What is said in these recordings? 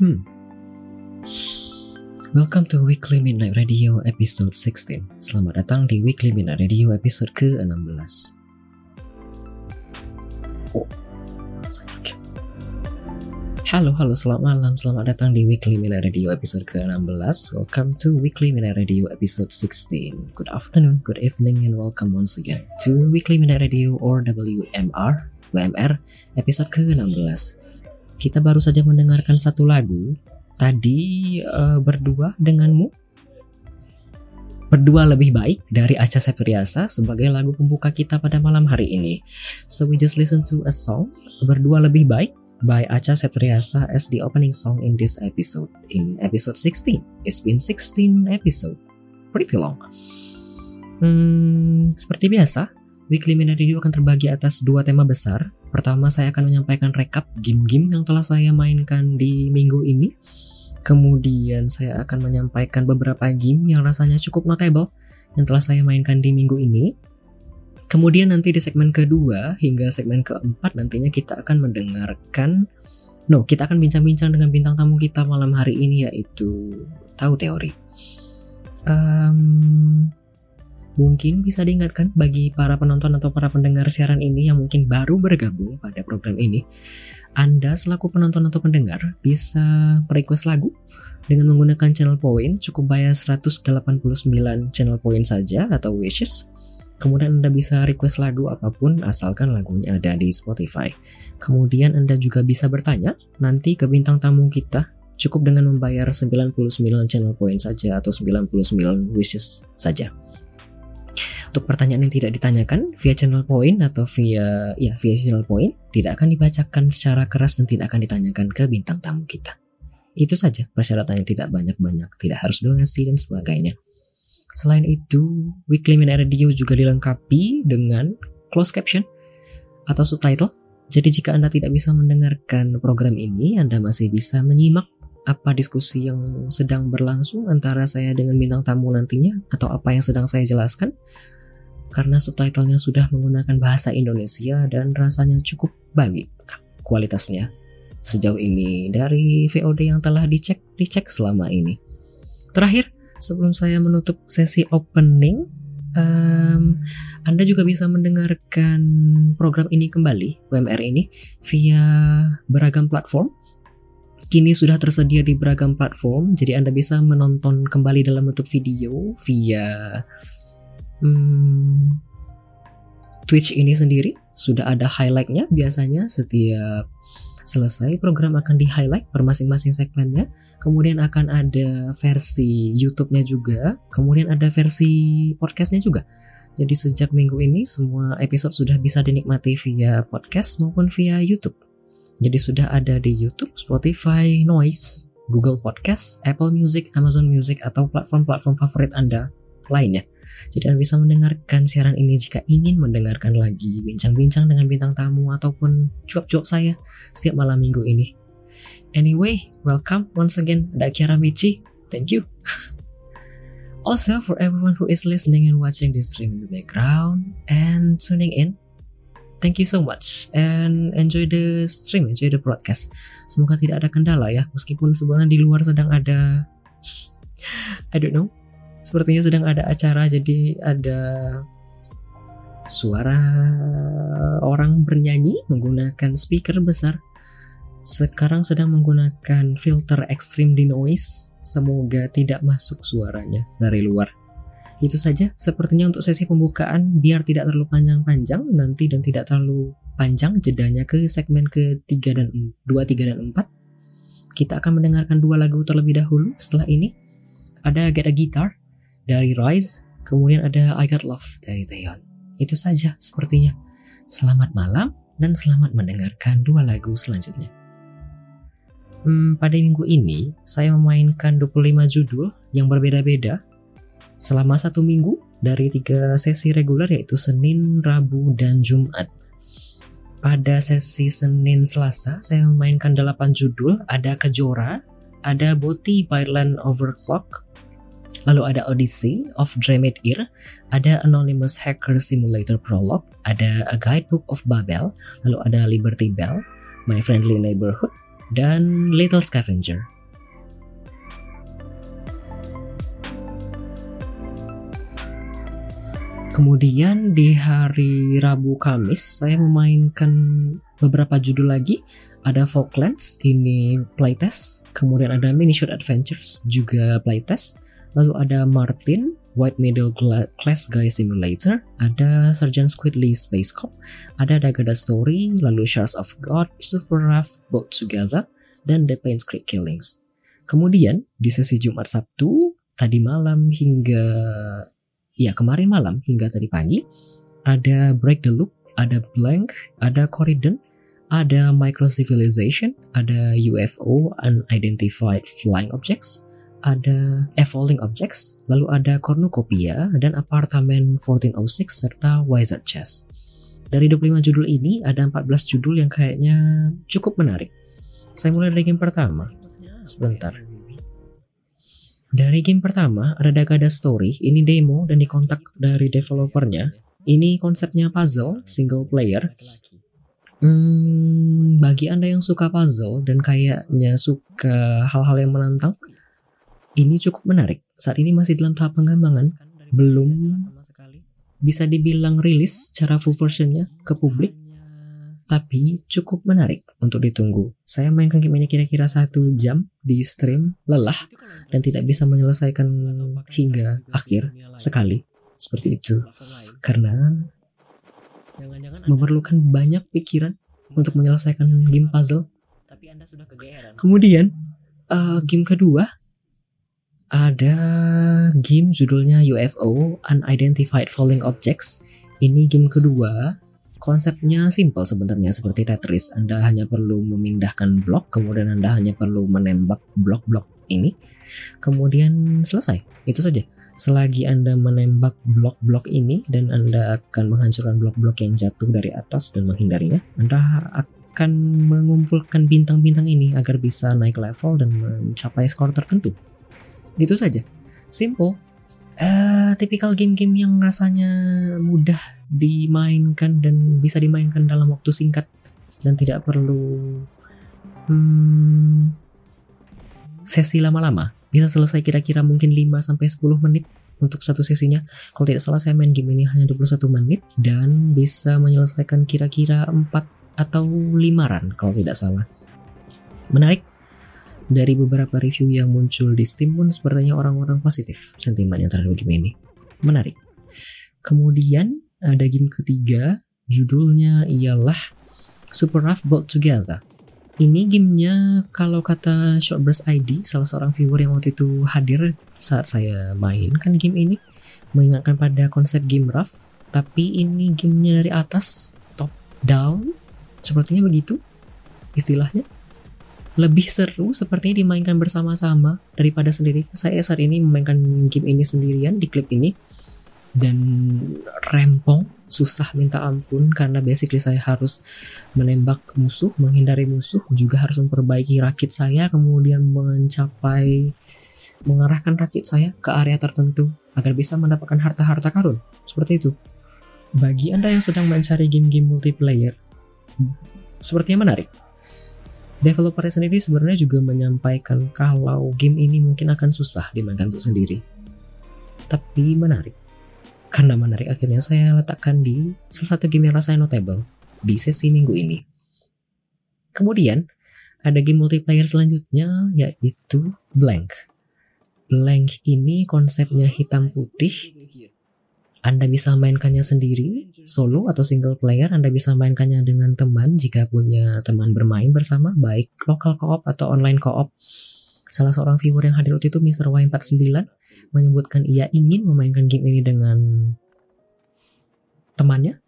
Hmm. Welcome to Weekly Midnight Radio episode 16. Selamat datang di Weekly Midnight Radio episode ke-16. Oh. Halo, halo, selamat malam. Selamat datang di Weekly Midnight Radio episode ke-16. Welcome to Weekly Midnight Radio episode 16. Good afternoon, good evening, and welcome once again to Weekly Midnight Radio or WMR, WMR, episode ke-16. Kita baru saja mendengarkan satu lagu tadi uh, berdua denganmu. Berdua lebih baik dari Acha Septriasa sebagai lagu pembuka kita pada malam hari ini. So we just listen to a song Berdua lebih baik by Acha Septriasa as the opening song in this episode. In episode 16, it's been 16 episode, pretty long. Hmm, seperti biasa, Weekly Minute Radio akan terbagi atas dua tema besar. Pertama, saya akan menyampaikan rekap game-game yang telah saya mainkan di minggu ini. Kemudian saya akan menyampaikan beberapa game yang rasanya cukup notable yang telah saya mainkan di minggu ini. Kemudian nanti di segmen kedua hingga segmen keempat nantinya kita akan mendengarkan No, kita akan bincang-bincang dengan bintang tamu kita malam hari ini yaitu tahu teori. Um, mungkin bisa diingatkan bagi para penonton atau para pendengar siaran ini yang mungkin baru bergabung pada program ini. Anda selaku penonton atau pendengar bisa request lagu dengan menggunakan channel point cukup bayar 189 channel point saja atau wishes Kemudian Anda bisa request lagu apa pun asalkan lagunya ada di Spotify. Kemudian Anda juga bisa bertanya nanti ke bintang tamu kita cukup dengan membayar 99 channel point saja atau 99 wishes saja. Untuk pertanyaan yang tidak ditanyakan via channel point atau via ya via channel point tidak akan dibacakan secara keras dan tidak akan ditanyakan ke bintang tamu kita. Itu saja persyaratan yang tidak banyak-banyak, tidak harus donasi dan sebagainya. Selain itu, Weekly Minute Radio juga dilengkapi dengan closed caption atau subtitle. Jadi jika Anda tidak bisa mendengarkan program ini, Anda masih bisa menyimak apa diskusi yang sedang berlangsung antara saya dengan bintang tamu nantinya atau apa yang sedang saya jelaskan. Karena subtitlenya sudah menggunakan bahasa Indonesia dan rasanya cukup baik kualitasnya sejauh ini dari VOD yang telah dicek dicek selama ini. Terakhir, sebelum saya menutup sesi opening, um, Anda juga bisa mendengarkan program ini kembali, WMR ini, via beragam platform. Kini sudah tersedia di beragam platform, jadi Anda bisa menonton kembali dalam bentuk video via um, Twitch ini sendiri. Sudah ada highlightnya biasanya setiap selesai program akan di highlight per masing-masing segmennya kemudian akan ada versi YouTube-nya juga, kemudian ada versi podcastnya juga. Jadi sejak minggu ini semua episode sudah bisa dinikmati via podcast maupun via YouTube. Jadi sudah ada di YouTube, Spotify, Noise, Google Podcast, Apple Music, Amazon Music, atau platform-platform favorit Anda lainnya. Jadi Anda bisa mendengarkan siaran ini jika ingin mendengarkan lagi bincang-bincang dengan bintang tamu ataupun cuap-cuap saya setiap malam minggu ini. Anyway, welcome once again ada Kiara Michi. Thank you. also for everyone who is listening and watching this stream in the background and tuning in. Thank you so much and enjoy the stream, enjoy the broadcast. Semoga tidak ada kendala ya, meskipun sebenarnya di luar sedang ada I don't know. Sepertinya sedang ada acara jadi ada suara orang bernyanyi menggunakan speaker besar sekarang sedang menggunakan filter extreme denoise. Semoga tidak masuk suaranya dari luar. Itu saja sepertinya untuk sesi pembukaan biar tidak terlalu panjang-panjang nanti dan tidak terlalu panjang jedanya ke segmen ke-3 dan 2, 3 dan 4. Kita akan mendengarkan dua lagu terlebih dahulu. Setelah ini ada Get a Guitar dari Rise, kemudian ada I Got Love dari Taeyeon. Itu saja sepertinya. Selamat malam dan selamat mendengarkan dua lagu selanjutnya. Hmm, pada minggu ini, saya memainkan 25 judul yang berbeda-beda selama satu minggu dari tiga sesi reguler yaitu Senin, Rabu, dan Jumat. Pada sesi Senin Selasa, saya memainkan 8 judul, ada Kejora, ada Boti by Land Overclock, lalu ada Odyssey of Dreamed Ear, ada Anonymous Hacker Simulator Prologue, ada A Guidebook of Babel, lalu ada Liberty Bell, My Friendly Neighborhood, dan Little Scavenger. Kemudian di hari Rabu Kamis saya memainkan beberapa judul lagi. Ada Falklands, ini playtest. Kemudian ada Mini Short Adventures, juga playtest. Lalu ada Martin, White Middle Class Guy Simulator, ada Sergeant Squidly Space Cop, ada Dagada Story, lalu Shards of God, Super Rough, Both Together, dan The Pain's Creek Killings. Kemudian di sesi Jumat Sabtu, tadi malam hingga ya kemarin malam hingga tadi pagi, ada Break the Loop, ada Blank, ada Corridon, ada Micro Civilization, ada UFO Unidentified Flying Objects, ada Evolving Objects, lalu ada Cornucopia dan Apartemen 1406 serta Wizard Chess. Dari 25 judul ini ada 14 judul yang kayaknya cukup menarik. Saya mulai dari game pertama. Sebentar. Dari game pertama ada Dagada Story, ini demo dan dikontak dari developernya. Ini konsepnya puzzle, single player. Hmm, bagi anda yang suka puzzle dan kayaknya suka hal-hal yang menantang, ini cukup menarik. Saat ini masih dalam tahap pengembangan, belum bisa dibilang rilis secara full versionnya ke publik, tapi cukup menarik untuk ditunggu. Saya mainkan game ini kira-kira satu jam di stream, lelah, dan tidak bisa menyelesaikan hingga akhir sekali. Seperti itu. Karena memerlukan banyak pikiran untuk menyelesaikan game puzzle. Kemudian, uh, game kedua ada game judulnya UFO Unidentified Falling Objects. Ini game kedua. Konsepnya simple sebenarnya seperti Tetris. Anda hanya perlu memindahkan blok, kemudian Anda hanya perlu menembak blok-blok ini. Kemudian selesai. Itu saja. Selagi Anda menembak blok-blok ini dan Anda akan menghancurkan blok-blok yang jatuh dari atas dan menghindarinya, Anda akan mengumpulkan bintang-bintang ini agar bisa naik level dan mencapai skor tertentu. Itu saja. Simple. Uh, tipikal game-game yang rasanya mudah dimainkan dan bisa dimainkan dalam waktu singkat dan tidak perlu hmm, sesi lama-lama. Bisa selesai kira-kira mungkin 5 sampai 10 menit untuk satu sesinya. Kalau tidak salah saya main game ini hanya 21 menit dan bisa menyelesaikan kira-kira 4 atau 5 run kalau tidak salah. Menarik dari beberapa review yang muncul di Steam pun sepertinya orang-orang positif sentimennya terhadap game ini. Menarik. Kemudian ada game ketiga, judulnya ialah Super Rough Bolt Together. Ini gamenya kalau kata Shortburst ID, salah seorang viewer yang waktu itu hadir saat saya mainkan game ini, mengingatkan pada konsep game rough, tapi ini gamenya dari atas, top down, sepertinya begitu istilahnya lebih seru sepertinya dimainkan bersama-sama daripada sendiri. Saya saat ini memainkan game ini sendirian di klip ini dan rempong, susah minta ampun karena basically saya harus menembak musuh, menghindari musuh, juga harus memperbaiki rakit saya, kemudian mencapai mengarahkan rakit saya ke area tertentu agar bisa mendapatkan harta-harta karun. Seperti itu. Bagi Anda yang sedang mencari game-game multiplayer, sepertinya menarik developernya sendiri sebenarnya juga menyampaikan kalau game ini mungkin akan susah dimainkan untuk sendiri. Tapi menarik. Karena menarik akhirnya saya letakkan di salah satu game yang rasanya notable di sesi minggu ini. Kemudian ada game multiplayer selanjutnya yaitu Blank. Blank ini konsepnya hitam putih anda bisa mainkannya sendiri, solo atau single player. Anda bisa mainkannya dengan teman jika punya teman bermain bersama, baik lokal co-op atau online co-op. Salah seorang viewer yang hadir waktu itu, Mr. Y49, menyebutkan ia ingin memainkan game ini dengan temannya,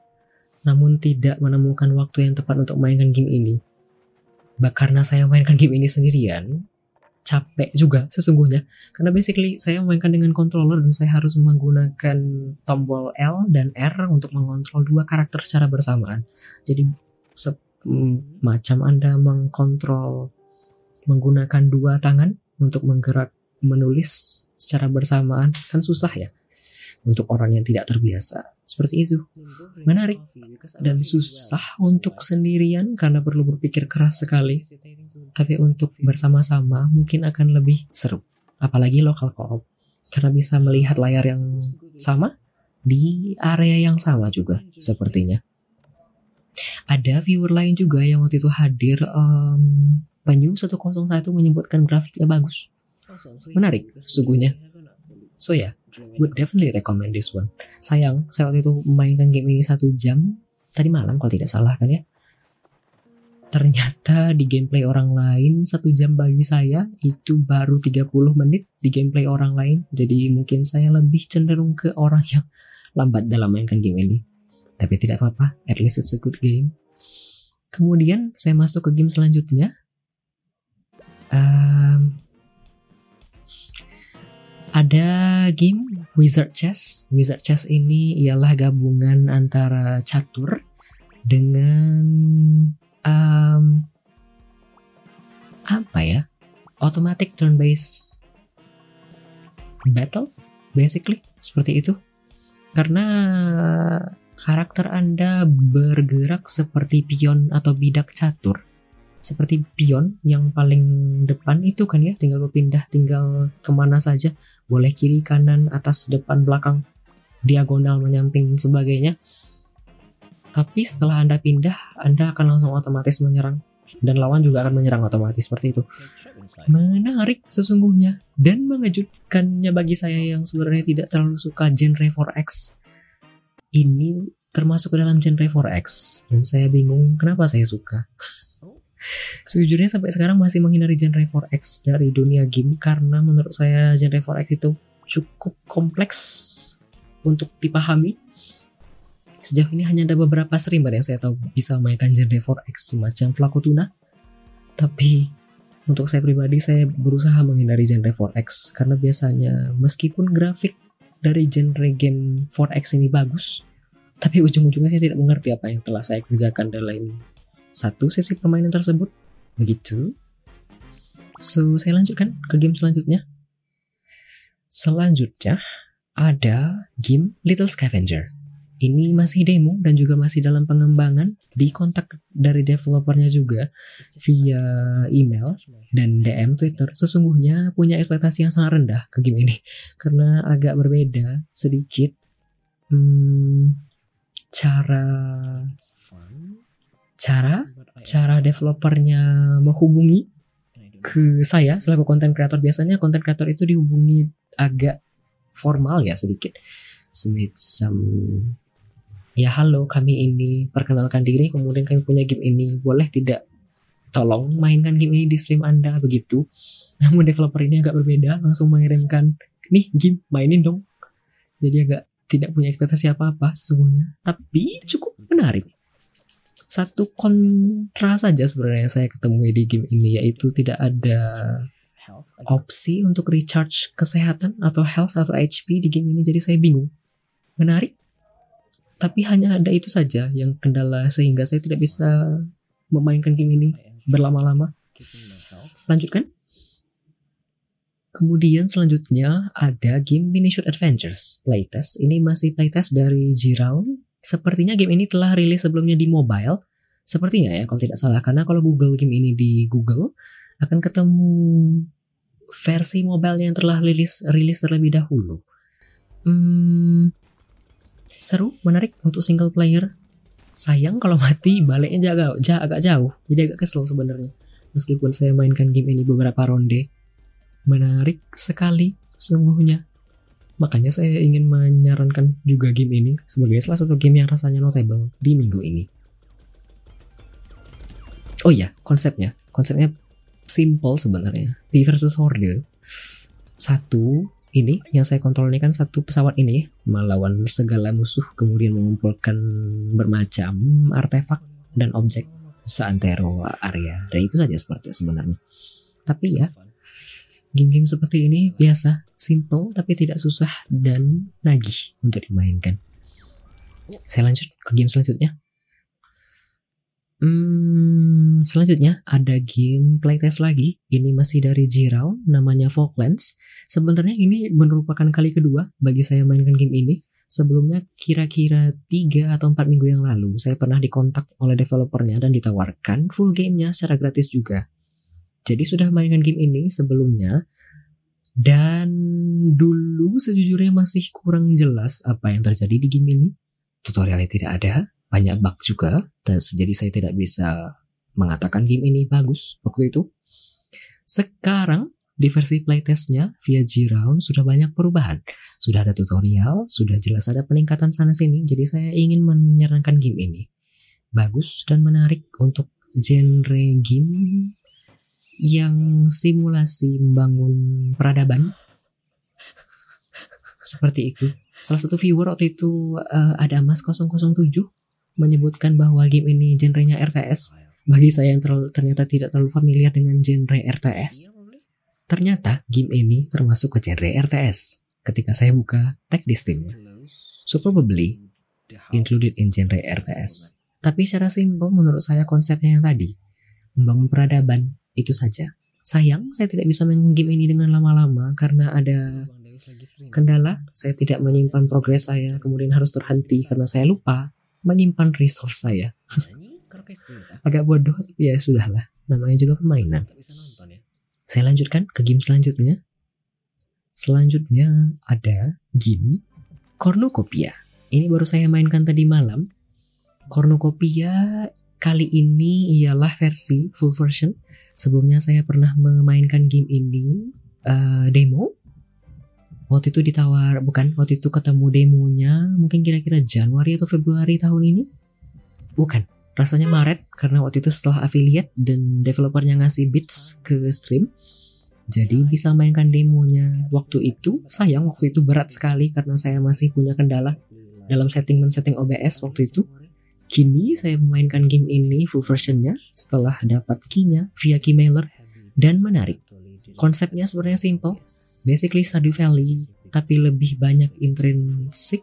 namun tidak menemukan waktu yang tepat untuk mainkan game ini. Bah, karena saya mainkan game ini sendirian, capek juga sesungguhnya. Karena basically saya memainkan dengan controller dan saya harus menggunakan tombol L dan R untuk mengontrol dua karakter secara bersamaan. Jadi semacam anda mengkontrol menggunakan dua tangan untuk menggerak menulis secara bersamaan kan susah ya untuk orang yang tidak terbiasa seperti itu menarik dan susah untuk sendirian karena perlu berpikir keras sekali tapi untuk bersama-sama mungkin akan lebih seru. Apalagi lokal co-op. Karena bisa melihat layar yang sama di area yang sama juga sepertinya. Ada viewer lain juga yang waktu itu hadir um, Penyu 101 menyebutkan grafiknya bagus. Menarik, sesungguhnya. So ya, yeah, would definitely recommend this one. Sayang, saya waktu itu memainkan game ini satu jam tadi malam kalau tidak salah kan ya. Ternyata di gameplay orang lain satu jam bagi saya itu baru 30 menit di gameplay orang lain. Jadi mungkin saya lebih cenderung ke orang yang lambat dalam mainkan game ini. Tapi tidak apa-apa, at least it's a good game. Kemudian saya masuk ke game selanjutnya um, ada game Wizard Chess. Wizard Chess ini ialah gabungan antara catur dengan um, apa ya? Automatic turn-based battle, basically seperti itu. Karena karakter Anda bergerak seperti pion atau bidak catur seperti pion yang paling depan itu kan ya. Tinggal berpindah tinggal ke mana saja. Boleh kiri kanan atas depan belakang. Diagonal menyamping sebagainya. Tapi setelah anda pindah anda akan langsung otomatis menyerang. Dan lawan juga akan menyerang otomatis seperti itu. Menarik sesungguhnya. Dan mengejutkannya bagi saya yang sebenarnya tidak terlalu suka genre 4X ini termasuk ke dalam genre 4X dan saya bingung kenapa saya suka Sejujurnya sampai sekarang masih menghindari genre 4X dari dunia game karena menurut saya genre 4X itu cukup kompleks untuk dipahami. Sejauh ini hanya ada beberapa streamer yang saya tahu bisa mainkan genre 4X semacam Flakotuna. Tapi untuk saya pribadi saya berusaha menghindari genre 4X karena biasanya meskipun grafik dari genre game 4X ini bagus, tapi ujung-ujungnya saya tidak mengerti apa yang telah saya kerjakan dalam satu sesi permainan tersebut. Begitu. So, saya lanjutkan ke game selanjutnya. Selanjutnya ada game Little Scavenger. Ini masih demo dan juga masih dalam pengembangan. Di kontak dari developernya juga via email dan DM Twitter. Sesungguhnya punya ekspektasi yang sangat rendah ke game ini karena agak berbeda sedikit hmm, cara cara cara developernya menghubungi ke saya selaku konten kreator biasanya konten kreator itu dihubungi agak formal ya sedikit. Semacam ya halo kami ini perkenalkan diri kemudian kami punya game ini. Boleh tidak tolong mainkan game ini di stream anda? Begitu. Namun developer ini agak berbeda langsung mengirimkan nih game mainin dong. Jadi agak tidak punya ekspektasi apa-apa sesungguhnya. Tapi cukup menarik satu kontra saja sebenarnya saya ketemu di game ini yaitu tidak ada opsi untuk recharge kesehatan atau health atau HP di game ini. Jadi saya bingung. Menarik tapi hanya ada itu saja yang kendala sehingga saya tidak bisa memainkan game ini berlama-lama. Lanjutkan. Kemudian selanjutnya ada game Mini Shoot Adventures playtest. Ini masih playtest dari Jirao Sepertinya game ini telah rilis sebelumnya di mobile. Sepertinya ya kalau tidak salah karena kalau Google game ini di Google akan ketemu versi mobile yang telah rilis rilis terlebih dahulu. Hmm, seru, menarik untuk single player. Sayang kalau mati baliknya jaga agak jauh, jadi agak kesel sebenarnya. Meskipun saya mainkan game ini beberapa ronde, menarik sekali sungguhnya. Makanya saya ingin menyarankan juga game ini sebagai salah satu game yang rasanya notable di minggu ini. Oh iya, konsepnya. Konsepnya simple sebenarnya. P versus Horde. Satu ini yang saya kontrol ini kan satu pesawat ini melawan segala musuh kemudian mengumpulkan bermacam artefak dan objek seantero area dan itu saja seperti sebenarnya tapi ya game-game seperti ini biasa simple tapi tidak susah dan nagih untuk dimainkan. Saya lanjut ke game selanjutnya. Hmm, selanjutnya ada game playtest lagi. Ini masih dari Jirao, namanya Falklands. Sebenarnya ini merupakan kali kedua bagi saya mainkan game ini. Sebelumnya kira-kira 3 atau 4 minggu yang lalu saya pernah dikontak oleh developernya dan ditawarkan full gamenya secara gratis juga. Jadi sudah mainkan game ini sebelumnya dan dulu sejujurnya masih kurang jelas apa yang terjadi di game ini. Tutorialnya tidak ada, banyak bug juga, dan jadi saya tidak bisa mengatakan game ini bagus waktu itu. Sekarang di versi playtestnya via G-Round sudah banyak perubahan. Sudah ada tutorial, sudah jelas ada peningkatan sana sini, jadi saya ingin menyarankan game ini. Bagus dan menarik untuk genre game yang simulasi membangun peradaban seperti itu. Salah satu viewer waktu itu uh, ada Mas 007 menyebutkan bahwa game ini genrenya RTS. Bagi saya yang terlalu, ternyata tidak terlalu familiar dengan genre RTS, ternyata game ini termasuk ke genre RTS. Ketika saya buka tag Steam, so probably included in genre RTS. Tapi secara simpel menurut saya konsepnya yang tadi, membangun peradaban, itu saja. Sayang, saya tidak bisa main game ini dengan lama-lama karena ada kendala. Saya tidak menyimpan progres saya, kemudian harus terhenti karena saya lupa menyimpan resource saya. Agak bodoh, tapi ya sudahlah. Namanya juga permainan. Saya lanjutkan ke game selanjutnya. Selanjutnya ada game Cornucopia. Ini baru saya mainkan tadi malam. Cornucopia kali ini ialah versi full version Sebelumnya saya pernah memainkan game ini uh, demo. Waktu itu ditawar, bukan, waktu itu ketemu demonya mungkin kira-kira Januari atau Februari tahun ini. Bukan, rasanya Maret karena waktu itu setelah affiliate dan developernya ngasih bits ke stream. Jadi bisa mainkan demonya waktu itu. Sayang waktu itu berat sekali karena saya masih punya kendala dalam setting men-setting OBS waktu itu. Kini saya memainkan game ini full versionnya setelah dapat key-nya via keymailer dan menarik. Konsepnya sebenarnya simple, basically Stardew Valley, tapi lebih banyak intrinsik,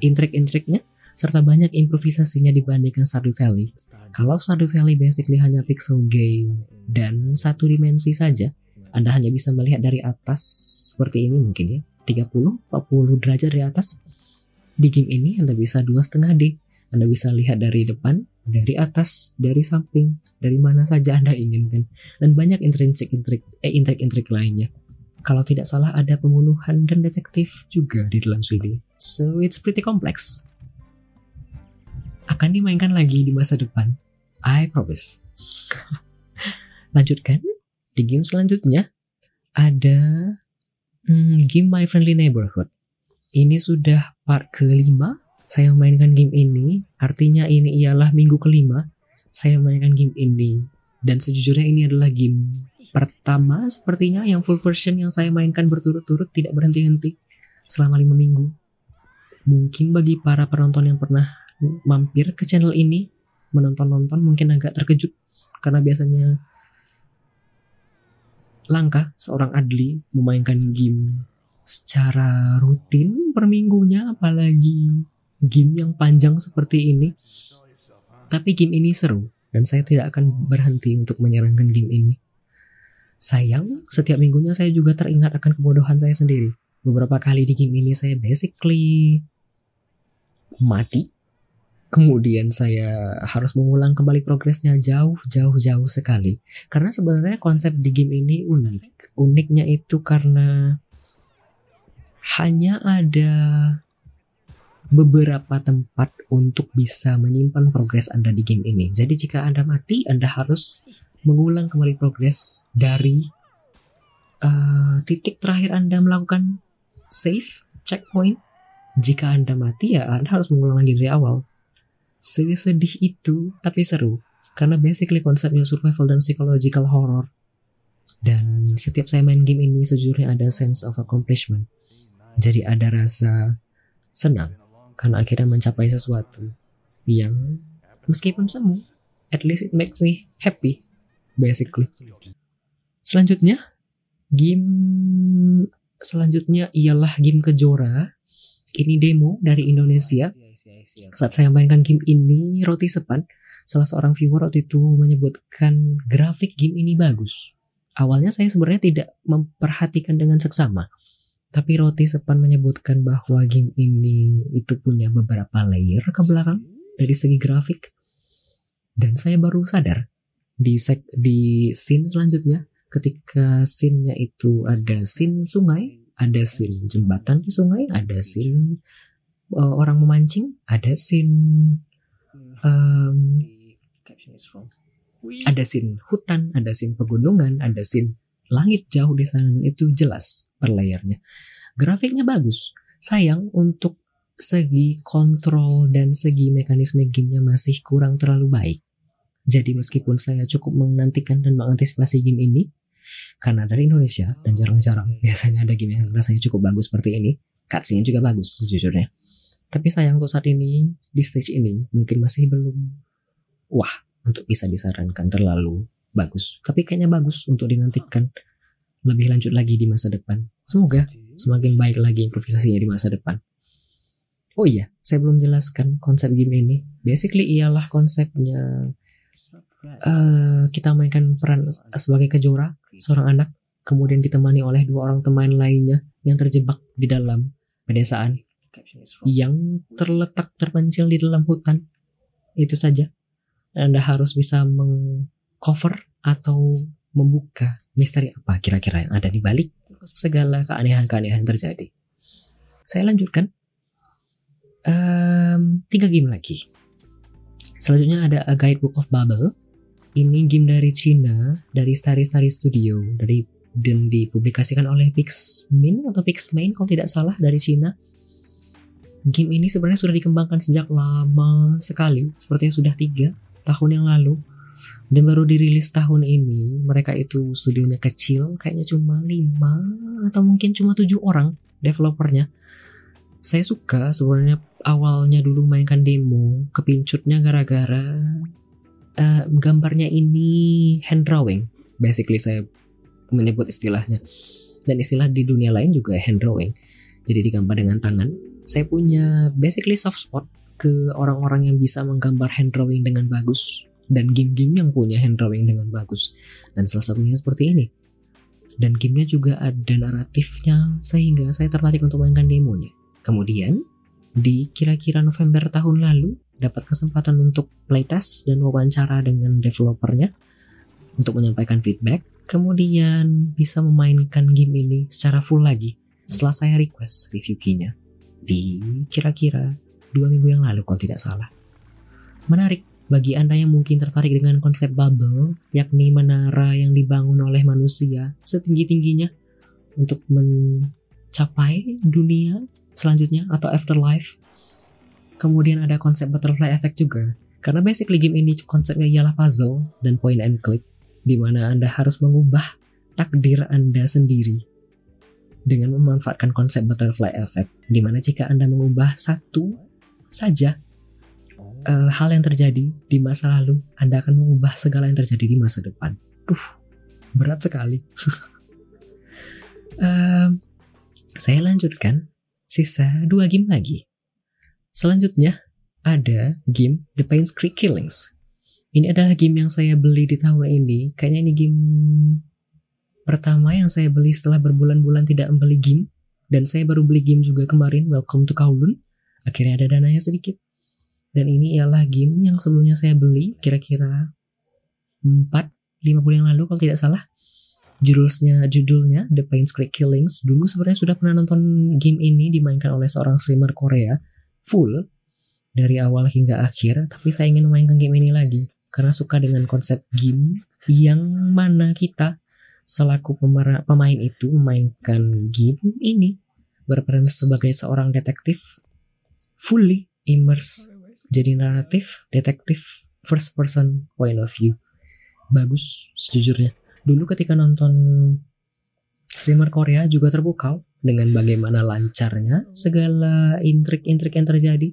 intrik-intriknya, serta banyak improvisasinya dibandingkan Stardew Valley. Kalau Stardew Valley basically hanya pixel game dan satu dimensi saja, Anda hanya bisa melihat dari atas seperti ini mungkin ya, 30-40 derajat dari atas. Di game ini Anda bisa 2,5D anda bisa lihat dari depan, dari atas, dari samping, dari mana saja Anda inginkan. Dan banyak intrinsik-intrik eh intrik-intrik lainnya. Kalau tidak salah ada pembunuhan dan detektif juga di dalam sini. So it's pretty complex. Akan dimainkan lagi di masa depan. I promise. Lanjutkan di game selanjutnya ada hmm, game My Friendly Neighborhood. Ini sudah part kelima saya memainkan game ini, artinya ini ialah minggu kelima saya memainkan game ini. Dan sejujurnya ini adalah game pertama sepertinya yang full version yang saya mainkan berturut-turut tidak berhenti-henti selama lima minggu. Mungkin bagi para penonton yang pernah mampir ke channel ini, menonton-nonton mungkin agak terkejut karena biasanya langka seorang Adli memainkan game secara rutin per minggunya apalagi game yang panjang seperti ini. Tapi game ini seru dan saya tidak akan berhenti untuk menyarankan game ini. Sayang, setiap minggunya saya juga teringat akan kebodohan saya sendiri. Beberapa kali di game ini saya basically mati. Kemudian saya harus mengulang kembali progresnya jauh-jauh-jauh sekali. Karena sebenarnya konsep di game ini unik. Uniknya itu karena hanya ada beberapa tempat untuk bisa menyimpan progres Anda di game ini. Jadi jika Anda mati, Anda harus mengulang kembali progres dari uh, titik terakhir Anda melakukan save, checkpoint. Jika Anda mati ya Anda harus mengulang lagi dari awal. Sedih itu tapi seru karena basically konsepnya survival dan psychological horror. Dan setiap saya main game ini sejujurnya ada sense of accomplishment. Jadi ada rasa senang karena akhirnya mencapai sesuatu yang meskipun semu, at least it makes me happy, basically. Selanjutnya, game selanjutnya ialah game Kejora. Ini demo dari Indonesia. Saat saya mainkan game ini, Roti Sepan, salah seorang viewer waktu itu menyebutkan grafik game ini bagus. Awalnya saya sebenarnya tidak memperhatikan dengan seksama tapi Roti Sepan menyebutkan bahwa game ini itu punya beberapa layer ke belakang dari segi grafik. Dan saya baru sadar di sek di scene selanjutnya ketika scene-nya itu ada scene sungai, ada scene jembatan di sungai, ada scene uh, orang memancing, ada scene um, ada scene hutan, ada scene pegunungan, ada scene langit jauh di sana itu jelas per layarnya. Grafiknya bagus. Sayang untuk segi kontrol dan segi mekanisme gamenya masih kurang terlalu baik. Jadi meskipun saya cukup menantikan dan mengantisipasi game ini, karena dari Indonesia dan jarang-jarang biasanya ada game yang rasanya cukup bagus seperti ini, cutscene juga bagus sejujurnya. Tapi sayang untuk saat ini di stage ini mungkin masih belum wah untuk bisa disarankan terlalu bagus. Tapi kayaknya bagus untuk dinantikan lebih lanjut lagi di masa depan. Semoga semakin baik lagi improvisasinya di masa depan. Oh iya, saya belum jelaskan konsep game ini. Basically ialah konsepnya uh, kita mainkan peran sebagai kejora, seorang anak, kemudian ditemani oleh dua orang teman lainnya yang terjebak di dalam pedesaan yang terletak terpencil di dalam hutan. Itu saja. Anda harus bisa mengcover atau membuka misteri apa kira-kira yang ada di balik segala keanehan-keanehan terjadi. Saya lanjutkan. Um, tiga game lagi. Selanjutnya ada A Guidebook of Bubble. Ini game dari Cina, dari Starry Starry Studio, dari dan dipublikasikan oleh Pixmin atau Pixmain kalau tidak salah dari Cina. Game ini sebenarnya sudah dikembangkan sejak lama sekali, sepertinya sudah tiga tahun yang lalu dan baru dirilis tahun ini mereka itu studionya kecil kayaknya cuma 5 atau mungkin cuma tujuh orang developernya. Saya suka sebenarnya awalnya dulu mainkan demo kepincutnya gara-gara uh, gambarnya ini hand drawing. Basically saya menyebut istilahnya. Dan istilah di dunia lain juga hand drawing. Jadi digambar dengan tangan. Saya punya basically soft spot ke orang-orang yang bisa menggambar hand drawing dengan bagus dan game-game yang punya hand drawing dengan bagus. Dan salah satunya seperti ini. Dan gamenya juga ada naratifnya sehingga saya tertarik untuk mainkan demonya. Kemudian di kira-kira November tahun lalu dapat kesempatan untuk playtest dan wawancara dengan developernya untuk menyampaikan feedback. Kemudian bisa memainkan game ini secara full lagi setelah saya request review key-nya di kira-kira dua minggu yang lalu kalau tidak salah. Menarik bagi Anda yang mungkin tertarik dengan konsep bubble, yakni menara yang dibangun oleh manusia setinggi-tingginya untuk mencapai dunia selanjutnya atau afterlife. Kemudian ada konsep butterfly effect juga. Karena basically game ini konsepnya ialah puzzle dan point and click, di mana Anda harus mengubah takdir Anda sendiri dengan memanfaatkan konsep butterfly effect, di mana jika Anda mengubah satu saja uh, hal yang terjadi di masa lalu, Anda akan mengubah segala yang terjadi di masa depan. Duh, berat sekali. uh, saya lanjutkan sisa dua game lagi. Selanjutnya ada game The Pain's Creek Killings. Ini adalah game yang saya beli di tahun ini. Kayaknya ini game pertama yang saya beli setelah berbulan-bulan tidak membeli game. Dan saya baru beli game juga kemarin, Welcome to Kowloon. Akhirnya ada dananya sedikit. Dan ini ialah game yang sebelumnya saya beli kira-kira 4 5 bulan yang lalu kalau tidak salah. Judulnya judulnya The Pain's Creek Killings. Dulu sebenarnya sudah pernah nonton game ini dimainkan oleh seorang streamer Korea full dari awal hingga akhir, tapi saya ingin memainkan game ini lagi karena suka dengan konsep game yang mana kita selaku pemain itu memainkan game ini berperan sebagai seorang detektif fully immerse jadi naratif detektif first person point of view. Bagus sejujurnya. Dulu ketika nonton streamer Korea juga terpukau dengan bagaimana lancarnya segala intrik-intrik yang terjadi.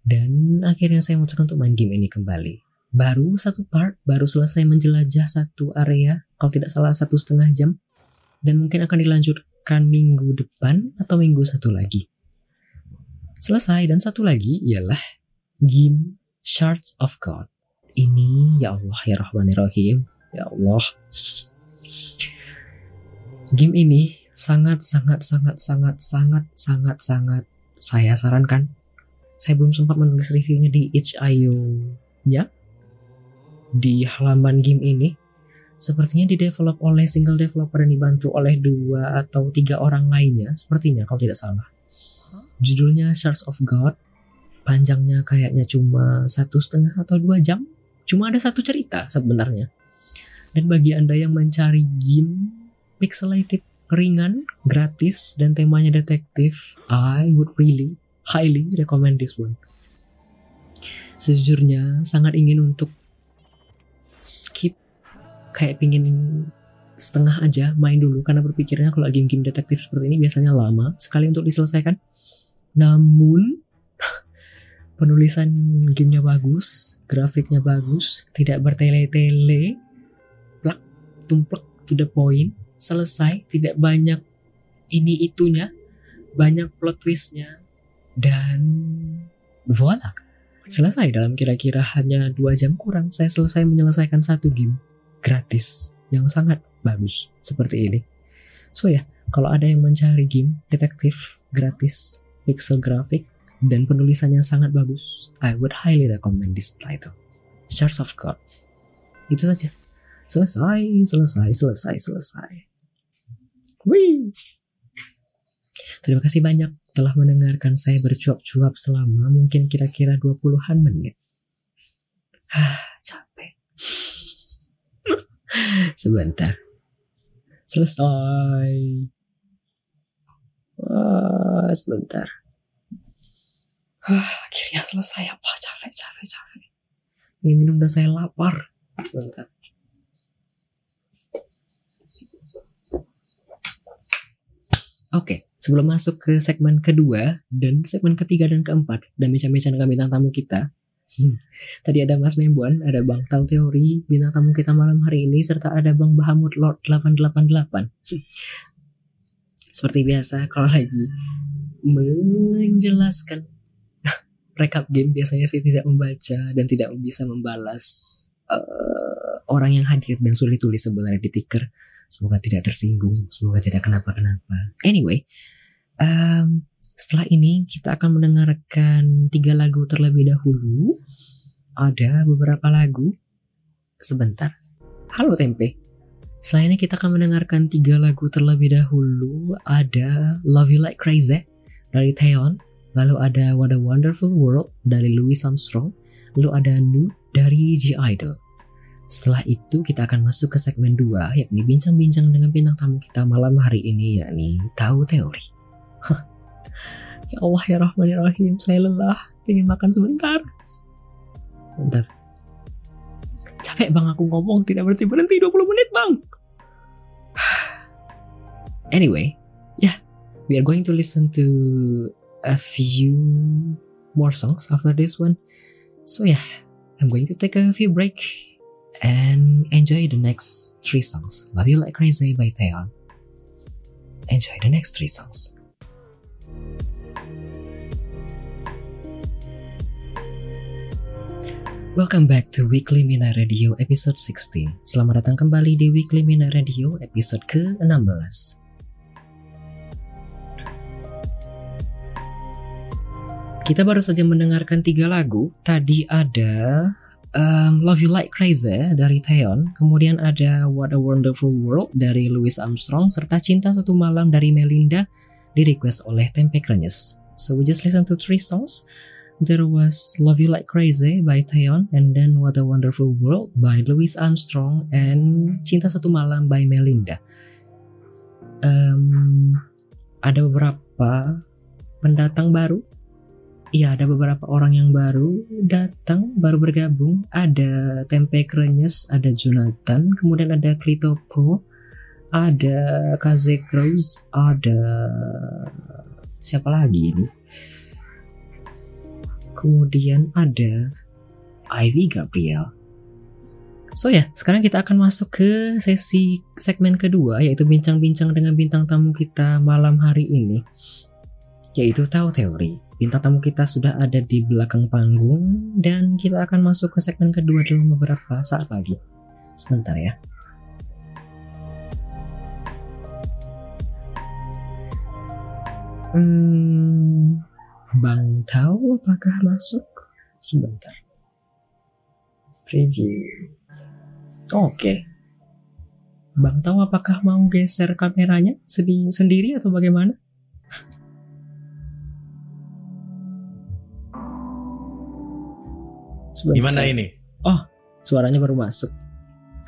Dan akhirnya saya memutuskan untuk main game ini kembali. Baru satu part baru selesai menjelajah satu area kalau tidak salah satu setengah jam. Dan mungkin akan dilanjutkan minggu depan atau minggu satu lagi. Selesai dan satu lagi ialah game Shards of God. Ini ya Allah ya Rahmanirrahim. Ya Allah. Game ini sangat sangat sangat sangat sangat sangat sangat saya sarankan. Saya belum sempat menulis reviewnya di itch.io nya di halaman game ini. sepertinya didevelop oleh single developer dan dibantu oleh dua atau tiga orang lainnya sepertinya kalau tidak salah judulnya Shards of God panjangnya kayaknya cuma satu setengah atau dua jam. Cuma ada satu cerita sebenarnya. Dan bagi anda yang mencari game pixelated ringan gratis dan temanya detektif I would really highly recommend this one. Sejujurnya sangat ingin untuk skip. Kayak pingin setengah aja main dulu. Karena berpikirnya kalau game-game detektif seperti ini biasanya lama sekali untuk diselesaikan. Namun penulisan gamenya bagus, grafiknya bagus, tidak bertele-tele, plak tumplek to the point, selesai, tidak banyak ini itunya, banyak plot twistnya, dan voila, selesai dalam kira-kira hanya dua jam kurang. Saya selesai menyelesaikan satu game gratis yang sangat bagus seperti ini. So ya, kalau ada yang mencari game detektif gratis, pixel graphic, dan penulisannya sangat bagus, I would highly recommend this title. Shards of God. Itu saja. Selesai, selesai, selesai, selesai. Wih. Terima kasih banyak telah mendengarkan saya bercuap-cuap selama mungkin kira-kira 20-an menit. Sebentar. Selesai. Wah, sebentar. Ah, akhirnya selesai. Apa capek, capek, capek. Ini minum dan saya lapar. Sebentar. Oke, sebelum masuk ke segmen kedua dan segmen ketiga dan keempat dan bincang-bincang dengan bintang tamu kita, Hmm. Tadi ada Mas Nembuan, ada Bang Tau Teori, bintang tamu kita malam hari ini, serta ada Bang Bahamut Lord 888. Seperti biasa, kalau lagi menjelaskan rekap game biasanya saya tidak membaca dan tidak bisa membalas uh, orang yang hadir dan sulit tulis sebenarnya di ticker. Semoga tidak tersinggung, semoga tidak kenapa-kenapa. Anyway, um, setelah ini kita akan mendengarkan tiga lagu terlebih dahulu. Ada beberapa lagu. Sebentar. Halo Tempe. Ini kita akan mendengarkan tiga lagu terlebih dahulu. Ada Love You Like Crazy dari Theon. Lalu ada What a Wonderful World dari Louis Armstrong. Lalu ada Nude dari G Idol. Setelah itu kita akan masuk ke segmen 2 yakni bincang-bincang dengan bintang tamu kita malam hari ini yakni tahu teori. Ya Allah ya Rahman ya Rahim, saya lelah, ingin makan sebentar. Bentar. Capek bang aku ngomong, tidak berhenti berhenti 20 menit bang. Anyway, yeah, we are going to listen to a few more songs after this one. So yeah, I'm going to take a few break and enjoy the next three songs. Love You Like Crazy by Theon. Enjoy the next three songs. Welcome back to Weekly Mina Radio episode 16. Selamat datang kembali di Weekly Mina Radio episode ke-16. Kita baru saja mendengarkan tiga lagu. Tadi ada um, Love You Like Crazy dari Theon, kemudian ada What a Wonderful World dari Louis Armstrong, serta Cinta Satu Malam dari Melinda di request oleh Tempe Krenyes. So we just listen to three songs. There was Love You Like Crazy by Taeyeon and then What a Wonderful World by Louis Armstrong and Cinta Satu Malam by Melinda. Um, ada beberapa pendatang baru. Iya, ada beberapa orang yang baru datang, baru bergabung. Ada Tempe Krenyes, ada Jonathan, kemudian ada Klitopo, ada Kaze Cruz, ada siapa lagi ini? kemudian ada Ivy Gabriel. So ya, yeah, sekarang kita akan masuk ke sesi segmen kedua yaitu bincang-bincang dengan bintang tamu kita malam hari ini. Yaitu tahu teori. Bintang tamu kita sudah ada di belakang panggung dan kita akan masuk ke segmen kedua dalam beberapa saat lagi. Sebentar ya. Hmm, Bang tahu apakah masuk? Sebentar. Preview. Oke. Okay. Bang tahu apakah mau geser kameranya sendiri atau bagaimana? Sebentar. Gimana ini? Suaranya baru masuk.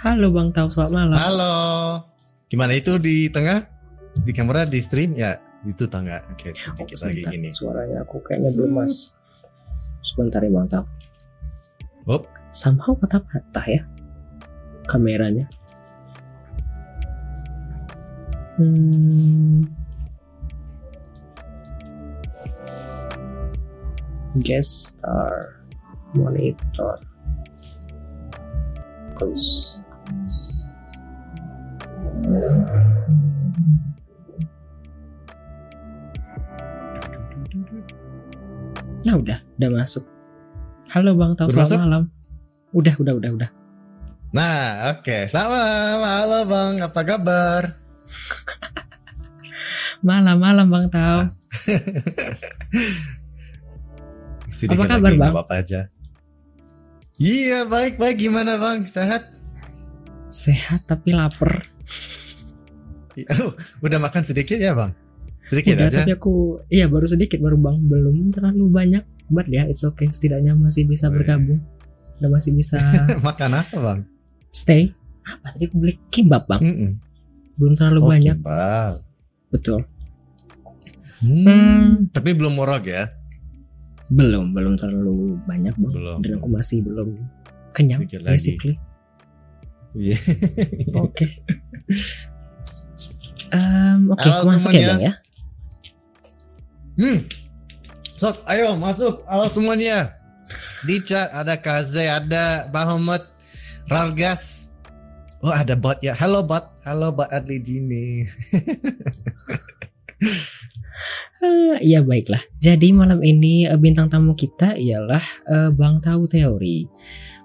Halo Bang Tau, selamat malam. Halo. Gimana itu di tengah? Di kamera di stream ya itu tengah. Oke, sedikit lagi Sebentar, gini. Suaranya aku kayaknya belum masuk. Sebentar ya Bang Tau. Hop. Somehow patah-patah ya kameranya. Hmm. Guest star monitor close. Nah udah, udah masuk. Halo Bang Tau, selamat malam. Udah, udah, udah, udah. Nah, oke. Selamat malam. Halo Bang, apa kabar? Malam, malam Bang Tau. Apa kabar, lagi, Bang? Apa-apa aja. Iya, baik-baik. Gimana Bang? Sehat? Sehat tapi lapar. Oh, udah makan sedikit ya Bang? Sedikit Udah, aja. tapi aku iya baru sedikit baru Bang, belum terlalu banyak. But ya, it's okay. Setidaknya masih bisa bergabung. Dan masih bisa makan apa Bang? stay. Apa tadi aku beli kimbab Bang? Mm-mm. Belum terlalu Oh, banyak. kimbab. Betul. Hmm, Hmm. Tapi belum morok ya? Belum, belum terlalu banyak Bang. Belum. Dan aku masih belum kenyang basically. Iya. Oke. Oke, Halo aku masuk ya. Bang ya. Hmm. Sok, ayo masuk. Halo semuanya. Di chat ada Kaze, ada Bahamut, Rargas. Oh ada bot ya. Halo bot. Halo bot Adli Jini. Eh, Iya baiklah. Jadi malam ini eh, bintang tamu kita ialah eh, Bang Tau Teori.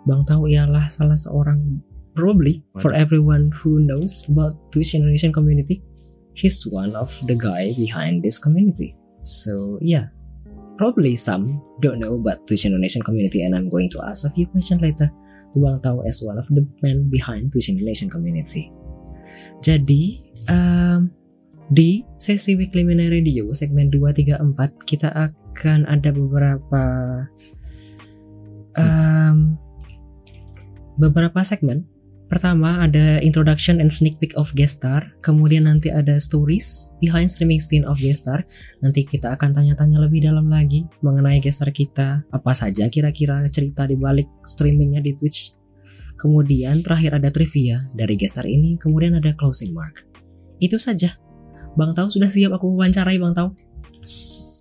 Bang Tau ialah salah seorang probably for everyone who knows about Twitch Indonesian community, he's one of the guy behind this community. So yeah, probably some don't know about Twitch Indonesian community, and I'm going to ask a few questions later to Bang Tau as one of the men behind Twitch Indonesian community. Jadi em, di sesi Weekly Mini Radio segmen 234 kita akan ada beberapa em, beberapa segmen. Pertama ada introduction and sneak peek of guest star, kemudian nanti ada stories behind streaming scene of guest star. Nanti kita akan tanya-tanya lebih dalam lagi mengenai guest star kita, apa saja kira-kira cerita di balik streamingnya di Twitch. Kemudian terakhir ada trivia dari guest star ini, kemudian ada closing mark. Itu saja. Bang Tau sudah siap aku wawancarai Bang Tau.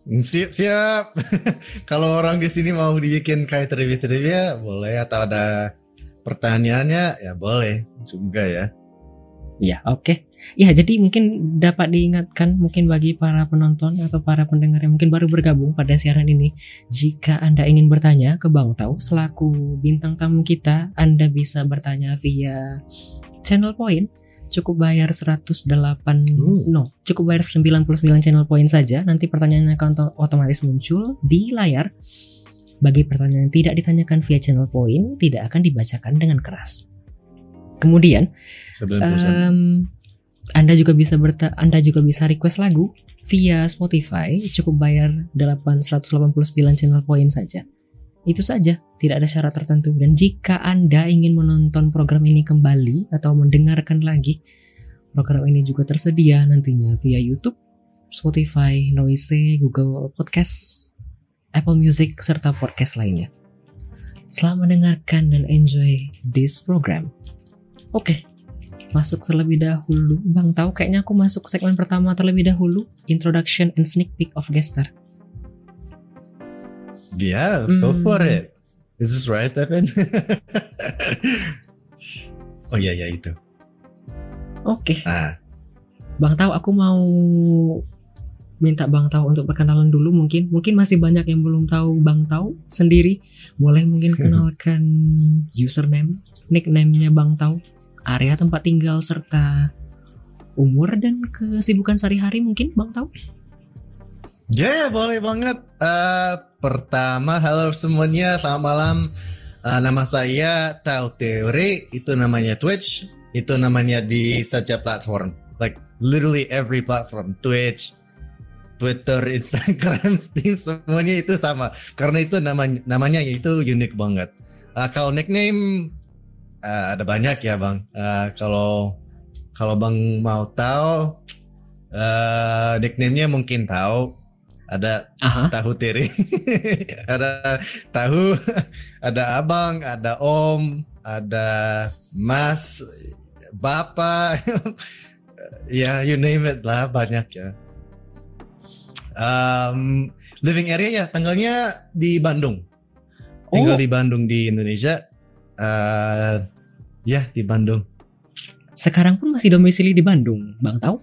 Siap siap. Kalau orang di sini mau dibikin kayak trivia-trivia boleh atau ada pertanyaannya ya boleh juga ya. Ya, oke. Ya, jadi mungkin dapat diingatkan mungkin bagi para penonton atau para pendengar yang mungkin baru bergabung pada siaran ini, jika Anda ingin bertanya ke Bang Tau selaku bintang tamu kita, Anda bisa bertanya via channel point cukup bayar 108 no cukup bayar 99 channel point saja. Nanti pertanyaannya akan oto- otomatis muncul di layar. Bagi pertanyaan yang tidak ditanyakan via channel point tidak akan dibacakan dengan keras. Kemudian 90%. Em, anda juga bisa berta Anda juga bisa request lagu via Spotify, cukup bayar 889 channel point saja. Itu saja, tidak ada syarat tertentu. Dan jika Anda ingin menonton program ini kembali atau mendengarkan lagi, program ini juga tersedia nantinya via YouTube, Spotify, Noise, Google Podcast, Apple Music, serta podcast lainnya. Selamat mendengarkan dan enjoy this program. Oke, masuk terlebih dahulu. Bang tahu kayaknya aku masuk segmen pertama terlebih dahulu, introduction and sneak peek of guest. Yeah, let's go Hmm. for it. Is this right, Stephen? oh iya iya itu. Oke, Ah, Bang tahu aku mau minta Bang tahu untuk perkenalan dulu mungkin. Mungkin masih banyak yang belum tahu Bang tahu sendiri. Boleh mungkin kenalkan username, nickname-nya Bang tahu, area tempat tinggal serta umur dan kesibukan sehari-hari mungkin Bang tahu. ya yeah, boleh banget. Eh, pertama, halo semuanya, selamat malam. Eh, nama saya Tau Teori, itu namanya Twitch. itu namanya di setiap platform. Like literally every platform, Twitch, Twitter, Instagram, Steam semuanya itu sama. Karena itu namanya namanya itu unik banget. Uh, kalau nickname uh, ada banyak ya bang. Uh, kalau kalau bang mau tahu uh, nicknamenya mungkin tahu ada Aha. tahu tiri ada tahu ada abang ada om ada mas bapak ya you name it lah banyak ya um, living area ya tanggalnya di Bandung tinggal Oh. di Bandung di Indonesia uh, ya di Bandung Sekarang pun masih domisili di Bandung, Bang tahu?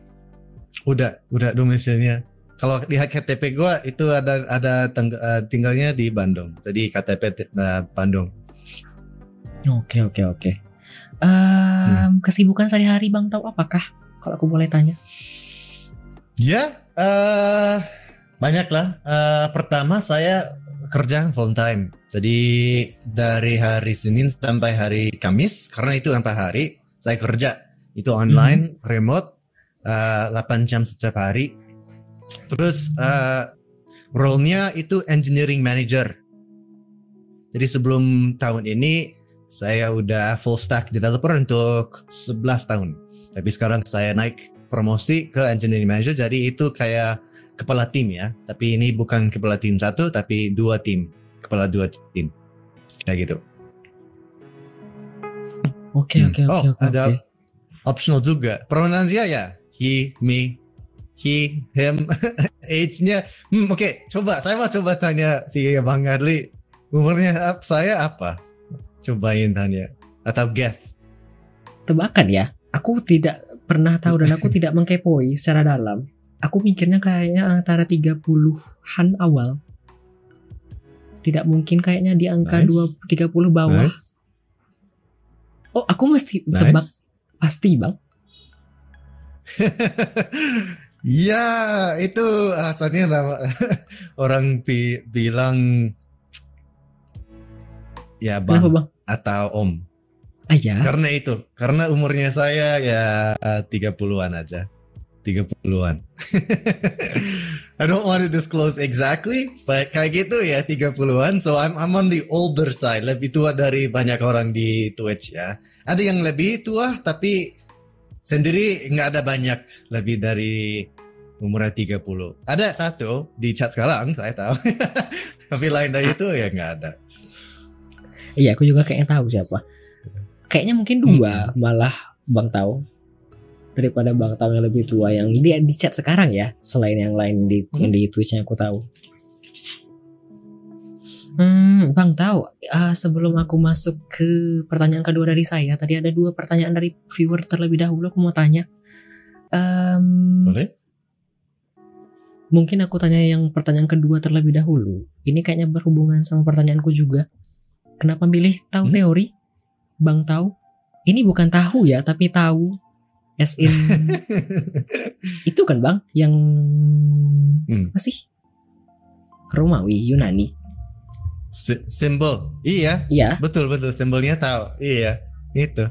udah udah domisilinya kalau lihat KTP gua itu ada ada tangg- uh, tinggalnya di Bandung jadi KTP uh, Bandung Oke oke oke. Em, Kesibukan sehari-hari Bang tahu apakah? Kalau aku boleh tanya. Ya, eh banyak lah. Eh, pertama saya kerja full time. Jadi dari hari Senin sampai hari Kamis, karena itu empat hari saya kerja. Itu online, remote, eh 8 jam setiap hari. Terus eh role-nya itu engineering manager. Jadi sebelum tahun ini saya udah full stack developer untuk 11 tahun. Tapi sekarang saya naik promosi ke engineering manager jadi itu kayak kepala tim ya tapi ini bukan kepala tim satu tapi dua tim kepala dua tim kayak gitu Oke Hmm. oke Oh, oke oke. ada- oke. optional juga pronouncia ya he me he him age-nya hmm, oke coba saya mau coba tanya si bang Adli umurnya saya apa cobain tanya atau guess Tebakan ya. Aku tidak pernah tahu dan aku tidak mengkepoi secara dalam. Aku mikirnya kayaknya antara 30-an awal. Tidak mungkin kayaknya di angka Nice. dua 30 bawah. Nice. Oh, aku mesti tebak nice pasti, Bang. Ya, itu alasannya nama orang bi- bilang ya Kenapa, bang Bang? atau om. Ah ya. Karena itu, karena umurnya saya ya eh, 30-an aja. 30-an. I don't want to disclose exactly, but kayak gitu ya 30-an. So I'm I'm on the older side, lebih tua dari banyak orang di Twitch ya. Ada yang lebih tua tapi sendiri nggak ada banyak lebih dari umurnya 30. Ada satu di chat sekarang saya tahu. tapi lain dari itu ya nggak ada. Iya, aku juga kayaknya tahu siapa. Kayaknya mungkin dua malah Bang tahu daripada Bang tahu yang lebih tua yang dia di chat sekarang ya, selain yang lain di yang di Twitch-nya aku tahu. Hmm, Bang tahu ah, sebelum aku masuk ke pertanyaan kedua dari saya, tadi ada dua pertanyaan dari viewer terlebih dahulu aku mau tanya. Em, Boleh? Mungkin aku tanya yang pertanyaan kedua terlebih dahulu. Ini kayaknya berhubungan sama pertanyaanku juga. Kenapa pilih tahu Hmm? teori? Bang tahu? Ini bukan tahu ya, tapi tahu. As in itu kan bang yang Hmm. apa sih? Romawi, Yunani. Si- simbol. Iya, Iya. betul betul simbolnya tahu. Iya, itu.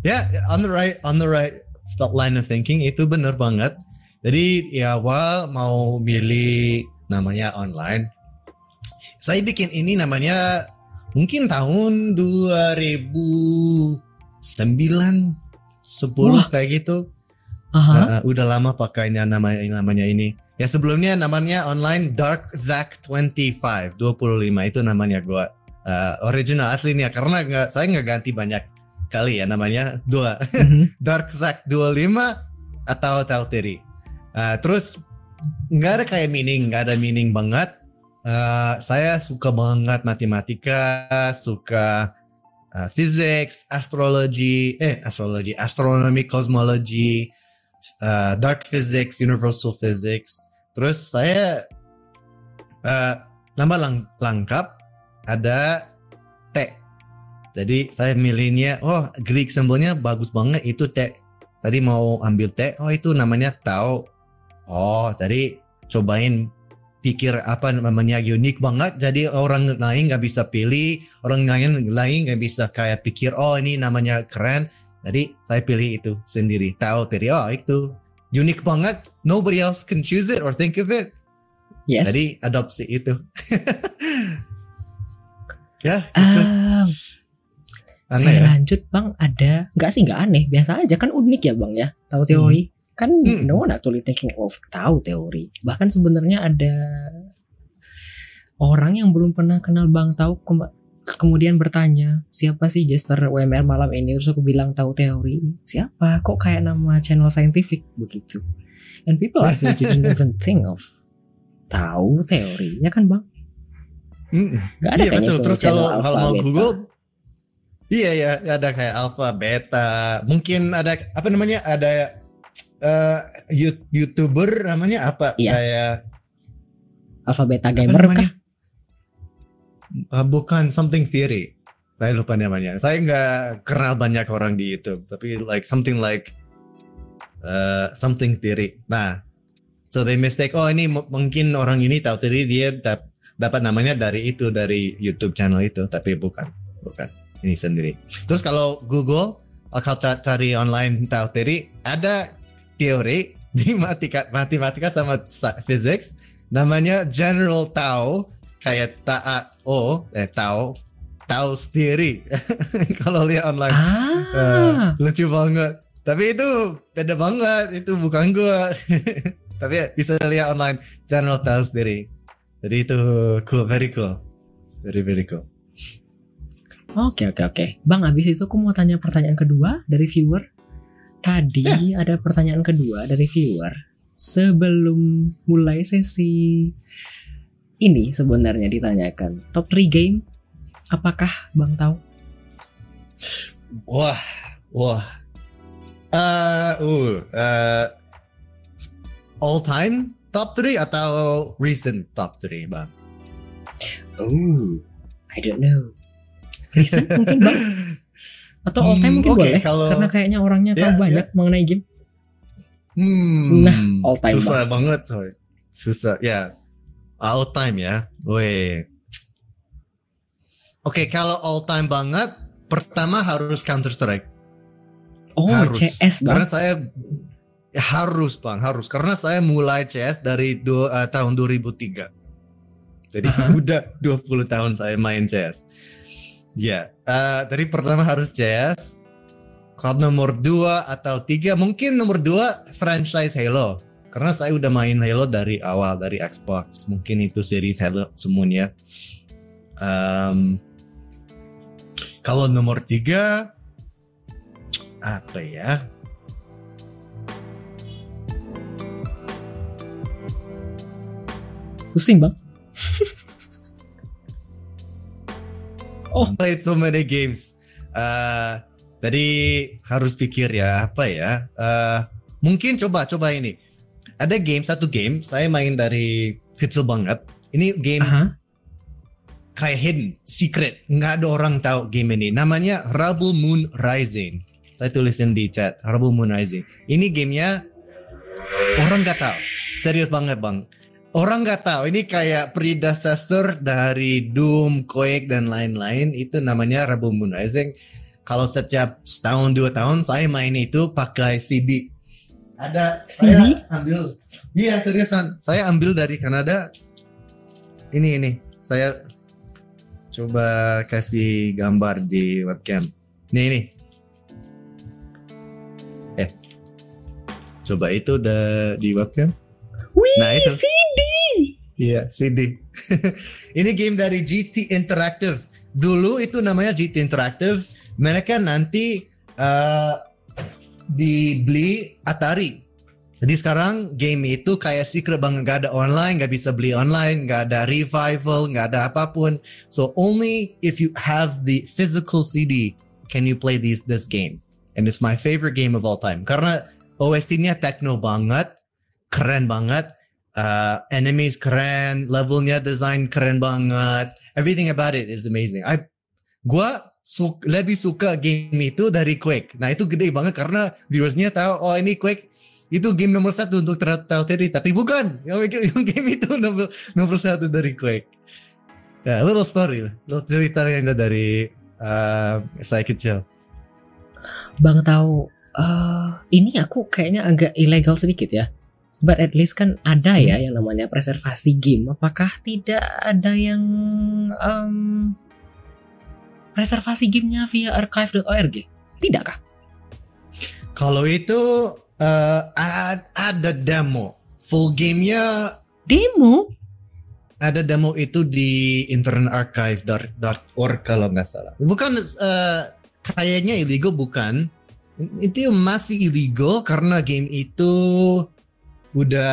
Ya, on the right on the right line of thinking itu benar banget. Jadi ya awal mau milih namanya online. Saya bikin ini namanya mungkin tahun 2009 10 Wah. kayak gitu. Aha. Uh, udah lama pakainya namanya namanya ini. Ya sebelumnya namanya online Dark Zack 25 25 itu namanya gua uh, original aslinya karena nggak saya nggak ganti banyak kali ya namanya dua Mhm. Dark Zack 25 atau Tauteri. Uh, terus nggak ada kayak meaning nggak ada meaning banget. Uh, saya suka banget matematika, suka uh, physics, astrology, eh astrology, astronomy, cosmology, uh, dark physics, universal physics. Terus saya uh, nama lang- lengkap ada T. Jadi saya milihnya, oh Greek symbolnya bagus banget itu T. Tadi mau ambil T, oh itu namanya Tau. Oh, jadi cobain pikir apa namanya unik banget. Jadi orang lain nggak bisa pilih, orang lain lain nggak bisa kayak pikir, oh ini namanya keren. Jadi saya pilih itu sendiri. Tahu tadi oh itu unik banget. Nobody else can choose it or think of it. Yes. Jadi adopsi itu. ya. Ah, Aneh saya ya? lanjut bang ada nggak sih nggak aneh biasa aja kan unik ya bang ya tahu teori kan Hmm. no one actually thinking of tahu teori bahkan sebenarnya ada orang yang belum pernah kenal bang tahu kema- kemudian bertanya siapa sih Jester WMR malam ini terus aku bilang tahu teori siapa kok kayak nama channel scientific begitu and people actually didn't even think of tahu teori ya kan bang Mm-mm. nggak ada Iya kayaknya betul. Terus kalau kalau alpha, mau beta. Google, iya ya ada kayak alpha, beta. Mungkin ada apa namanya? Ada you- youtuber namanya apa? Iya. Kayak alpha beta apa gamer kah? Eh, bukan something theory. Saya lupa namanya. Saya nggak kenal banyak orang di YouTube, tapi like something like eh, something theory. Nah, so they mistake. Oh ini mu- mungkin orang ini tahu theory dia dap- dapat namanya dari itu dari YouTube channel itu, tapi bukan, bukan. Ini sendiri. Terus kalau Google, kalau ca- cari online tahu theory, ada teori di matematika, matematika sama sa- physics. Namanya general Tao kayak Tao eh Tao Tao sendiri. Kalau lihat online. Ah. Eh, lucu banget. Tapi itu beda banget itu bukan gua. Tapi ya, bisa lihat online channel Tao sendiri. Jadi itu cool very cool. Very very cool. Oke oke oke. Bang abis itu aku mau tanya pertanyaan kedua dari viewer. Tadi ada pertanyaan kedua dari viewer. Sebelum mulai sesi ini sebenarnya ditanyakan top 3 game. Apakah Bang tahu? wah wah eh uh, uh, all time top 3 atau recent top 3 bang Oh, I don't know. Recent mungkin Bang atau all time Hmm, mungkin oke, boleh kalau- karena kayaknya orangnya tahu Ya, ya. banyak mengenai game. Hmm, Nah, all time susah banget coy. Susah, ya. All time ya. Weh. Oke, kalau all time banget, pertama harus Counter Strike. Oh, harus. CS Bang. Karena saya ya, harus bang, harus. Karena saya mulai CS dari eh, tahun 2003. Jadi Aha. udah 20 tahun saya main CS. Ya, eh, dari pertama harus CS. Kalau nomor 2 atau 3, mungkin nomor 2 franchise Halo. Karena saya udah main Halo dari awal, dari Xbox. Mungkin itu series Halo semuanya. Em, kalau nomor 3, apa ya? Pusing Bang. played so many games. Uh, tadi harus pikir ya apa ya. Uh, mungkin coba coba ini. Ada game satu game saya main dari kecil banget. Ini game Aha. kayak hidden, secret, nggak ada orang tahu game ini. Namanya Rebel Moon Rising. Saya tulisin di chat Rebel Moon Rising. Ini gamenya orang nggak tahu. Serius banget bang. Orang nggak tahu. Ini kayak predecessor dari Doom, Quake dan lain-lain. Itu namanya Rebel Moon Rising. Kalau setiap setahun dua tahun saya main itu pakai CD. Ada CD? saya ambil. Iya seriusan. Saya ambil dari Kanada. Ini ini. Saya coba kasih gambar di webcam. Nih ini. Eh. Coba itu udah di webcam. Wih, Nah, itu. CD. Iya, CD. ini game dari GT Interactive. Dulu itu namanya GT Interactive. Mereka nanti eh, dibeli Atari. Jadi sekarang game itu kayak secret banget, gak ada online, gak bisa beli online, gak ada revival, gak ada apa pun. So only if you have the physical CD can you play this this game. And it's my favorite game of all time. Karena OST-nya techno banget, keren banget, uh, enemies keren, levelnya design keren banget, everything about it is amazing. I, gua su- lebih suka game itu dari Quake. Nah itu gede banget karena viewersnya tahu oh ini Quake itu game nomor satu untuk Telltale tapi bukan yang, game itu nomor nomor satu dari Quake. Ya, little story, little cerita yang dari uh, saya kecil. Bang tahu eh ini aku kayaknya agak ilegal sedikit ya. But at least kan ada ya yang namanya preservasi game. Apakah tidak ada yang em, preservasi gamenya via archive.org? Tidakkah? Kalau itu ad- ada demo. Full gamenya Demo? ada demo itu di internetarchive.org kalau nggak salah. Bukan eh, kayaknya illegal bukan. Itu masih illegal karena game itu udah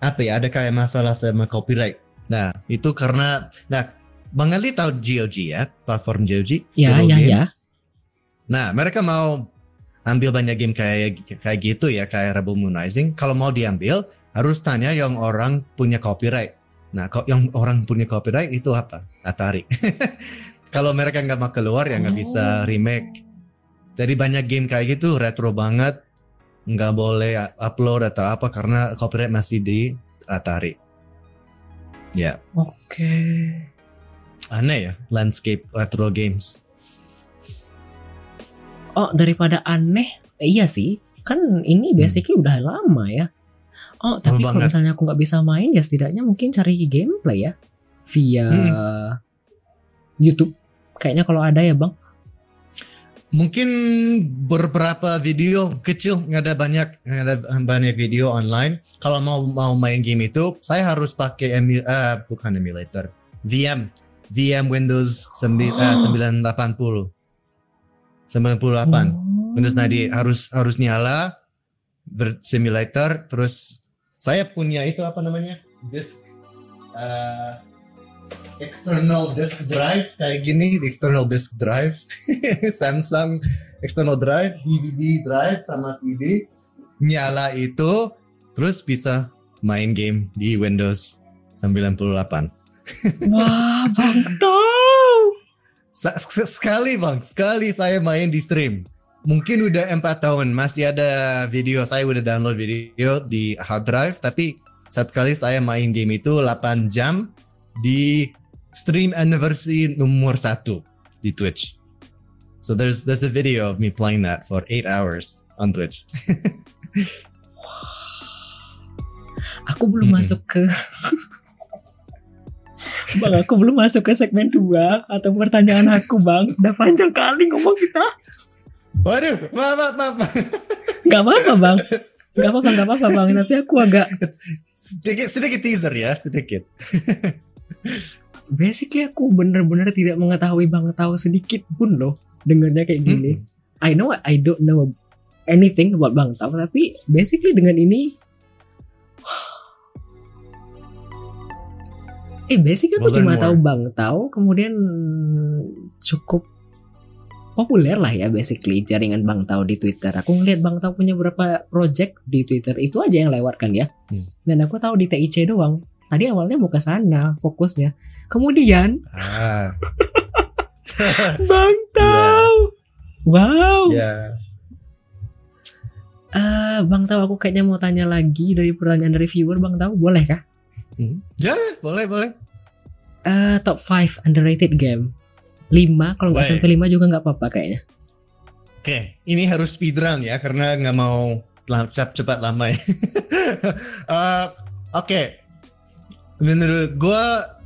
apa ya ada kayak masalah sama copyright. Nah itu karena nah Bang Ali tahu GOG ya platform GOG. Ya, Global ya, Games. ya. Nah mereka mau ambil banyak game kayak kayak gitu ya kayak Rebel Moon Rising. Kalau mau diambil harus tanya yang orang punya copyright. Nah, kok yang orang punya copyright itu apa? Atari. Kalau mereka nggak mau keluar ya nggak bisa Oh. remake. Jadi banyak game kayak gitu retro banget, nggak boleh upload atau apa karena copyright masih di Atari. Ya, Oke. aneh ya landscape retro games. Oh, daripada aneh, eh, iya sih. Kan ini basically udah lama ya. Oh, tapi kalau misalnya aku nggak bisa main ya setidaknya mungkin cari gameplay ya via YouTube. Kayaknya kalau ada ya, Bang. Mungkin beberapa video kecil nggak ada banyak nggak ada banyak video online. Kalau mau mau main game itu, saya harus pakai emu, eh, bukan emulator, VM, VM Windows eh, 980, 98. Oh. Windows 90 harus harus nyala bersimulator terus saya punya itu apa namanya disk eh, external disk drive kayak gini external disk drive Samsung external drive DVD drive sama CD nyala itu terus bisa main game di Windows 98 Wah, Bang sekali bang, sekali saya main di stream. Mungkin udah empat tahun, masih ada video. Saya udah download video di hard drive, tapi satu kali saya main game itu 8 jam di stream anniversary nomor satu di Twitch. So there's there's a video of me playing that for 8 hours on Twitch. Aku belum Mm-mm. masuk ke Bang, aku belum masuk ke segmen 2 atau pertanyaan aku, Bang. Udah panjang kali ngomong kita. Waduh, maaf maaf maaf. Gak apa-apa, Bang. Gak apa-apa, gak apa-apa, Bang. Tapi aku agak Sedikit sedikit teaser ya, sedikit. Basically aku bener-bener tidak mengetahui Bang tahu sedikit pun loh dengarnya kayak gini. I know I don't know anything about Bang Tau tapi basically dengan ini Eh basically aku cuma tahu Bang Tau kemudian cukup populer lah ya basically jaringan Bang Tau di Twitter. Aku ngeliat Bang Tau punya beberapa project di Twitter itu aja yang lewat kan ya. Hmm. Dan aku tahu di TIC doang. Tadi awalnya mau ke sana fokusnya. Kemudian Ah, Bang Tau. Wow. ya. Eh, Bang Tau aku kayaknya mau tanya lagi dari pertanyaan dari viewer Bang Tau boleh kah? Hmm. Ya, boleh boleh. Eh, top 5 underrated game. 5 kalau nggak sampai 5 juga nggak apa-apa kayaknya. Oke, ini harus speedrun ya karena nggak mau cepat cepat lama ya. Eh, Oke, menurut gua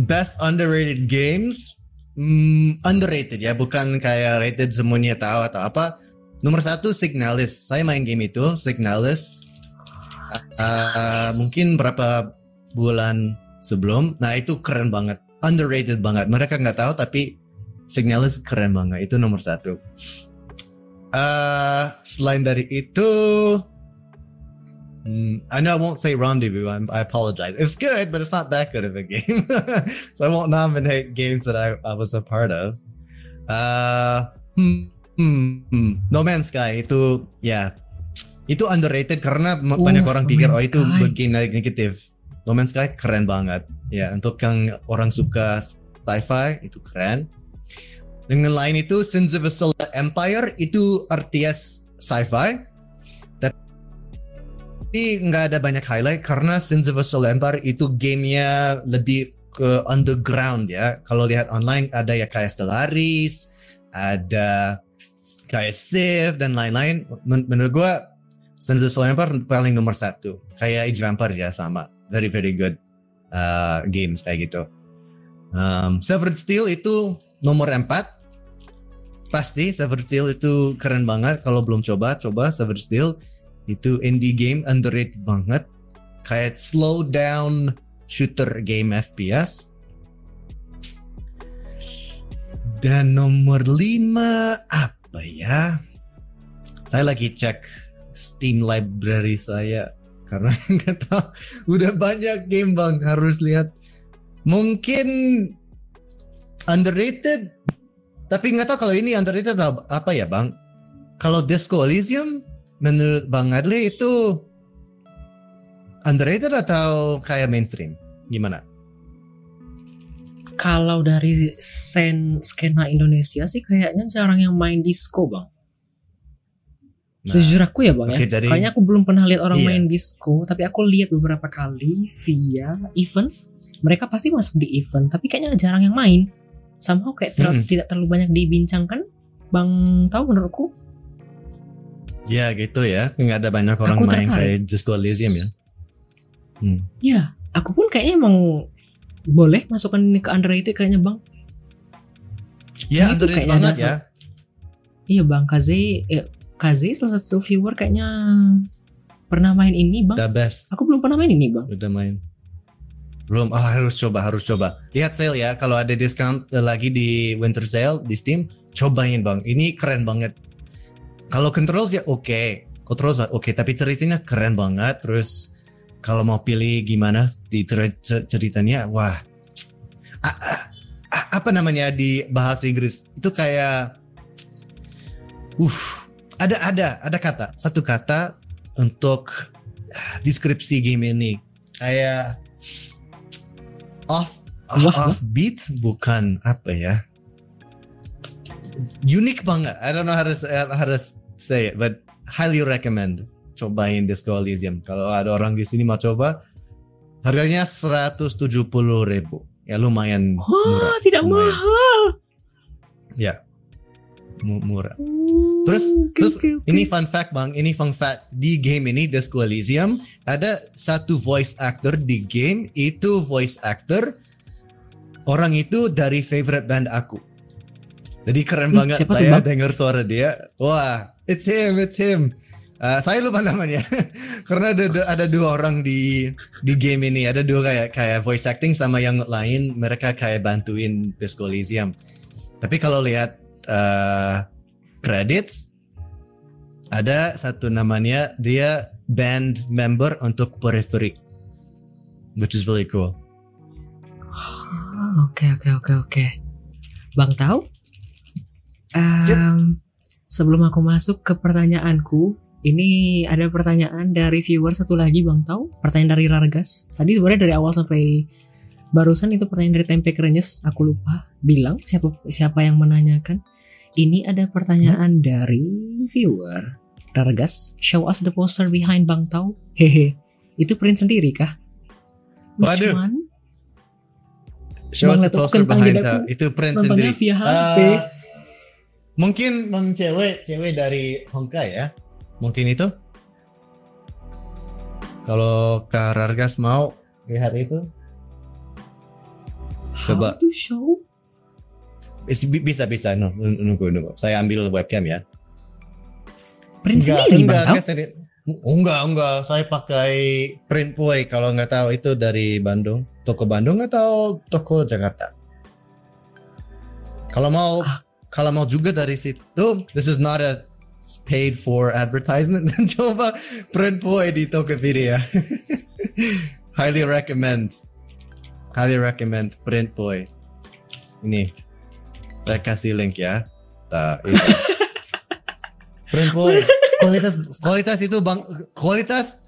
best underrated games hmm, underrated ya, bukan kayak rated semuanya tahu atau apa. Nomor satu Signalis. Saya main game itu Signalis. eh, mungkin berapa bulan sebelum. Nah itu keren banget, underrated banget. Mereka nggak tahu tapi Signalis keren banget. Itu nomor satu. Uh, selain dari itu, hmm, I know I won't say Rendezvous. I'm, I apologize. It's good, but it's not that good of a game. so I won't nominate games that I, I was a part of. Uh, hmm, hmm, hmm. No Man's Sky itu ya itu underrated karena Oh, banyak orang No pikir Man's oh itu bikin negatif. No Man's Sky keren banget. Ya untuk yang orang suka sci-fi itu keren. Dengan lain itu Sins of a Solar Empire itu RTS sci-fi. Tapi nggak ada banyak highlight karena Sins of a Solar Empire itu gamenya lebih ke underground ya. Kalau lihat online ada ya kayak Stellaris, ada kayak Civ dan lain-lain. Men- menurut gue Sunset Slamper paling nomor satu. Kayak Age Vampire ya sama. Very very good uh, games kayak gitu. Um, Severed Steel itu nomor 4 pasti Severed Steel itu keren banget kalau belum coba coba Severed Steel itu indie game underrated banget. Kayak slow down shooter game FPS dan nomor 5 apa ya? Saya lagi cek Steam library saya karena nggak tahu. Udah banyak game bang. Harus lihat. Mungkin underrated tapi nggak tahu kalau ini underrated apa ya bang? Kalau Disco Elysium menurut bang Adli itu underrated atau kayak mainstream gimana Kalau dari sen skena Indonesia sih kayaknya jarang yang main disco bang. Nah, Sejujur aku ya bang oke, ya. dari- Kayaknya aku belum pernah lihat orang Iya. main disco, tapi aku lihat beberapa kali via event. Mereka pasti masuk di event, tapi kayaknya jarang yang main. Somehow kayak ter- Mm-mm. tidak terlalu banyak dibincangkan. Bang tahu menurutku? Ya gitu ya. Nggak ada banyak orang Aku main tertarik. kayak Disco Elysium ya. Hmm. Ya, aku pun kayaknya emang boleh masukkan ini ke underrated kayaknya bang. ya Nah, itu kayaknya banget ada ya. Iya bang. Kaze, eh, Kaze salah satu viewer kayaknya pernah main ini bang. the best. Aku belum pernah main ini bang. udah main. Belum. Ah harus coba harus coba. Lihat sale ya. Kalau ada discount eh, lagi di winter sale di Steam cobain bang. Ini keren banget kalau controls ya oke. Controls oke. Tapi ceritanya keren banget. Terus kalau mau pilih gimana di cer- cer- ceritanya wah. A- a- a- apa namanya di bahasa Inggris? Itu kayak uh ada ada ada kata. Satu kata untuk deskripsi game ini. Kayak off off beat bukan apa ya? Unik banget. I don't know how to say, it but highly recommend cobain Disco Elysium kalau ada orang di sini mau coba harganya 170 ribu ya lumayan Wah murah tidak lumayan. mahal. ya mu- murah Terus- Oke, terus oke, oke. Ini fun fact bang, ini fun fact di game ini Disco Elysium ada satu voice actor di game itu voice actor orang itu dari favorite band aku. Jadi keren banget siapa saya dengar suara dia. Wah, it's him, it's him. Uh, saya lupa namanya karena ada ada dua orang di di game ini ada dua kayak kayak voice acting sama yang lain mereka kayak bantuin Disco Elysium. Tapi kalau lihat uh, credits ada satu namanya dia band member untuk Periphery which is really cool Ah, Oke oke oke oke. Bang tahu? Em, sebelum aku masuk ke pertanyaanku, ini ada pertanyaan dari viewer satu lagi Bang tahu? Pertanyaan dari Largas. Tadi sebenarnya dari awal sampai barusan itu pertanyaan dari Tempe Krenyes, aku lupa bilang siapa siapa yang menanyakan. Ini ada pertanyaan dari viewer. Largas, show us the poster behind Bang Tau. Hehe. Itu print sendiri kah? Which Waduh. one? show us the poster behind that. itu print sendiri via HP. Uh, mungkin meng cewek cewek dari Hongkai ya mungkin itu kalau Kak Rargas mau lihat itu coba. How to show? Is- bi- bisa bisa no, nunggu nunggu saya ambil webcam ya Print sendiri enggak, bang enggak, sendiri. enggak, enggak. Saya pakai print boy. Kalau nggak tahu itu dari Bandung, toko Bandung atau toko Jakarta. Kalau mau, Ah. Kalau mau juga dari situ, this is not a paid for advertisement. Coba print boy di Tokopedia. Highly recommend. Highly recommend print boy. Ini, saya kasih link ya. Nah, itu. Print boy. Kualitas kualitas itu bang kualitas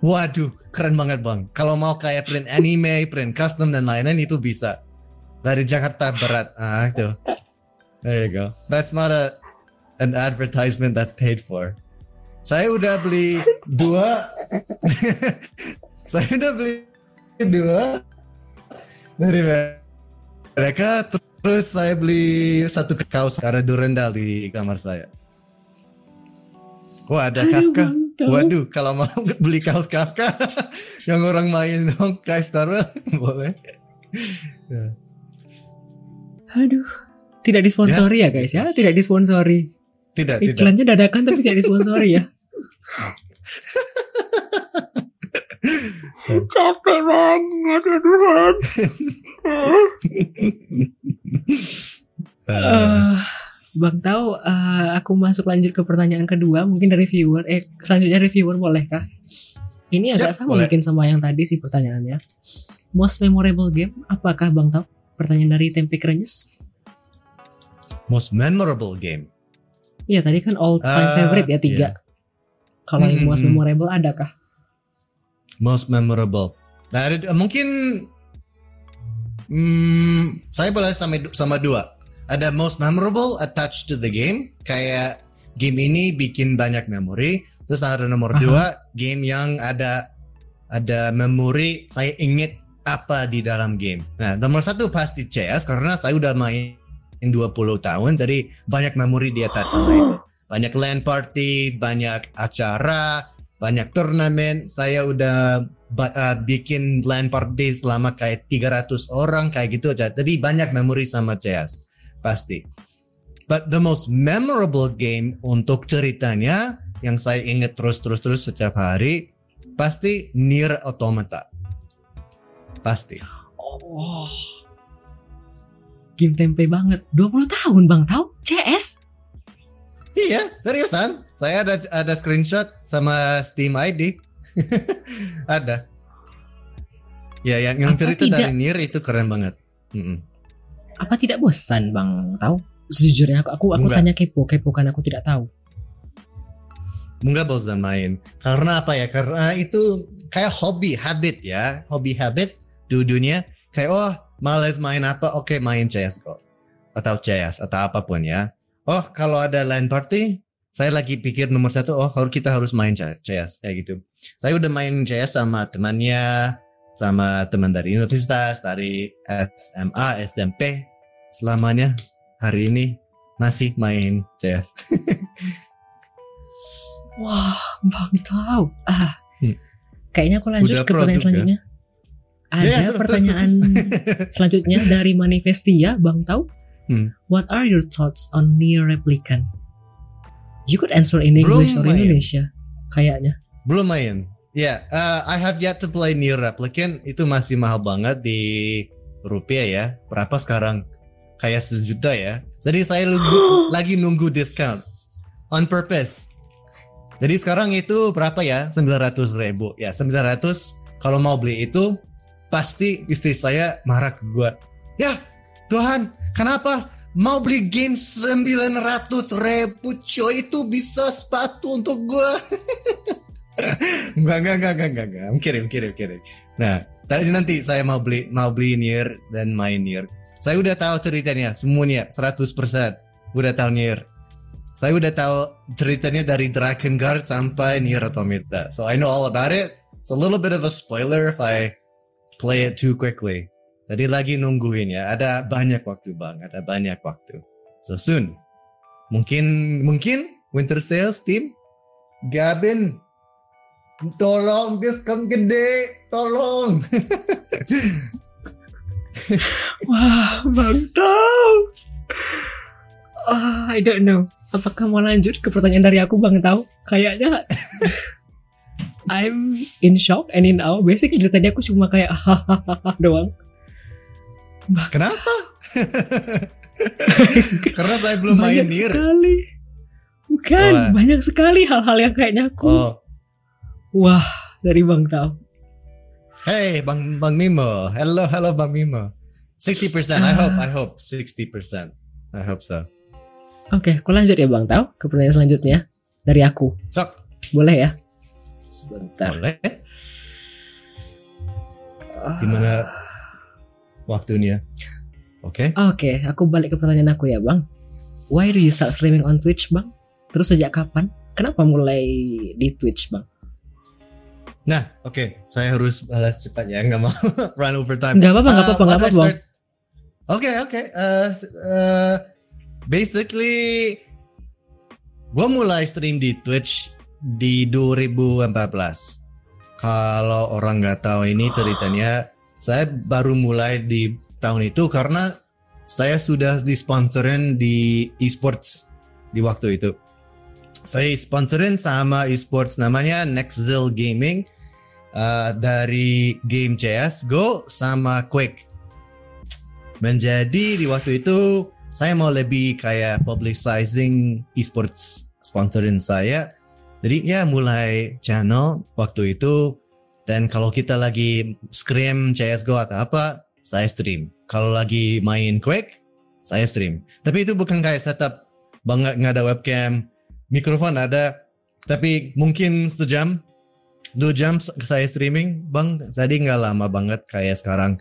waduh keren banget bang. Kalau mau kayak print anime, print custom dan lain-lain itu bisa dari Jakarta Barat. Ah itu. There you go. That's not a an advertisement that's paid for. Saya udah beli dua. saya udah beli dua dari mereka. Terus saya beli satu kaos karena durendal di kamar saya. Wah ada Kafka. Waduh, kalau mau beli kaos Kafka yang orang main dong Wars boleh. Ya. Aduh. Tidak disponsori ya, guys ya, tidak disponsori. Tidak, tidak. Iklannya dadakan tapi tidak disponsori ya. Capek banget ya Tuhan. Eh, Eh, Bang tahu eh, aku masuk lanjut ke pertanyaan kedua mungkin dari viewer eh selanjutnya reviewer boleh kah? Ini agak Yap, sama boleh. mungkin sama yang tadi sih pertanyaannya. Most memorable game apakah Bang tahu? Pertanyaan dari Tempe Krenyes. Most memorable game. Iya tadi kan all time Ah, favorite ya tiga. Kalau yang Hmm, most hmm, hmm. memorable adakah? Most memorable. Nah, ada- mungkin hmm, saya boleh sama sama dua. Ada most memorable attached to the game, kayak game ini bikin banyak memori. Terus ada nomor Aha. dua, game yang ada ada memori saya inget apa di dalam game. Nah, nomor satu pasti CS karena saya udah main 20 tahun, jadi banyak memori di attach sama itu. Banyak LAN party, banyak acara, banyak turnamen. Saya udah uh, bikin LAN party selama kayak 300 orang kayak gitu aja. Jadi banyak memori sama CS pasti. But the most memorable game untuk ceritanya yang saya ingat terus-terus-terus setiap hari pasti Nier Automata. Pasti. Oh. Game tempe banget. 20 tahun Bang tahu? CS? Iya, seriusan. Saya ada ada screenshot sama Steam ID. ada. Ya, yang yang Apa cerita tidak? dari Nier itu keren banget. Mm-mm. Apa tidak bosan Bang tahu? Sejujurnya aku aku, aku Enggak. tanya kepo, kepo kan aku tidak tahu. Enggak bosan main. Karena apa ya? Karena itu kayak hobi, habit ya. Hobi habit dudunya kayak oh males main apa? Oke main CS kok. Atau CS atau apa pun ya. Oh kalau ada LAN party, saya lagi pikir nomor satu, oh harus kita harus main CS kayak gitu. Saya udah main CS sama temannya, sama teman dari universitas, dari SMA, SMP, selamanya hari ini masih main CS. Wah, Bang tahu. Ah. Hmm. Kayaknya aku lanjut Udah ke pertanyaan produk ya? Ada Ya, terus, pertanyaan selanjutnya dari Manifestia, Bang tahu? Hmm. What are your thoughts on Near Replicant? You could answer in Belum English or main. Indonesia. Kayaknya. Belum main. Ya, uh, I have yet to play Nier Replicant. Itu masih mahal banget di rupiah ya. Berapa sekarang? Kayak sejuta ya. Jadi saya nunggu, lagi nunggu discount. On purpose. Jadi sekarang itu berapa ya? 900 ribu. Ya 900 kalau mau beli itu pasti istri saya marah ke gua. Ya Tuhan kenapa mau beli game 900 ribu coy itu bisa sepatu untuk gua. Enggak, enggak, enggak, enggak, enggak, enggak. Kirim, kirim, kirim. Nah, tadi nanti saya mau beli mau beli Nier dan main Nier. Saya udah tahu ceritanya semuanya 100%. Udah tahu Nier. Saya udah tahu ceritanya dari Dragon Guard sampai Nier Automata. So I know all about it. It's a little bit of a spoiler if I play it too quickly. Tadi lagi nungguin ya. Ada banyak waktu bang. Ada banyak waktu. So soon. Mungkin mungkin Winter Sales team. Gabin. Tolong diskon gede. Tolong. Wah, Bang tahu. Ah, I don't know. Apakah mau lanjut ke pertanyaan dari aku Bang tahu? Kayaknya I'm in shock and in awe. Basically dari tadi aku cuma kayak hahaha doang. Kenapa? Karena saya belum main banyak Nier. sekali. Bukan, Wah. banyak sekali hal-hal yang kayaknya aku. Oh, Wah, dari Bang tahu. hey Bang Bang Mimo. Hello, hello Bang Mimo. 60%. I hope, I hope 60%. I hope so. Oke, aku lanjut ya Bang tahu ke pertanyaan selanjutnya dari aku. Sok, Boleh ya? Sebentar. boleh. Ah. Gimana waktunya? Oke. Oke, aku balik ke pertanyaan aku ya, Bang. Why do you start streaming on Twitch, Bang? Terus sejak kapan? Kenapa mulai di Twitch, Bang? Nah, oke. Saya harus balas cepat ya, nggak mau run over time. Nggak apa-apa, nggak Uh, apa-apa, nggak apa-apa, Bang. start- Oke, oke. Uh, uh, basically, gue mulai stream di Twitch di 2014. Kalau orang nggak tahu ini ceritanya, saya baru mulai di tahun itu karena saya sudah disponsorin di esports di waktu itu. Saya sponsorin sama esports namanya Nextzil Gaming uh, dari game CS Go sama Quake. Menjadi di waktu itu saya mau lebih kayak publicizing esports sponsorin saya. Jadi ya mulai channel waktu itu dan kalau kita lagi scrim CSGO atau apa, saya stream. Kalau lagi main Quake, saya stream. Tapi itu bukan kayak setup banget nggak ada webcam, mikrofon ada, tapi mungkin sejam, dua jam saya streaming, bang. Tadi nggak lama banget kayak sekarang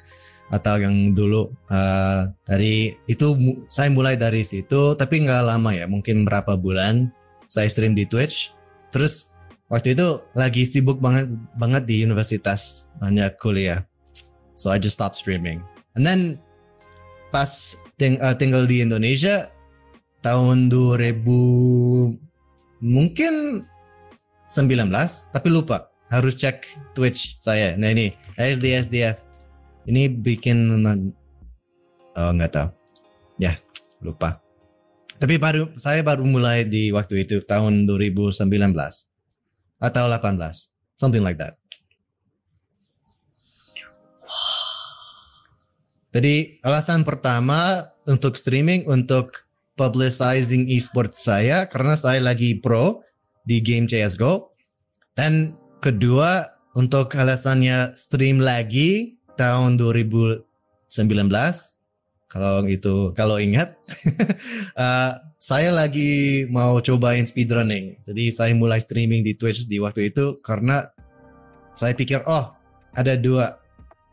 atau yang dulu uh, dari itu saya mulai dari situ tapi nggak lama ya mungkin berapa bulan saya stream di Twitch terus waktu itu lagi sibuk banget banget di universitas banyak kuliah. So I just stop streaming. And then pas ting uh, tinggal di Indonesia tahun 2000 mungkin 19 tapi lupa. Harus cek Twitch saya. Nah ini SDSDF ini bikin oh nggak tahu. Ya lupa tapi baru saya baru mulai di waktu itu tahun 2019 atau 18 something like that. Jadi alasan pertama untuk streaming untuk publicizing esports saya karena saya lagi pro di game CSGO dan kedua untuk alasannya stream lagi tahun 2019 kalau itu kalau ingat uh, saya lagi mau cobain speedrunning. Jadi saya mulai streaming di Twitch di waktu itu karena saya pikir oh ada dua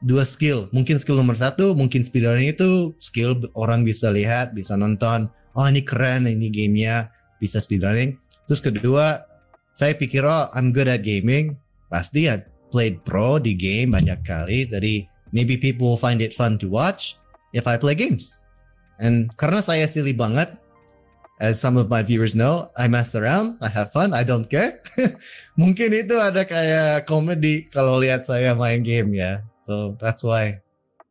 dua skill. Mungkin skill nomor satu mungkin speedrunning itu skill orang bisa lihat bisa nonton. Oh ini keren ini gamenya bisa speedrunning. Terus kedua saya pikir oh I'm good at gaming. Pasti ya played pro di game banyak kali. Jadi maybe people will find it fun to watch if I play games. And karena saya silly banget, as some of my viewers know, I mess around, I have fun, I don't care. Mungkin itu ada kayak komedi kalau lihat saya main game ya. So that's why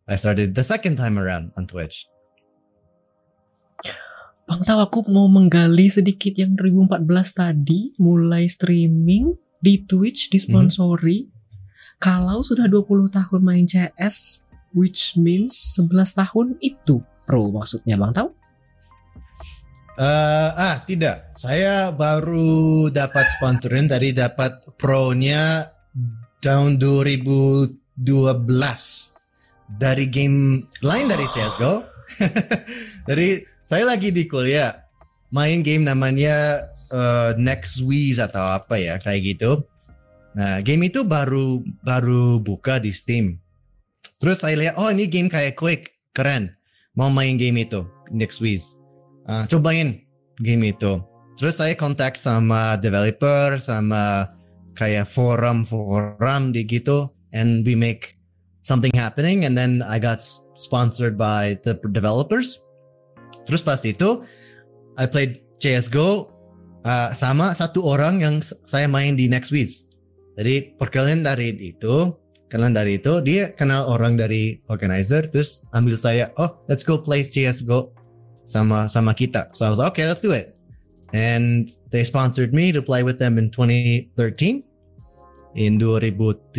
I started the second time around on Twitch. Bang tahu aku mau menggali sedikit yang 2014 tadi mulai streaming di Twitch disponsori. Mm -hmm kalau sudah 20 tahun main CS, which means 11 tahun itu pro maksudnya Bang tahu? Uh, ah tidak, saya baru dapat sponsorin tadi dapat pro-nya tahun 2012 dari game lain dari CS:GO. dari saya lagi di kuliah main game namanya uh, Next Wiz atau apa ya kayak gitu. Nah, game itu baru baru buka di Steam. Terus saya lihat, oh ini game kayak Quake, keren. Mau main game itu, next week. Uh, cobain game itu. Terus saya kontak sama developer, sama kayak forum-forum di gitu, and we make something happening, and then I got sponsored by the developers. Terus pas itu, I played CS:GO uh, sama satu orang yang saya main di next week. Jadi perkenalan dari itu, kenalan dari itu dia kenal orang dari organizer terus ambil saya, oh let's go play CS:GO sama sama kita. So I was like, okay, let's do it. And they sponsored me to play with them in 2013. In 2013,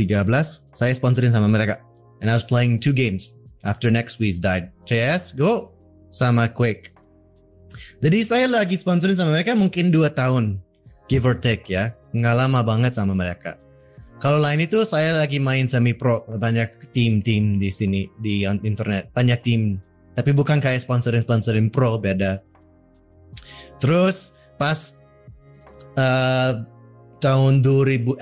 saya sponsorin sama mereka. And I was playing two games after next week died. CS Go sama Quake. Jadi saya lagi sponsorin sama mereka mungkin dua tahun, give or take ya. Nggak lama banget sama mereka. Kalau lain itu saya lagi main semi pro banyak tim-tim di sini di internet banyak tim tapi bukan kayak sponsorin sponsorin pro beda. Terus pas uh, tahun 2014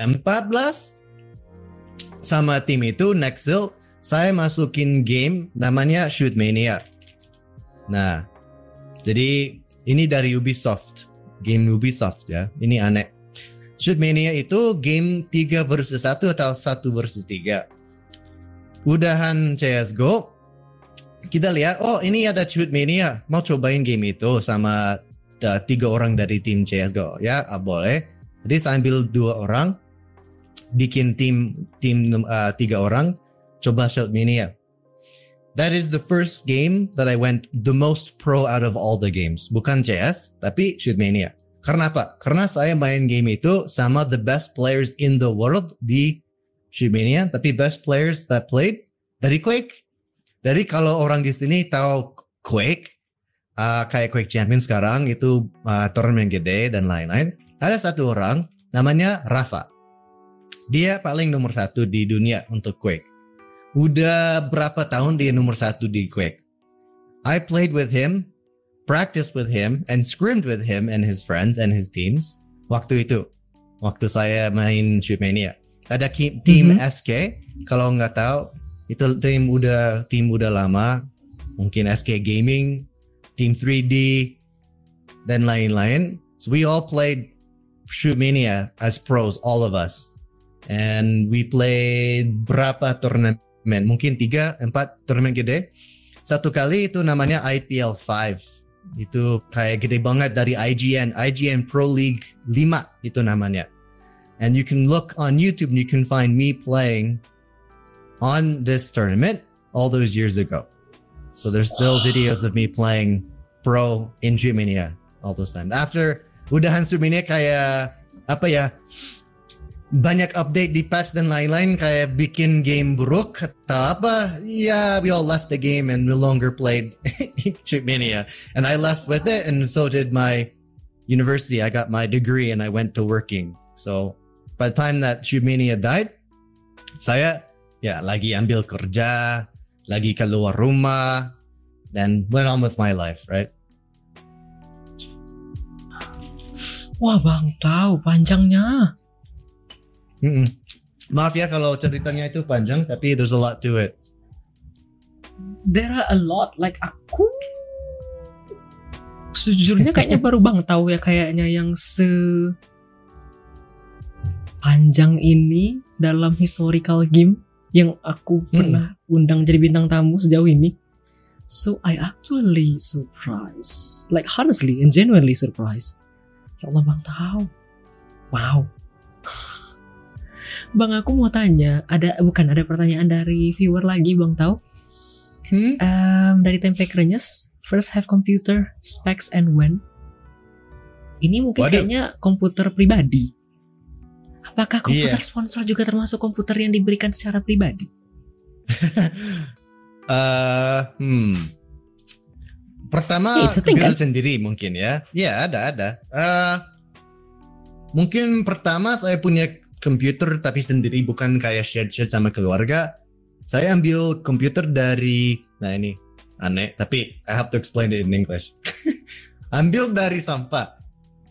sama tim itu Nexil saya masukin game namanya Shoot Mania. Nah, jadi ini dari Ubisoft, game Ubisoft ya. Ini aneh. Shoot Mania itu game 3 versus 1 atau 1 versus 3. Udahan CSGO, kita lihat, oh ini ada Shoot Mania, mau cobain game itu sama uh, tiga orang dari tim CSGO. Ya, ah, boleh. Jadi ambil dua orang, bikin tim tim uh, tiga orang, coba Shoot Mania. That is the first game that I went the most pro out of all the games. Bukan CS, tapi Shoot Mania. Karena apa? Karena saya main game itu sama the best players in the world di Shoot Mania, tapi best players that played dari Quake. Jadi kalau orang di sini tahu Quake, uh, kayak Quake Champion sekarang itu uh, turnamen gede dan lain-lain. Ada satu orang namanya Rafa. Dia paling nomor satu di dunia untuk Quake. Udah berapa tahun dia nomor satu di Quake. I played with him, practiced with him, and scrimmed with him and his friends and his teams waktu itu. Waktu saya main Shootmania. Ada tim mm -hmm. SK, kalau nggak tahu itu tim udah tim udah lama, mungkin SK Gaming, Team 3D, dan lain-lain. So we all played Shootmania as pros, all of us. And we played berapa turnamen? Mungkin tiga, empat turnamen gede. Satu kali itu namanya IPL 5. Itu kayak gede banget dari IGN. IGN Pro League 5 itu namanya. And you can look on YouTube and you can find me playing on this tournament all those years ago. So there's still videos of me playing pro in Shootmania all those times. After udahan Submania kayak apa ya banyak update di patch dan lain-lain kayak bikin game buruk atau apa yeah we all left the game and no longer played Shootmania and I left with it and so did my university. I got my degree and I went to working. So by the time that Shootmania died saya ya lagi ambil kerja lagi keluar rumah dan went on with my life right? Wah bang tahu panjangnya. Mm-mm. Maaf ya kalau ceritanya itu panjang, tapi there's a lot to it. There are a lot, like aku sejujurnya kayaknya baru bang tahu ya kayaknya yang se panjang ini dalam historical game yang aku hmm. pernah undang jadi bintang tamu sejauh ini. So I actually surprised, like honestly and genuinely surprised Ya Allah bang tahu. Wow. Bang aku mau tanya, ada bukan ada pertanyaan dari viewer lagi bang tahu? Hmm? Um, dari Tempe Krenyes, first have computer specs and when? Ini mungkin Waduh. kayaknya komputer pribadi. Apakah komputer yeah. sponsor juga termasuk komputer yang diberikan secara pribadi? uh, hmm. Pertama komputer kan? sendiri mungkin ya. Ya ada ada. Uh, mungkin pertama saya punya komputer tapi sendiri bukan kayak share share sama keluarga. Saya ambil komputer dari nah ini aneh tapi I have to explain it in English. ambil dari sampah.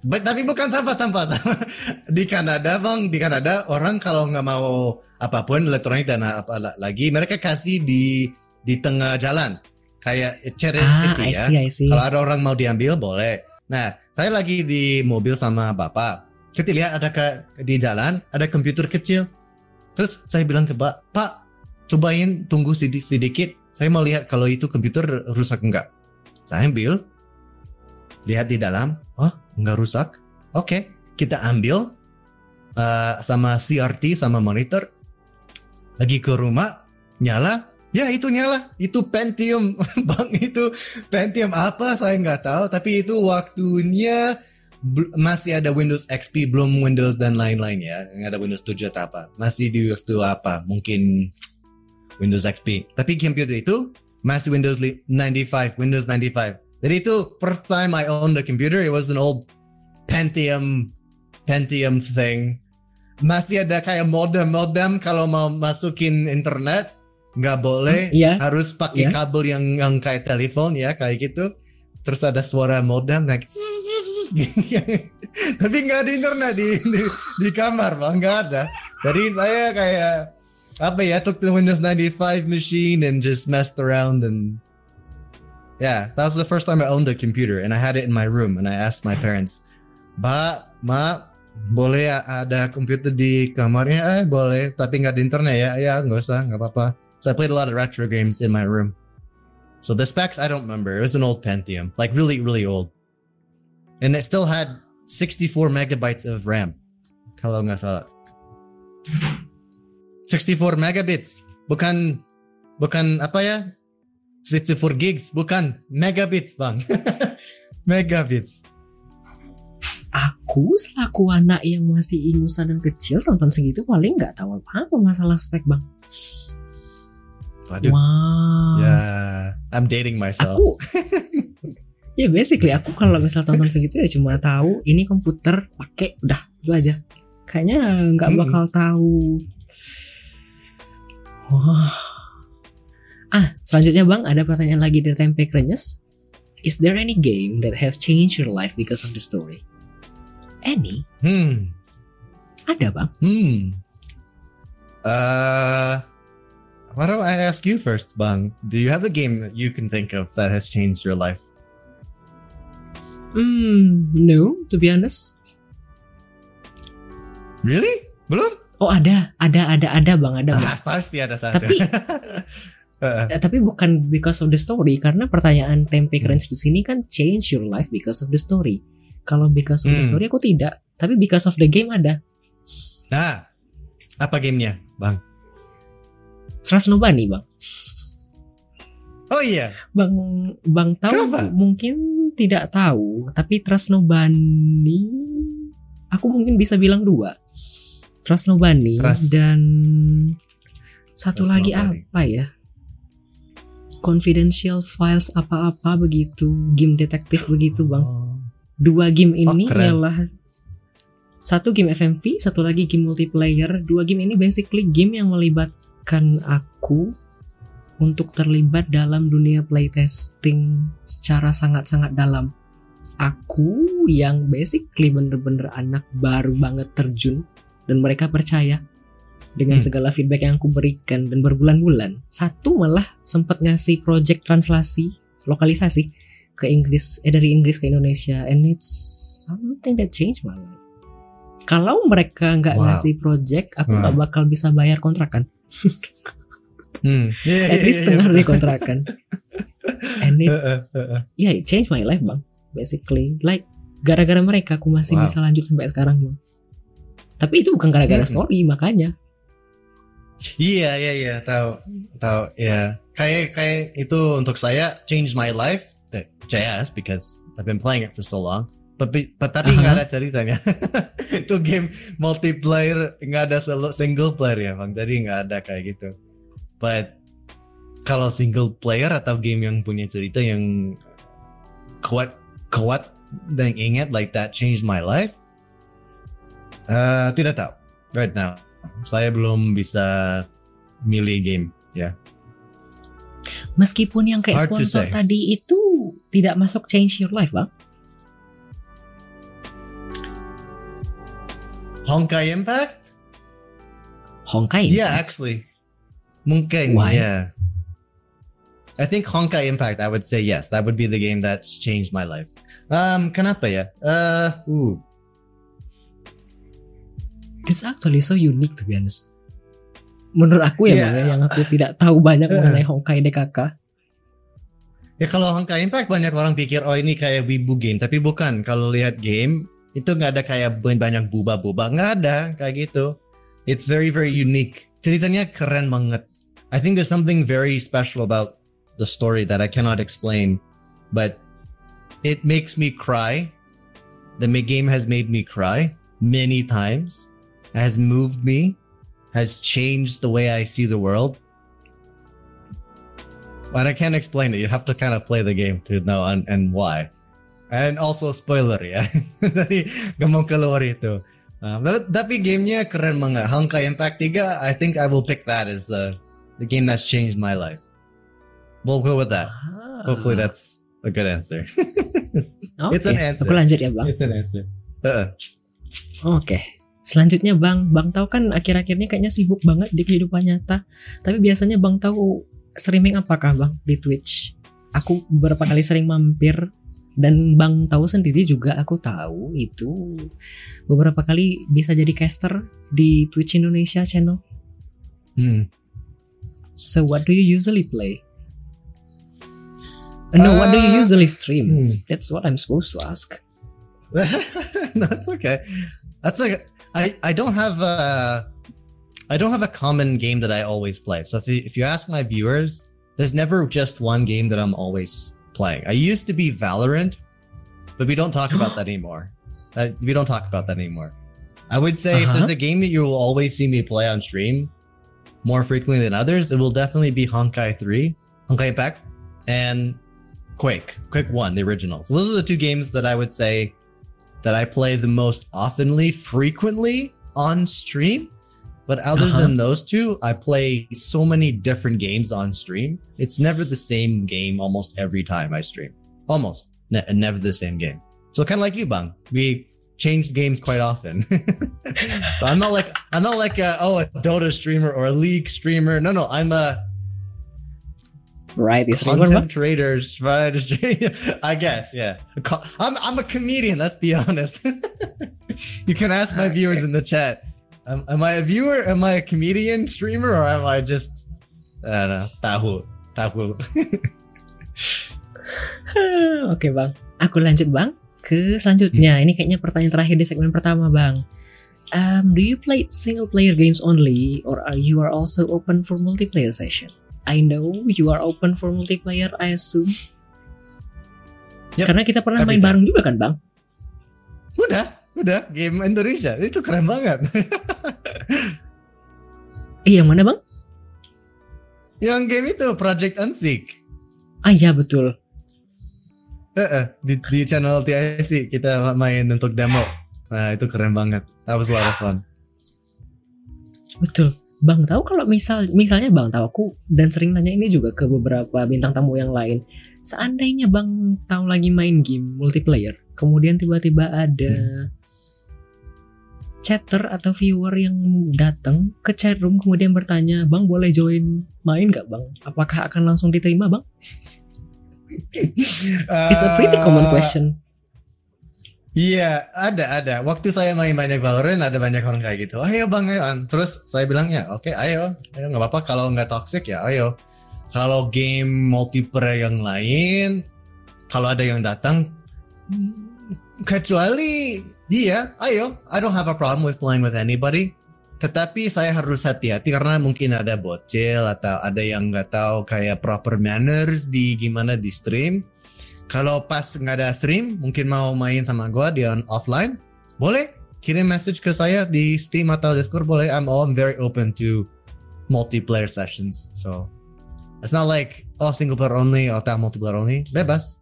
But, tapi bukan sampah-sampah di Kanada bang di Kanada orang kalau nggak mau apa pun elektronik dan apa lagi mereka kasih di di tengah jalan kayak charity ah, ya. Kalau ada orang mau diambil boleh. Nah, saya lagi di mobil sama bapak. Kita lihat ada ke di jalan ada komputer kecil. Terus saya bilang ke Pak, Pak, cobain tunggu sedikit, sedikit. Saya mau lihat kalau itu komputer rusak enggak. Saya ambil, lihat di dalam, oh enggak rusak. Oke, okay, kita ambil uh, sama CRT sama monitor. Lagi ke rumah, nyala, Ya itu nyala, itu Pentium, bang itu Pentium apa saya nggak tahu, tapi itu waktunya masih ada Windows XP belum Windows dan lain-lain ya, nggak ada Windows 7 atau apa, masih di waktu apa, mungkin Windows XP. Tapi komputer itu masih Windows 95, Windows 95. Jadi itu first time I owned a computer, it was an old Pentium Pentium thing. Masih ada kayak modem-modem kalau mau masukin internet nggak boleh hmm, iya. harus pakai iya. kabel yang yang kayak telepon ya kayak gitu terus ada suara modem like tapi nggak ada internet di, di di kamar bang nggak ada jadi saya kayak apa ya took the Windows 95 machine and just messed around and yeah that was the first time I owned a computer and I had it in my room and I asked my parents Ba, Ma, boleh ada komputer di kamarnya? Eh, boleh, tapi nggak ada internet ya? Ya, nggak usah, nggak apa-apa. So I played a lot of retro games in my room. So the specs, I don't remember. It was an old Pentium, like really, really old. And it still had 64 megabytes of RAM. kalau nggak salah. 64 megabits, bukan bukan apa ya? 64 gigs, bukan megabits bang. megabits. Aku selaku anak yang masih ingusan dan kecil tonton segitu paling nggak tahu apa-apa masalah spek bang. Waduh. Wow. Ya, I'm dating myself. Aku ya basically aku kalau misal tonton segitu ya cuma tahu ini komputer pakai udah itu aja. Kayaknya nggak Mm-mm. bakal tahu. Wah. Ah, selanjutnya Bang, ada pertanyaan lagi dari Tempe Krenyes. Is there any game that have changed your life because of the story? Any? Hmm. Ada Bang. Hmm. Uh, why don't I ask you first, Bang? Do you have a game that you can think of that has changed your life? Hmm, no, to be honest. Really? Belum? Oh ada, ada, ada, ada Bang, ada Bang. Ah, pasti ada satu. Tapi Uh, Eh, tapi bukan because of the story karena pertanyaan tempe crunch di sini kan change your life because of the story. Kalau because of the Hmm. story aku tidak, tapi because of the game ada. nah, apa gamenya, Bang? Trust Nobody bang. Oh iya. Bang Bang tahu Kenapa? mungkin tidak tahu, tapi Trust Nobody aku mungkin bisa bilang dua. Trust Nobody Trust. dan satu Trust lagi Nobody. apa ya? Confidential files apa-apa begitu, game detektif begitu bang. Oh. dua game Oh, ini keren. ialah satu game FMV, satu lagi game multiplayer. Dua game ini basically game yang melibatkan aku untuk terlibat dalam dunia playtesting secara sangat-sangat dalam. Aku yang basically bener-bener anak baru banget terjun dan mereka percaya dengan Hmm. segala feedback yang aku berikan dan berbulan-bulan. Satu malah sempat ngasih project translasi lokalisasi ke Inggris eh dari Inggris ke Indonesia and it's something that changed my life. Kalau mereka nggak Wow. ngasih project, aku Wow. nggak bakal bisa bayar kontrakan. Hmm. Yeah, At least setengah dari kontrakan. And it, Uh, uh, uh, uh. yeah, it changed my life bang. Basically, like gara-gara mereka aku masih Wow. bisa lanjut sampai sekarang bang. Tapi itu bukan gara-gara Hmm. story makanya. Iya iya iya tahu tahu ya kayak kayak itu untuk saya change my life the JS because I've been playing it for so long but but tapi nggak Aha. ada ceritanya itu game multiplayer nggak ada solo- single player ya bang jadi nggak ada kayak gitu but kalau single player atau game yang punya cerita yang kuat kuat dan ingat like that changed my life Eh, tidak tahu right now saya belum bisa milih game ya. Meskipun yang kayak Hard sponsor tadi itu tidak masuk change your life bang. Honkai Impact? Honkai. Yeah, actually. Mungkin, Why? yeah. I think Honkai Impact, I would say yes. That would be the game that's changed my life. Um, kenapa ya? Uh, ooh. It's actually so unique to be honest. Menurut aku ya Yeah. Bang, ya, yang aku tidak tahu banyak Uh. mengenai Honkai DKK. Ya kalau Honkai Impact banyak orang pikir oh ini kayak wibu game, tapi bukan. Kalau lihat game itu nggak ada kayak banyak buba-buba, nggak ada kayak gitu. It's very very unique. Ceritanya keren banget. I think there's something very special about the story that I cannot explain, but it makes me cry. The game has made me cry many times, has moved me, has changed the way I see the world. But I can't explain it. You have to kind of play the game to know and, and why. And also spoiler ya. Jadi mau keluar itu. Um, tapi- tapi gamenya keren banget. Honkai Impact 3, I think I will pick that as the the game that's changed my life. We'll go with that. Ah. Hopefully that's a good answer. Oke, it's an answer. aku lanjut ya Bang. It's an answer. Uh, Oke. Selanjutnya Bang, Bang tahu kan akhir-akhir ini kayaknya sibuk banget di kehidupan nyata. Tapi biasanya Bang tahu streaming apakah Bang di Twitch? Aku beberapa kali sering mampir dan Bang tahu sendiri juga aku tahu itu beberapa kali bisa jadi caster di Twitch Indonesia channel. hmm. So what do you usually play? Uh, no, what do you Uh, usually stream? Hmm. That's what I'm supposed to ask. no, it's okay. That's okay. I I don't have a I don't have a common game that I always play. So if you, if you ask my viewers, there's never just one game that I'm always playing. I used to be Valorant, but we don't talk about that anymore. Uh, we don't talk about that anymore. I would say if Uh-huh. there's a game that you will always see me play on stream more frequently than others, it will definitely be Honkai 3, Honkai Impact, and Quake. Quake 1, the original. So those are the two games that I would say that I play the most oftenly, frequently on stream. But other Uh-huh. than those two, I play so many different games on stream. It's never the same game almost every time I stream. Almost. Ne- never the same game. So kind of like you, Bang. We change games quite often. so I'm not like I'm not like a, oh a Dota streamer or a League streamer. No, no, I'm a Variety streamer, content traders, right? I guess, yeah. I'm I'm a comedian. Let's be honest. you can ask my viewers in the chat. Am, am I a viewer? Am I a comedian streamer, or am I just I don't know, tahu, tahu? Oke bang, aku lanjut bang ke selanjutnya. Ini kayaknya pertanyaan terakhir di segmen pertama bang. Um, do you play single player games only, or are you are also open for multiplayer session? I know you are open for multiplayer, I assume. Yep, Karena kita pernah main time. bareng juga kan bang? udah, udah. Game Indonesia itu keren banget. Eh yang mana bang? Yang game itu Project Unseek. Ah iya betul. Eh, eh, di, di channel TIC kita main untuk demo. Nah itu keren banget. That was a lot of fun. Betul. Bang tahu kalau misal misalnya Bang tahu aku dan sering nanya ini juga ke beberapa bintang tamu yang lain. Seandainya Bang tahu lagi main game multiplayer, kemudian tiba-tiba ada chatter atau viewer yang datang ke chat room kemudian bertanya, "Bang boleh join main nggak Bang?" Apakah akan langsung diterima Bang? It's a pretty common Uh, question. Iya, ada ada. Waktu saya main banyak Valorant ada banyak orang kayak gitu. Ayo bang, ayo. An." Terus saya bilang ya, oke, ayo, ayo nggak apa-apa. Kalau nggak toxic ya, ayo. Kalau game multiplayer yang lain, kalau ada yang datang, hmm, kecuali dia, ayo. I don't have a problem with playing with anybody. Tetapi saya harus hati-hati karena mungkin ada bocil atau ada yang nggak tahu kayak proper manners di gimana di stream. Kalau pas nggak ada stream, mungkin mau main sama gua di on offline, boleh kirim message ke saya di Steam atau Discord boleh. I'm all very open to multiplayer sessions. So it's not like oh single player only atau multiplayer only. Bebas.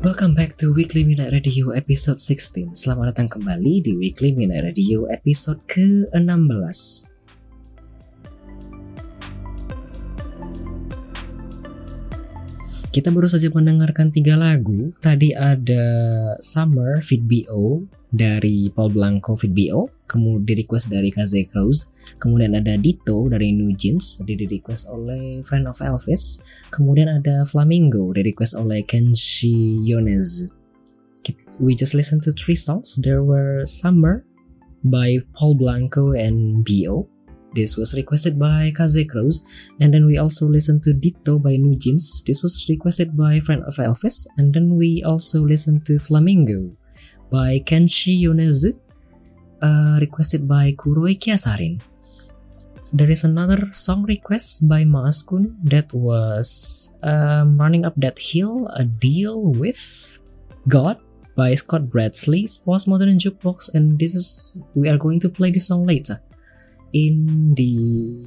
Welcome back to Weekly Midnight Radio episode 16. Selamat datang kembali di Weekly Midnight Radio episode ke-16. Kita baru saja mendengarkan tiga lagu. Tadi ada Summer Fit BO dari Paul Blanco Fit BO, kemudian di request dari Kaze Cruz, kemudian ada Dito dari New Jeans, di request oleh Friend of Elvis, kemudian ada Flamingo di request oleh Kenshi Yonezu. We just listened to three songs. There were Summer by Paul Blanco and BO. This was requested by Kaze Cruz. And then we also listened to Ditto by New Jeans. This was requested by Friend of Elvis. And then we also listened to Flamingo by Kenshi Yonezu, uh, requested by Kuroi Kiasarin. There is another song request by Maaskun that was um, Running Up That Hill, A Deal with God by Scott Bradley's Postmodern Jukebox. And this is, we are going to play this song later in the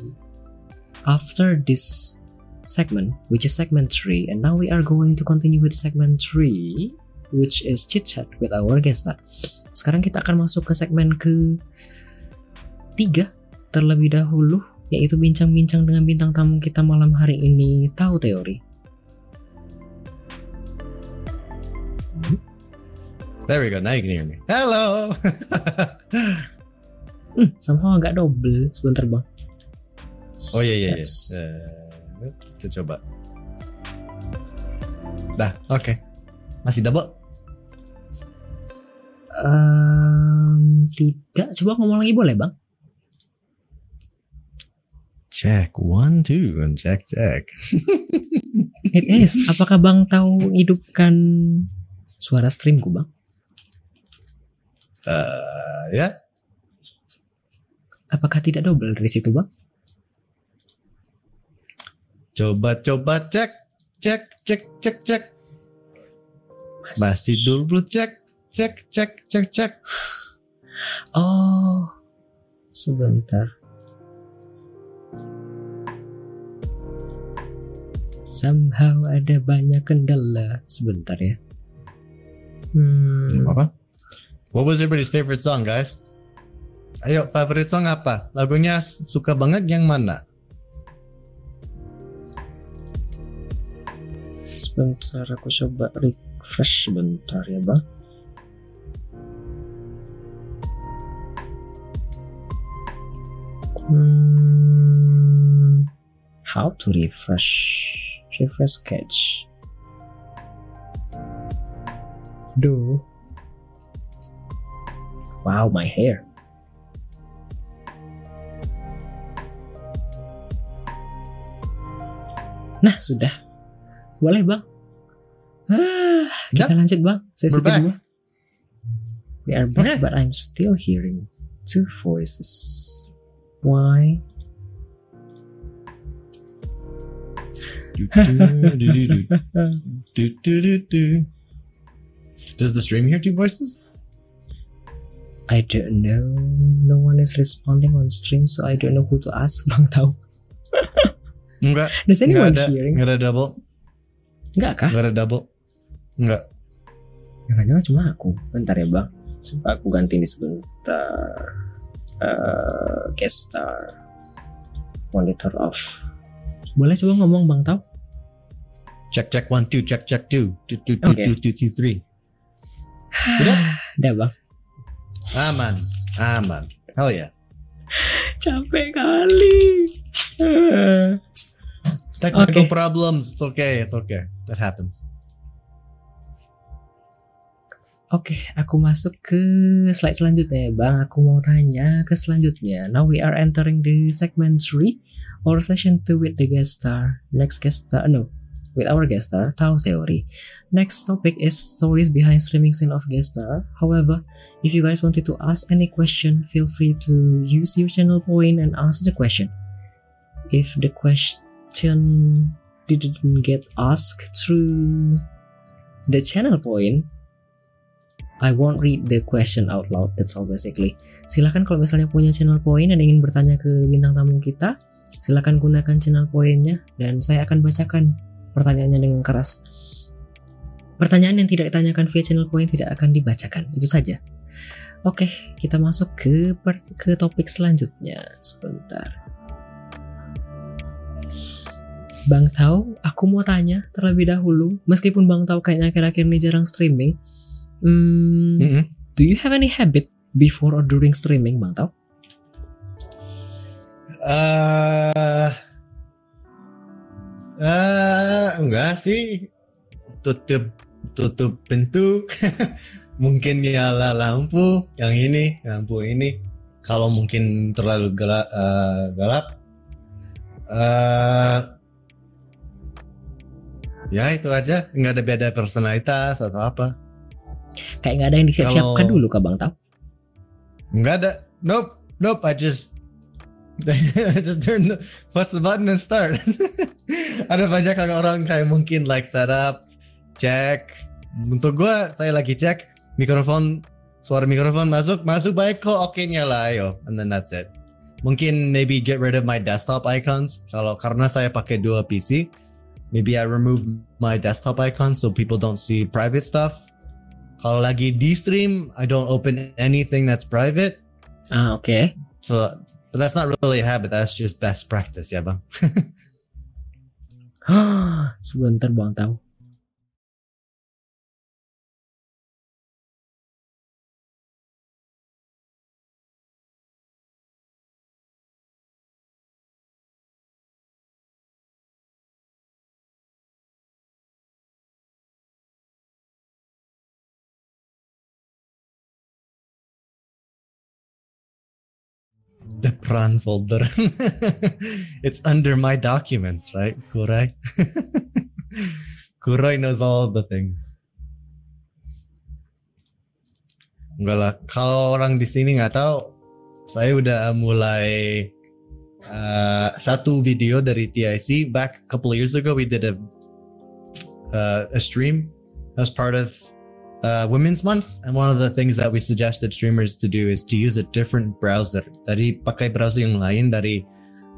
after this segment, which is segment 3. And now we are going to continue with segment 3, which is chit chat with our guest star. Sekarang kita akan masuk ke segmen ke tiga terlebih dahulu, yaitu bincang-bincang dengan bintang tamu kita malam hari ini. Tahu teori? There we go. Now you can hear me. Hello. Hmm, somehow agak double. Sebentar bang. oh iya iya iya. Eh, kita coba. Dah, oke. Masih double? Ehm, tidak, coba ngomong lagi boleh bang? Check one two and check check. It is. Apakah bang tahu hidupkan suara streamku bang? Uh, ya. Apakah tidak double dari situ bang? Coba coba cek cek cek cek cek. Masih dulu cek cek cek cek cek. Oh, sebentar. Somehow ada banyak kendala. Sebentar ya. Hmm, Apa? What was everybody's favorite song, guys? Ayo, favorite song apa? Lagunya suka banget yang mana? sebentar aku coba refresh sebentar ya bang. Hmm, how to refresh? Refresh sketch. Do. Wow, my hair. Nah, sudah. Boleh, Bang. Ah, kita Yep. lanjut, Bang. Sesi kedua. We are back, but I'm still hearing two voices. Why? Do, do, do, do, do, do, do, do. Does the stream hear two voices? I don't know. No one is responding on stream, so I don't know who to ask. Bang tahu. Enggak, Does enggak anyone ada, hearing? enggak ada double, Enggak kah? enggak ada double, enggak. Jangan-jangan cuma aku. Bentar ya bang. Coba aku ganti ini sebentar. Eh, guest star. Monitor off. Boleh coba ngomong bang tahu? Check check one two, check check two, two two two Okay. two two two three. Udah? Udah bang. Aman, aman. Hell yeah. Capek kali. Technical Okay. problems. It's okay. It's okay. That happens. Oke, aku masuk ke slide selanjutnya ya Bang. Aku mau tanya ke selanjutnya. Now we are entering the segment 3 or session 2 with the guest star. Next guest star, no, with our guest star, Tao Theory. Next topic is stories behind streaming scene of guest star. However, if you guys wanted to ask any question, feel free to use your channel point and ask the question. If the question didn't get asked through the channel point, I won't read the question out loud. That's all basically. Silahkan kalau misalnya punya channel point dan ingin bertanya ke bintang tamu kita, silahkan gunakan channel poinnya dan saya akan bacakan pertanyaannya dengan keras. Pertanyaan yang tidak ditanyakan via channel point tidak akan dibacakan. Itu saja. Oke, kita masuk ke per- ke topik selanjutnya. Sebentar. Bang Tau, aku mau tanya terlebih dahulu, meskipun Bang Tau kayaknya akhir-akhir ini jarang streaming, hmm, Mm-mm. Do you have any habit before or during streaming, Bang Tau? Eh, eh, enggak sih. Tutup tutup pintu. mungkin nyala lampu yang ini, lampu ini. Kalau mungkin terlalu gelap, eh, gelap. eh, ya itu aja. Nggak ada beda personalitas atau apa. Kayak nggak ada yang disiap-siapkan dulu, Kak Bang Tau? Nggak ada. Nope, nope. I just I just turn the press the button and start. ada banyak orang kayak mungkin like setup, cek. Untuk gua saya lagi cek mikrofon, suara mikrofon masuk, masuk baik kok, oke nyala ayo, and then that's it. Mungkin maybe get rid of my desktop icons. Kalau karena saya pakai dua PC, maybe I remove my desktop icons so people don't see private stuff. Kalau lagi di stream, I don't open anything that's private. Ah, oke. So, but that's not really a habit. That's just best practice, ya bang. Sebentar, Bang Tau. The Pran folder. it's under my documents, right? Kurai. Kurai knows all the things. Enggak lah. Kalau orang di sini nggak tahu, saya udah mulai uh, satu video dari TIC. Back a couple of years ago, we did a uh, a stream as part of uh, Women's Month, and one of the things that we suggested streamers to do is to use a different browser. Dari pakai browser yang lain dari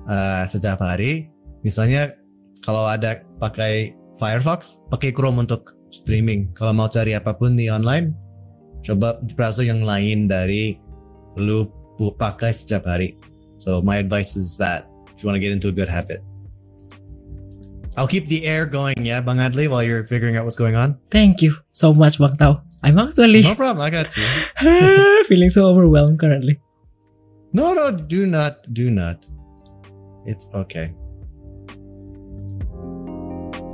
uh, setiap hari. Misalnya kalau ada pakai Firefox, pakai Chrome untuk streaming. Kalau mau cari apa pun di online, coba browser yang lain dari lu pakai setiap hari. So my advice is that if you want to get into a good habit. I'll keep the air going, yeah, Bang Adli, while you're figuring out what's going on. Thank you so much, Bang Tau. I'm actually No problem, I got you. feeling so overwhelmed currently. No, no, do not, do not. It's okay.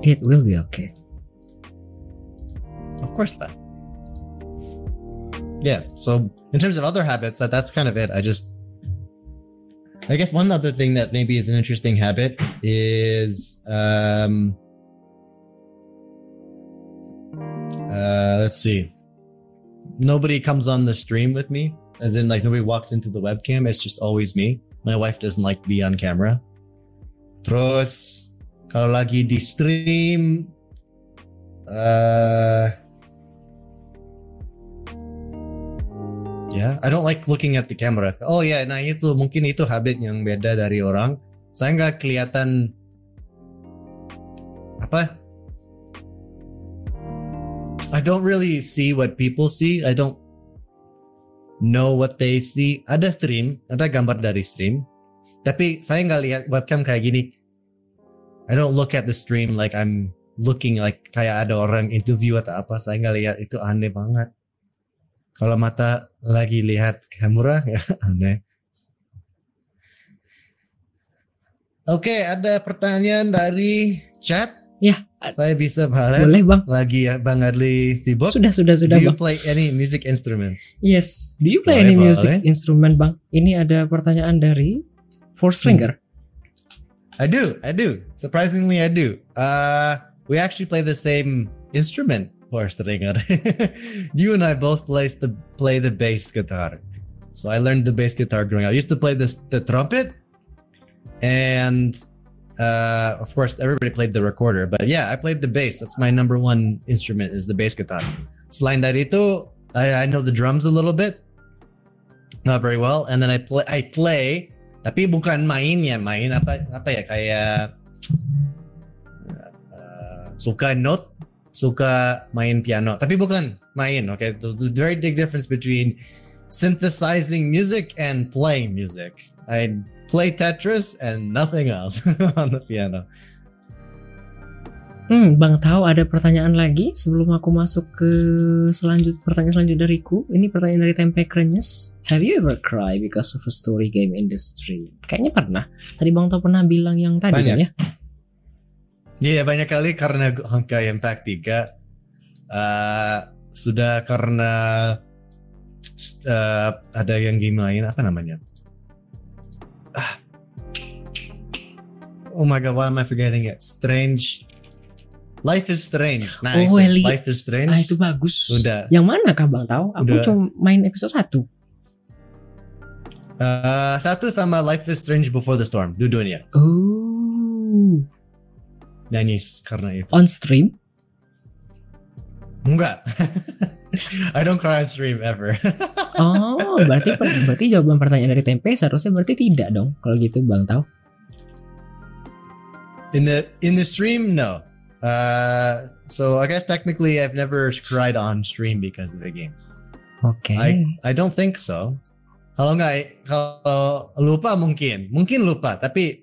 It will be okay. Of course not. Yeah. So in terms of other habits, that that's kind of it. I just I guess one other thing that maybe is an interesting habit is um uh let's see. Nobody comes on the stream with me. As in like nobody walks into the webcam. It's just always me. My wife doesn't like to be on camera. Terus kalau lagi di stream uh Ya, I don't like looking at the camera. Oh ya, nah itu mungkin itu habit yang beda dari orang. Saya nggak kelihatan apa? I don't really see what people see. I don't know what they see. Ada stream, ada gambar dari stream. Tapi saya nggak lihat webcam kayak gini. I don't look at the stream like I'm looking like kayak ada orang interview atau apa. Saya nggak lihat itu aneh banget. Kalau mata lagi lihat kamera ya aneh. Oke, ada pertanyaan dari chat. Ya, Saya bisa balas. boleh bang. Lagi ya Bang Adli sibuk. Sudah, sudah, sudah Do you bang. play any music instruments? Yes. Do you play Boleh, any music boleh. instrument bang? Ini ada pertanyaan dari Four Stringer. I do, I do. Surprisingly, I do. Uh, we actually play the same instrument, Horstringer. you and I both play the play the bass guitar. So I learned the bass guitar growing up. I used to play this the trumpet, and uh, of course everybody played the recorder. But yeah, I played the bass. That's my number one instrument is the bass guitar. Selain dari itu, I, I know the drums a little bit, not very well, and then I play I play tapi bukan main ya main apa apa ya kayak uh, suka note suka main piano tapi bukan main okay there's very big difference between synthesizing music and playing music I play Tetris and nothing else on the piano Hmm, Bang tahu ada pertanyaan lagi sebelum aku masuk ke selanjut pertanyaan selanjutnya dariku. Ini pertanyaan dari Tempe Krenyes. Have you ever cry because of a story game industry? Kayaknya pernah. Tadi Bang tahu pernah bilang yang tadi Banyak. kan ya? Iya banyak kali karena Honkai Impact 3 uh, sudah karena uh, ada yang game lain apa namanya? Ah. Oh my god, why am I forgetting it? Strange. Life is Strange. Nah, Oh, itu. Eli. Life is Strange. Ah itu bagus. Udah. Yang mana kah Bang tahu? Aku Udah. cuma main episode 1. Uh, satu sama Life is Strange Before the Storm. Dua-duanya. Oh, Nangis karena itu. on stream? Enggak. I don't cry on stream ever. Oh, berarti berarti jawaban pertanyaan dari Tempe seharusnya berarti tidak dong kalau gitu Bang tahu. In the in the stream, no. Uh, so I guess technically I've never cried on stream because of a game. Oke. I I don't think so. Kalau nggak, kalau lupa mungkin, mungkin lupa. Tapi,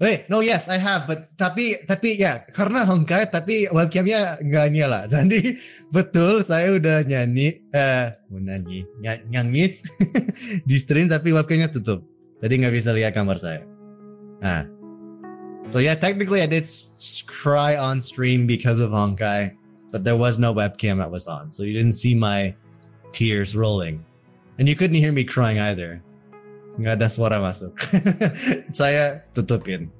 wait, no, yes, I have. But tapi tapi ya karena Honkai, tapi webcamnya nggak nyala. Jadi betul saya udah nyanyi, eh, mau nyanyi, ny- nyangis di stream tapi webcamnya tutup. Jadi nggak bisa lihat kamar saya. Nah, so yeah, technically I did cry on stream because of Honkai, but there was no webcam that was on, so you didn't see my tears rolling. And you couldn't hear me crying either. Nggak ada suara masuk. Saya tutupin.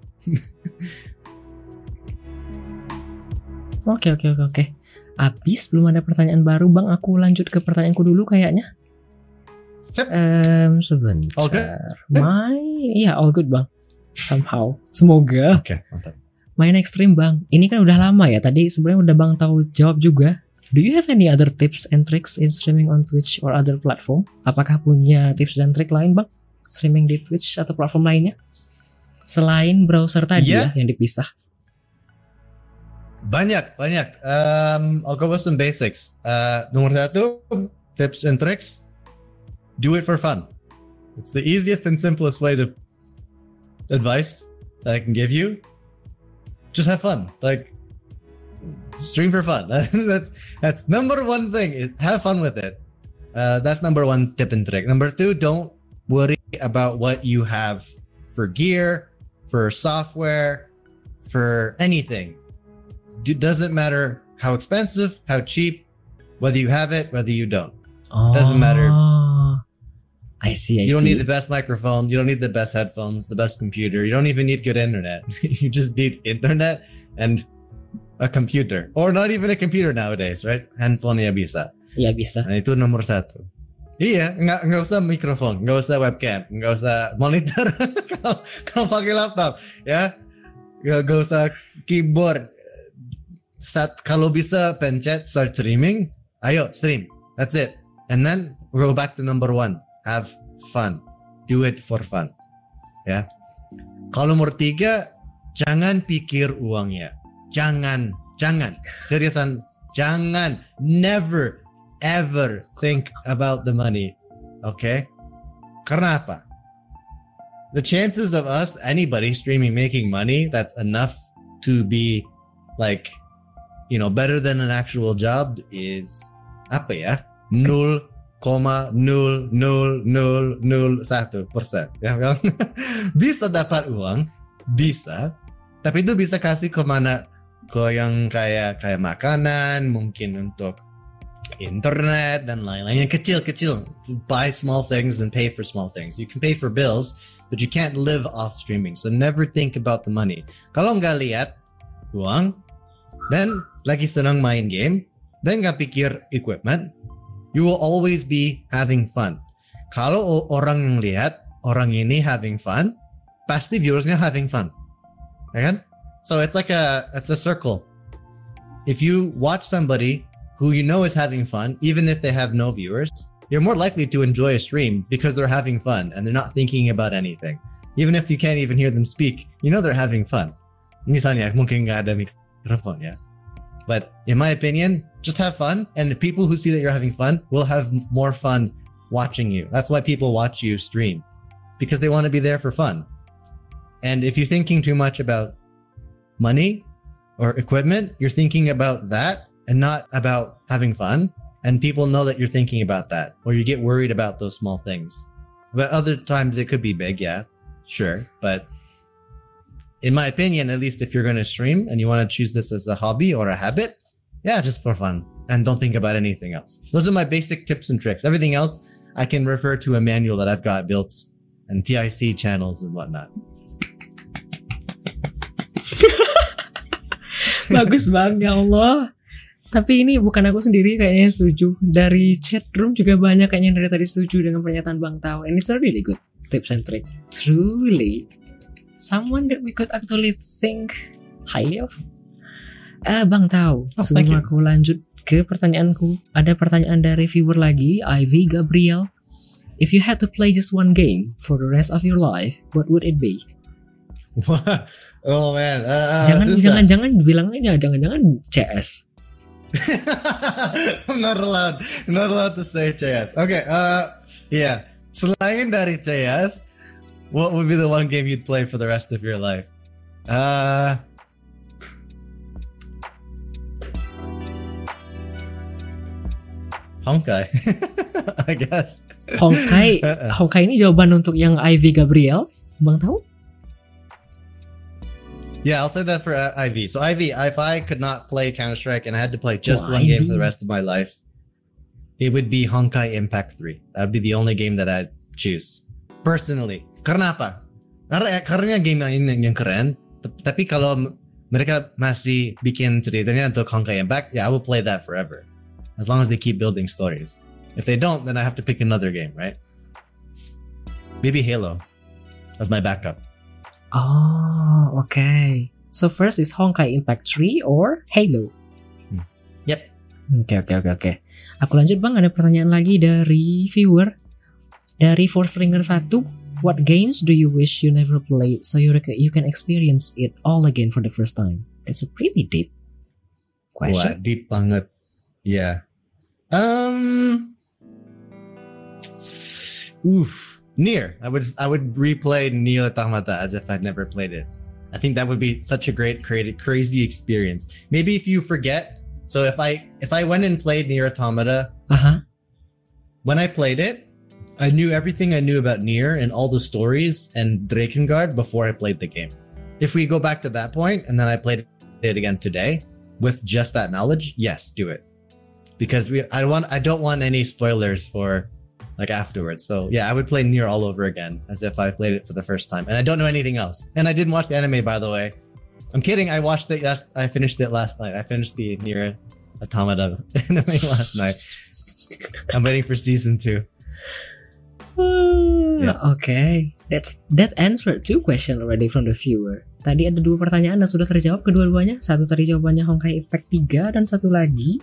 Oke oke oke oke. Abis belum ada pertanyaan baru bang, aku lanjut ke pertanyaanku dulu kayaknya. Sip. Em, sebentar. All good? My, iya all good bang. Somehow, semoga. Oke, mantap. Main ekstrim bang. Ini kan udah lama ya. Tadi sebenarnya udah bang tahu jawab juga. Do you have any other tips and tricks in streaming on Twitch or other platform? Apakah punya tips dan trik lain bang? Streaming di Twitch atau platform lainnya? Selain browser tadi Iya. ya yang dipisah. Banyak, banyak. Um, I'll go with some basics. Uh, nomor satu, tips and tricks. Do it for fun. It's the easiest and simplest way to advice that I can give you. Just have fun. Like stream for fun. that's that's number one thing. Have fun with it. Uh, that's number one tip and trick. Number two, don't worry about what you have for gear, for software, for anything it doesn't matter how expensive, how cheap, whether you have it, whether you don't. Doesn't matter. Oh. I see, I You don't see. need the best microphone. You don't need the best headphones, the best computer. You don't even need good internet. you just need internet and a computer, or not even a computer nowadays, right? Handphone ya bisa. Iya bisa. Nah itu nomor satu. Iya, nggak nggak usah mikrofon, nggak usah webcam, nggak usah monitor. kalau, pakai laptop, ya, nggak nggak usah keyboard. Saat kalau bisa pencet start streaming, ayo stream. That's it. And then go back to number one. Have fun. Do it for fun. Ya. Kalau nomor tiga, jangan pikir uangnya. Jangan, jangan. Seriusan, jangan. Never, ever think about the money. Okay? Karena apa? The chances of us, anybody streaming making money, that's enough to be like, you know, better than an actual job is apa ya? 0,00001 persen. Ya kan? bisa dapat uang, bisa, tapi itu bisa kasih kemana ke yang kayak kayak makanan, mungkin untuk internet dan lain-lain yang kecil-kecil. Buy small things and pay for small things. You can pay for bills, but you can't live off streaming. So never think about the money. Kalau nggak lihat uang, then lagi senang main game, then nggak pikir equipment, you will always be having fun. Kalau orang yang lihat orang ini having fun, pasti viewersnya having fun. Ya kan? So it's like a it's a circle. If you watch somebody who you know is having fun, even if they have no viewers, you're more likely to enjoy a stream because they're having fun and they're not thinking about anything. Even if you can't even hear them speak, you know they're having fun. Mungkin ya. But in my opinion, just have fun, and the people who see that you're having fun will have more fun watching you. That's why people watch you stream because they want to be there for fun. And if you're thinking too much about money or equipment, you're thinking about that and not about having fun. And people know that you're thinking about that, or you get worried about those small things. But other times it could be big, yeah, sure. But in my opinion, at least if you're going to stream and you want to choose this as a hobby or a habit, yeah, just for fun and don't think about anything else. Those are my basic tips and tricks. Everything else, I can refer to a manual that I've got built and TIC channels and whatnot. Bagus bang, ya Allah. Tapi ini bukan aku sendiri kayaknya yang setuju. Dari chat room juga banyak kayaknya yang dari tadi setuju dengan pernyataan Bang Tau. And it's a really good tips and trick. Truly. Someone that we could actually think highly of. Eh Bang Tau, Oh, sebelum aku lanjut ke pertanyaanku, ada pertanyaan dari viewer lagi, Ivy Gabriel. If you had to play just one game for the rest of your life, what would it be? oh man, uh, uh, jangan susah. jangan jangan bilang aja jangan jangan CS. I'm not allowed. I'm not allowed to say CS. Okay. Uh, yeah. Selain dari CS, what would be the one game you'd play for the rest of your life? Uh. Honkai, I guess. Honkai, Uh-uh. Honkai ini jawaban untuk yang Ivy Gabriel, Bang tahu? Yeah, I'll say that for uh, IV. So IV, if I could not play Counter Strike and I had to play just Oh, one game for the rest of my life, it would be Honkai Impact 3. That would be the only game that I'd choose. Personally. Karena apa? Karena karena game yang ini yang keren. Tapi kalau mereka masih bikin ceritanya untuk Honkai Impact, yeah, I will play that forever. As long as they keep building stories. If they don't, then I have to pick another game, right? Maybe Halo as my backup. Oh, okay. So first is Honkai Impact 3 or Halo? Yep. Oke, oke, oke, oke. Aku lanjut bang, ada pertanyaan lagi dari viewer. Dari Force Ringer 1, what games do you wish you never played so you, you can experience it all again for the first time? That's a pretty deep Wah, question. deep banget. Yeah. Um. Oof. Near. I would I would replay Neo Automata as if I'd never played it. I think that would be such a great, created, crazy experience. Maybe if you forget. So if I if I went and played Nier Automata, Aha, uh-huh. when I played it, I knew everything I knew about Nier and all the stories and Drakengard before I played the game. If we go back to that point and then I played it again today with just that knowledge, yes, do it. Because we I want I don't want any spoilers for like afterwards. So yeah, I would play Nier all over again as if I played it for the first time. And I don't know anything else. And I didn't watch the anime by the way. I'm kidding. I watched it last I finished it last night. I finished the Nier Automata anime last night. I'm waiting for season two. Yeah. Oke, that's that answered two question already from the viewer. Tadi ada dua pertanyaan dan sudah terjawab kedua-duanya. Satu tadi jawabannya Honkai Impact 3 dan satu lagi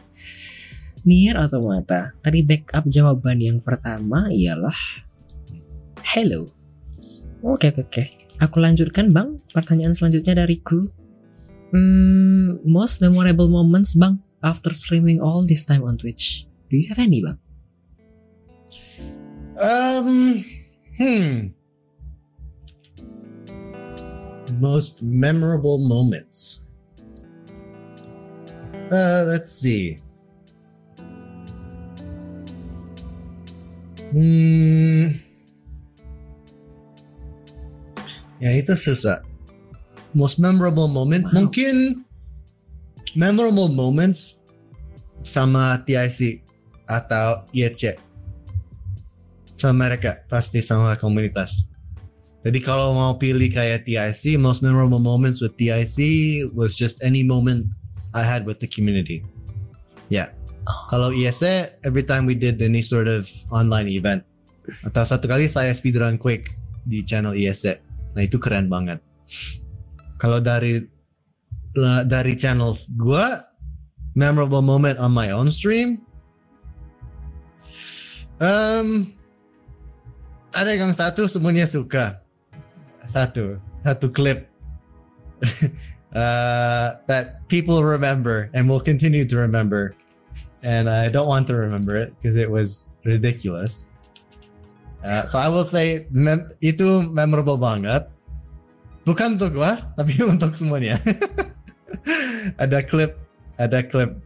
Nier Automata. Tadi backup jawaban yang pertama ialah Hello. Oke oke oke. Aku lanjutkan bang. Pertanyaan selanjutnya dariku. Hmm, most memorable moments bang after streaming all this time on Twitch. Do you have any bang? Um, hmm. Most memorable moments. Uh, let's see. Hmm. Ya itu susah. Most memorable moments Wow. mungkin memorable moments sama TIC atau IEC sama mereka pasti sama komunitas. Jadi kalau mau pilih kayak TIC, most memorable moments with TIC was just any moment I had with the community. Yeah. Kalau ISE, every time we did any sort of online event. Atau satu kali saya speedrun Quake di channel ISE. Nah itu keren banget. Kalau dari dari channel gua, memorable moment on my own stream, um, ada yang satu semuanya suka. Satu, satu clip uh, that people remember and will continue to remember. And I don't want to remember it because it was ridiculous. Uh, so I will say mem- itu memorable banget. Bukan untuk gua, tapi untuk semuanya. ada klip, ada klip.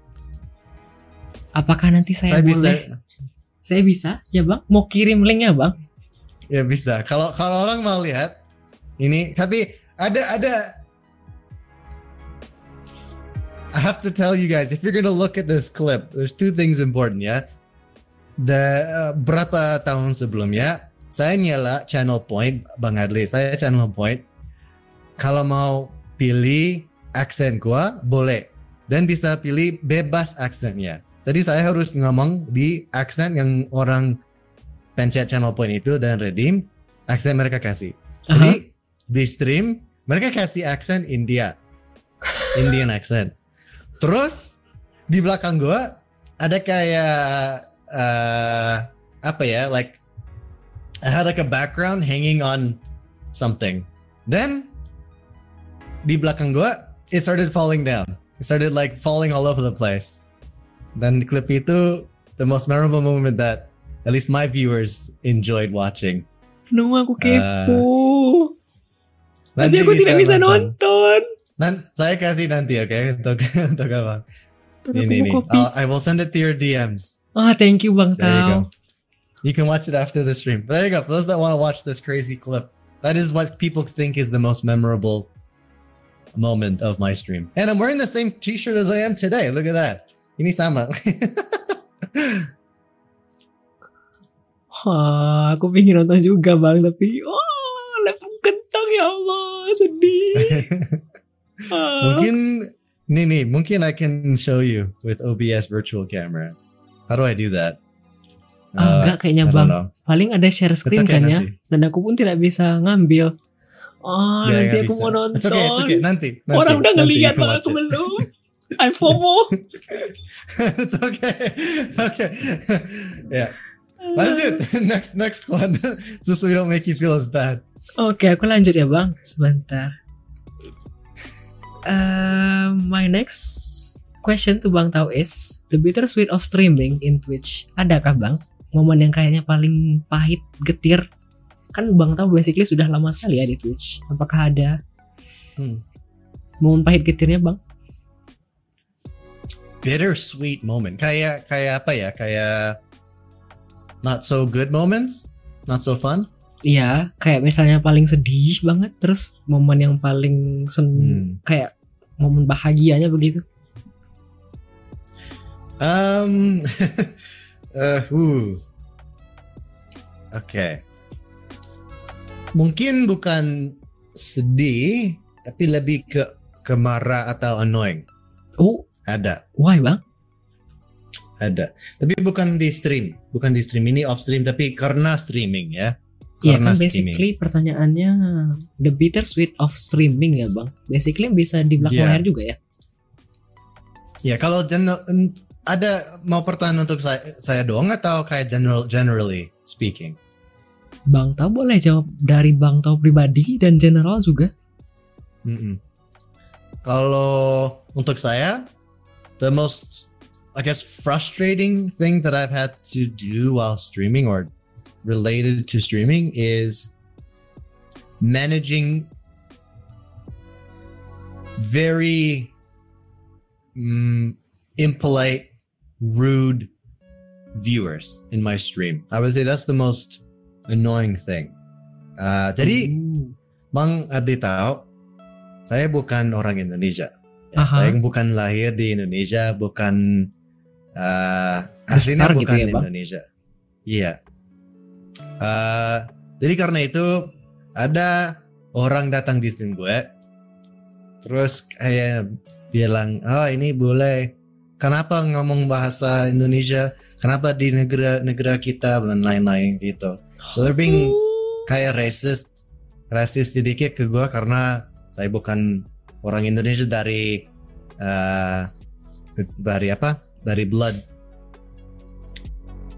Apakah nanti saya, Saya bisa, boleh? Saya bisa? Ya bang, mau kirim linknya bang? ya bisa. Kalau kalau orang mau lihat ini, tapi ada ada. I have to tell you guys, if you're gonna look at this clip, there's two things important ya. The uh, berapa tahun sebelumnya, saya nyala channel point, Bang Adli, saya channel point. Kalau mau pilih aksen gua, boleh. Dan bisa pilih bebas aksennya. Jadi saya harus ngomong di aksen yang orang pencet channel point itu dan redeem aksen mereka kasih. Jadi di stream mereka kasih aksen India, Indian accent. Terus di belakang gua ada kayak uh, apa ya, like I had like a background hanging on something. Then di belakang gua it started falling down. It started like falling all over the place. Dan klip itu the most memorable moment that at least my viewers enjoyed watching. No, aku kepo. Nanti Tapi aku tidak bisa nonton. nonton. Nan, saya kasih nanti, oke? Untuk untuk aku Ini mau nih. copy. I'll- send it to your DMs. Ah, thank you bang There you go. You can watch it after the stream. There you go. For those that want to watch this crazy clip, that is what people think is the most memorable moment of my stream. And I'm wearing the same T-shirt as I am today. Look at that. Ini sama. Wah, aku pingin nonton juga bang, tapi oh, laptop kentang ya Allah, sedih. Ah. Mungkin nih nih, mungkin I can show you with OBS virtual camera. How do I do that? Ah, enggak kayaknya bang. know. Paling ada share screen okay kan ya, dan aku pun tidak bisa ngambil. Oh, Ya, nanti aku bisa. mau nonton. It's okay, it's okay. Nanti, nanti Orang udah nanti can bang, aku belum. I'm FOMO. it's okay. Okay. yeah. Lanjut. next next one. Just so we don't make you feel as bad. Oke, aku lanjut ya bang. Sebentar. Eh, my next question to Bang Tau is the bittersweet of streaming in Twitch. Adakah Bang momen yang kayaknya paling pahit, getir? Kan Bang Tau basically sudah lama sekali ya di Twitch. Apakah ada Hmm. momen pahit getirnya Bang? Bittersweet moment. Kayak kayak apa ya? Kayak not so good moments, not so fun. Iya, kayak misalnya paling sedih banget, terus momen yang paling sen Hmm. kayak momen bahagianya begitu. Um, uh. Oke. Mungkin bukan sedih, tapi lebih ke ke marah atau annoying. Oh, Ada, why Bang? ada. Tapi bukan di stream, bukan di stream ini off stream, tapi karena streaming ya. Iya kan streaming. basically pertanyaannya the bittersweet of streaming ya bang. Basically bisa di belakang layar juga ya. Ya kalau gen- ada mau pertanyaan untuk saya, saya doang atau kayak general generally speaking? Bang Tau boleh jawab dari Bang Tau pribadi dan general juga. Mm-mm. Kalau untuk saya, the most, I guess, frustrating thing that I've had to do while streaming or related to streaming is managing very mm, impolite, rude viewers in my stream. I would say that's the most annoying thing. Uh, jadi, Hmm. Bang Ardi tahu, saya bukan orang Indonesia. Ya, Aha. saya bukan lahir di Indonesia, bukan uh, aslinya gitu bukan ya, Bang? Indonesia. Iya. Uh, jadi karena itu ada orang datang di stream gue, terus kayak bilang, oh ini boleh. Kenapa ngomong bahasa Indonesia? Kenapa di negara-negara kita dan lain-lain gitu. So they're being kayak racist rasis sedikit ke gue karena saya bukan orang Indonesia dari eh, dari apa dari blood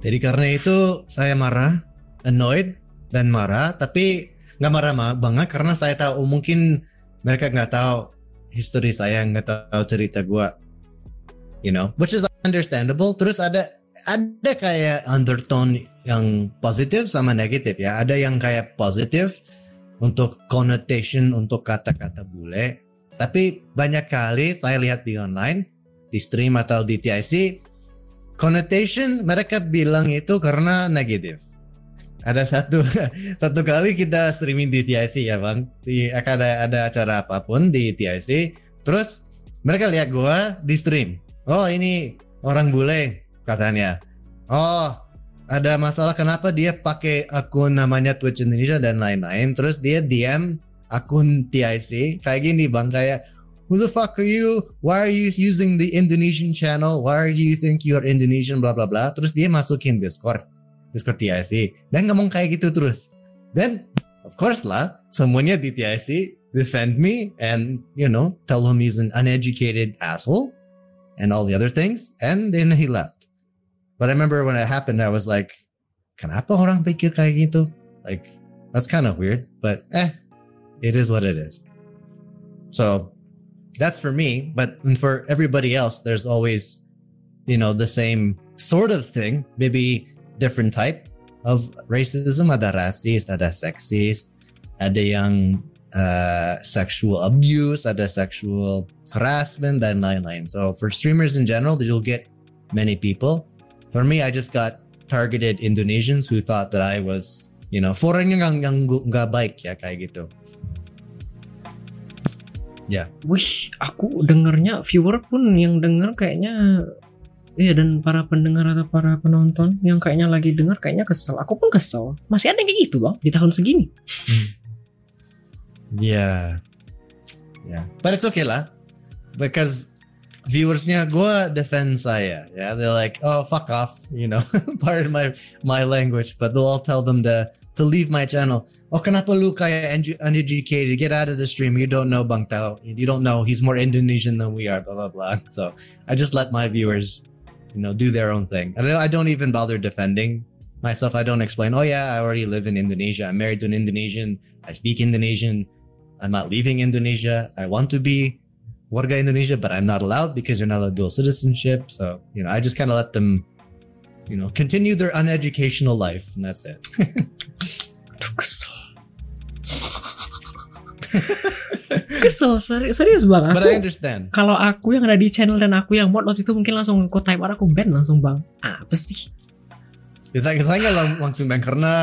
jadi karena itu saya marah annoyed dan marah tapi nggak marah ma- banget karena saya tahu mungkin mereka nggak tahu history saya nggak tahu cerita gue you know which is understandable. Terus ada ada kayak undertone yang positif sama negatif ya. Ada yang kayak positif untuk connotation untuk kata-kata bule. Tapi banyak kali saya lihat di online di stream atau di TIC connotation mereka bilang itu karena negatif ada satu satu kali kita streaming di TIC ya bang. Di akan ada ada acara apa pun di TIC terus mereka lihat gua di stream. Oh ini orang bule katanya. Oh ada masalah kenapa dia pakai akun namanya Twitch Indonesia dan lain-lain terus dia DM akun TIC kayak gini bang kayak who the fuck are you? Why are you using the Indonesian channel? Why do you think you're Indonesian? Bla bla bla. Terus dia masukin Discord Discord TIC dan ngomong kayak gitu terus then of course lah semuanya di TIC defend me and you know tell him he's an uneducated asshole and all the other things and then he left But I remember when it happened, I was like, kenapa orang pikir kayak gitu? Like, that's kind of weird, but eh, it is what it is. So that's for me, but for everybody else, there's always, you know, the same sort of thing, maybe different type of racism. Ada racist, ada sexist, ada yang uh, sexual abuse, ada sexual harassment, dan lain-lain. So for streamers in general, you'll get many people. For me, I just got targeted Indonesians who thought that I was, you know, foreign yang yang nggak baik ya kayak gitu. Wih, aku dengernya viewer pun yang denger kayaknya Iya dan para pendengar atau para penonton yang kayaknya lagi dengar kayaknya kesel. Aku pun kesel. Masih ada yang kayak gitu bang di tahun segini. Yeah. Yeah. But it's okay lah. Because viewersnya gue defend saya. Yeah. They're like, oh fuck off. You know, pardon my my language. But they'll all tell them to to leave my channel. Oh kenapa lu kayak un- uneducated? Get out of the stream. You don't know Bang Tao. You don't know. He's more Indonesian than we are. Blah blah blah. So I just let my viewers, you know, do their own thing. I don't. I don't even bother defending myself. I don't explain. Oh yeah, I already live in Indonesia. I'm married to an Indonesian. I speak Indonesian. I'm not leaving Indonesia. I want to be warga Indonesia, but I'm not allowed because you're not a dual citizenship. So you know, I just kind of let them, you know, continue their uneducational life, and that's it. Kesel. kesel seri- serius bang. but I Aku understand. kalau aku yang ada di channel dan aku yang mod waktu itu mungkin langsung aku timer aku ban langsung bang. Apa sih? Saya lang- langsung ban karena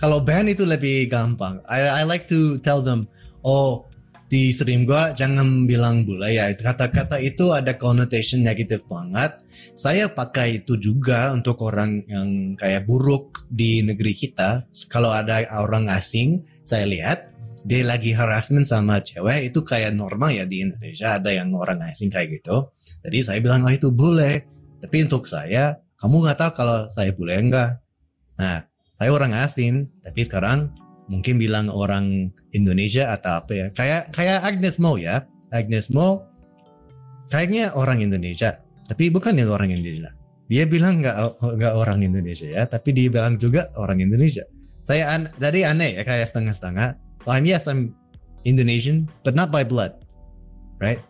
kalau ban itu lebih gampang. I I like to tell them, oh di stream gua jangan bilang bule ya. Kata-kata itu ada connotation negatif banget. Saya pakai itu juga untuk orang yang kayak buruk di negeri kita. Kalau ada orang asing, saya lihat dia lagi harassment sama cewek itu kayak normal ya di Indonesia ada yang orang asing kayak gitu. Jadi saya bilang oh itu bule. Tapi untuk saya kamu nggak tahu kalau saya bule enggak. Nah, saya orang asing, tapi sekarang mungkin bilang orang Indonesia atau apa ya. Kayak kayak Agnes Mo ya. Agnes Mo kayaknya orang Indonesia, tapi bukan yang orang Indonesia. Dia bilang nggak nggak orang Indonesia ya, tapi dia bilang juga orang Indonesia. Saya an aneh ya kayak setengah-setengah. Well, I'm yes I'm Indonesian, but not by blood, right?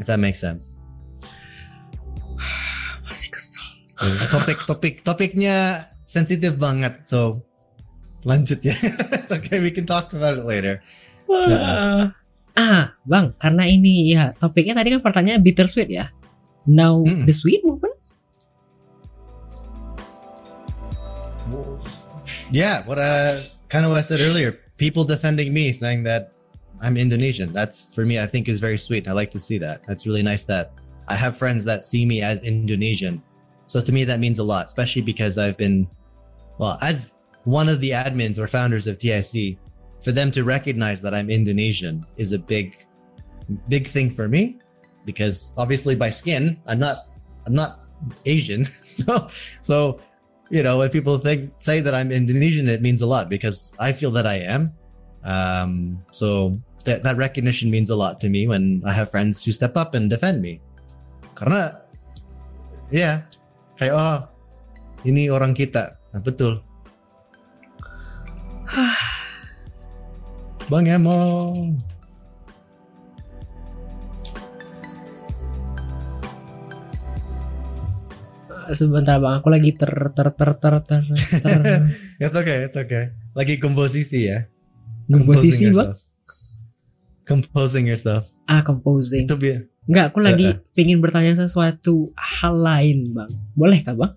If that makes sense. Masih kesel. topik topik topiknya sensitif banget so lanjut ya It's okay we can talk about it later Wah. Ah, Bang, karena ini ya topiknya tadi kan pertanyaan bittersweet ya. Now Mm-mm. the sweet movement. yeah what uh kind of what I said earlier people defending me saying that I'm Indonesian. That's for me I think is very sweet. I like to see that. That's really nice that I have friends that see me as Indonesian. So to me that means a lot especially because I've been well as one of the admins or founders of TIC for them to recognize that I'm Indonesian is a big big thing for me because obviously by skin I'm not I'm not Asian. So so you know when people think say that I'm Indonesian it means a lot because I feel that I am. Um so that that recognition means a lot to me when I have friends who step up and defend me. Karena ya kayak oh ini orang kita. Nah, betul. Bang Emo Sebentar Bang, aku lagi ter ter ter ter ter, ter It's okay, it's okay. Lagi komposisi ya. komposisi Bang. Composing yourself. Ah, composing. Itu bi- Enggak, aku lagi Eh, pingin bertanya sesuatu hal lain, Bang. Boleh kah, Bang?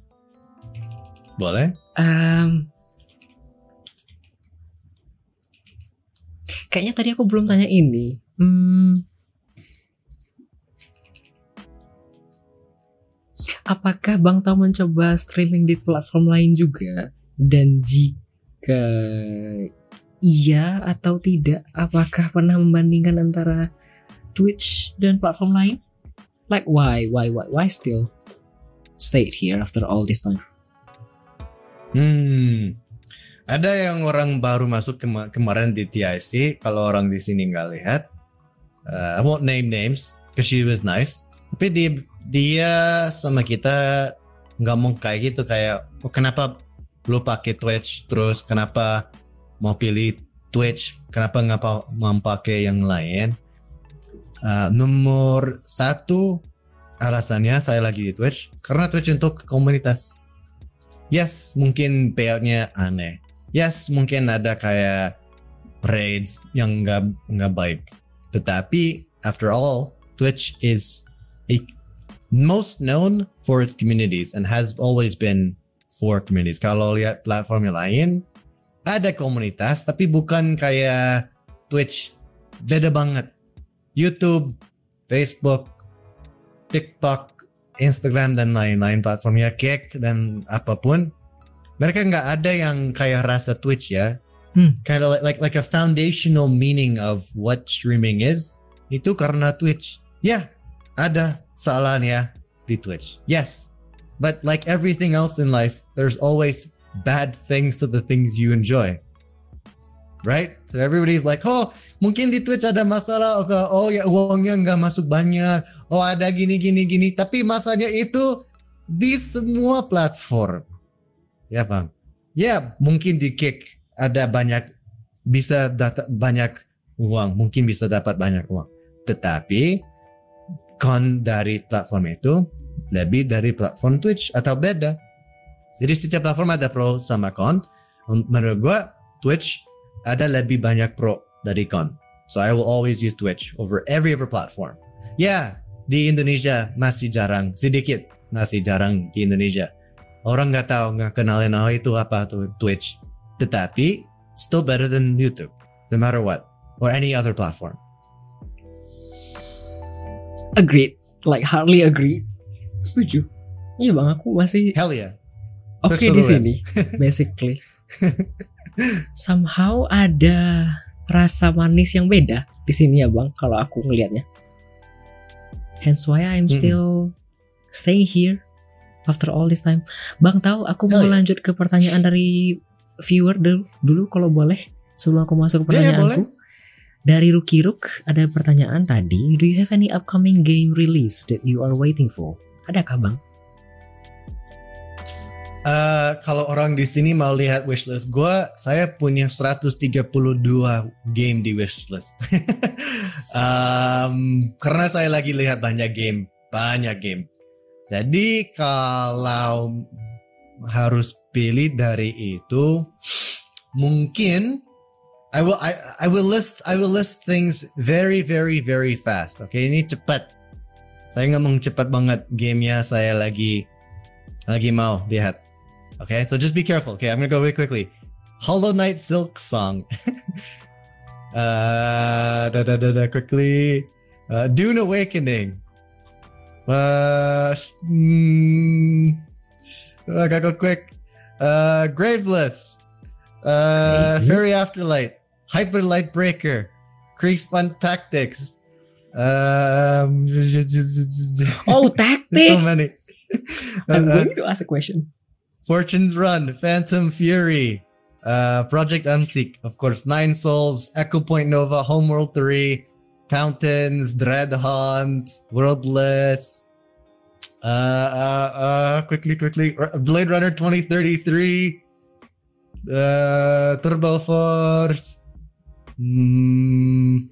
boleh. Em, kayaknya tadi aku belum tanya ini. Hmm, apakah Bang tahu mencoba streaming di platform lain juga? Dan jika iya atau tidak, apakah pernah membandingkan antara Twitch dan platform lain? Like why, why, why, why still stayed here after all this time? Hmm. Ada yang orang baru masuk kema- kemarin di TIC. Kalau orang di sini nggak lihat, uh, I won't name names because she was nice. Tapi dia dia sama kita nggak mau kayak gitu kayak oh, kenapa lu pakai Twitch terus? Kenapa mau pilih Twitch? Kenapa nggak mau pakai yang lain? Uh, nomor satu alasannya saya lagi di Twitch karena Twitch untuk komunitas. Yes mungkin payoutnya aneh. Yes mungkin ada kayak raids yang nggak nggak baik. Tetapi after all Twitch is a most known for its communities and has always been for communities. Kalau lihat platform yang lain ada komunitas tapi bukan kayak Twitch. Beda banget. YouTube Facebook TikTok Instagram dan lain-lain platformnya Kick dan apa pun. Mereka nggak ada yang kayak rasa Twitch ya. Hmm. kind of like, like like a foundational meaning of what streaming is. Itu karena Twitch. Ya ada salahnya di Twitch. Yes but like everything else in life there's always bad things to the things you enjoy. Right? So everybody's like oh mungkin di Twitch ada masalah. Oh, ya uangnya nggak masuk banyak. Oh ada gini gini gini. Tapi masalahnya itu di semua platform. Ya bang? Ya mungkin di kick ada banyak bisa data banyak uang. Mungkin bisa dapat banyak uang. Tetapi con dari platform itu lebih dari platform Twitch atau beda. Jadi setiap platform ada pro sama con. Menurut gua Twitch ada lebih banyak pro dari con. So I will always use Twitch over every other platform. Ya di Indonesia masih jarang. Sedikit masih jarang di Indonesia. Orang nggak tahu nggak kenalin oh itu apa tuh Twitch. Tetapi still better than YouTube no matter what or any other platform Agreed. Like hardly agree. Setuju. Iya bang, aku masih hell yeah oke di Keseluruhan. sini, basically. Somehow ada rasa manis yang beda di sini ya bang, kalau aku ngelihatnya. Hence why I'm still staying here after all this time. Bang tahu aku mau Oh, iya. lanjut ke pertanyaan dari viewer dulu, dulu kalau boleh sebelum aku masuk ke Iya, iya, pertanyaanku. Dari Ruki Ruk ada pertanyaan tadi, do you have any upcoming game release that you are waiting for? Adakah bang? Eh, kalau orang di sini mau lihat wishlist gue, saya punya 132 game di wishlist. Em, karena saya lagi lihat banyak game, banyak game. Jadi kalau harus pilih dari itu, mungkin I will I, I will list I will list things very very very fast. Oke, ini cepat. Saya ngomong cepat banget gamenya saya lagi lagi mau lihat. Okay, so just be careful. Okay, I'm gonna go really quickly. Hollow Knight Silk Song. uh, da, da, da, da, quickly. Uh, Dune Awakening. Uh, mm, I gotta go quick. Uh, Graveless. Uh, Graveless? Fairy Afterlight. Hyper Light Breaker. Creeks Fun Tactics. Um, Oh tactics! so many. I'm Uh, going to ask a question. Fortune's Run, Phantom Fury, uh, Project Unseek, of course, Nine Souls, Echo Point Nova, Homeworld 3, Fountains, Dread Hunt, Worldless, uh, uh, uh, quickly, quickly, Blade Runner 2033, uh, Turbo Force, mm,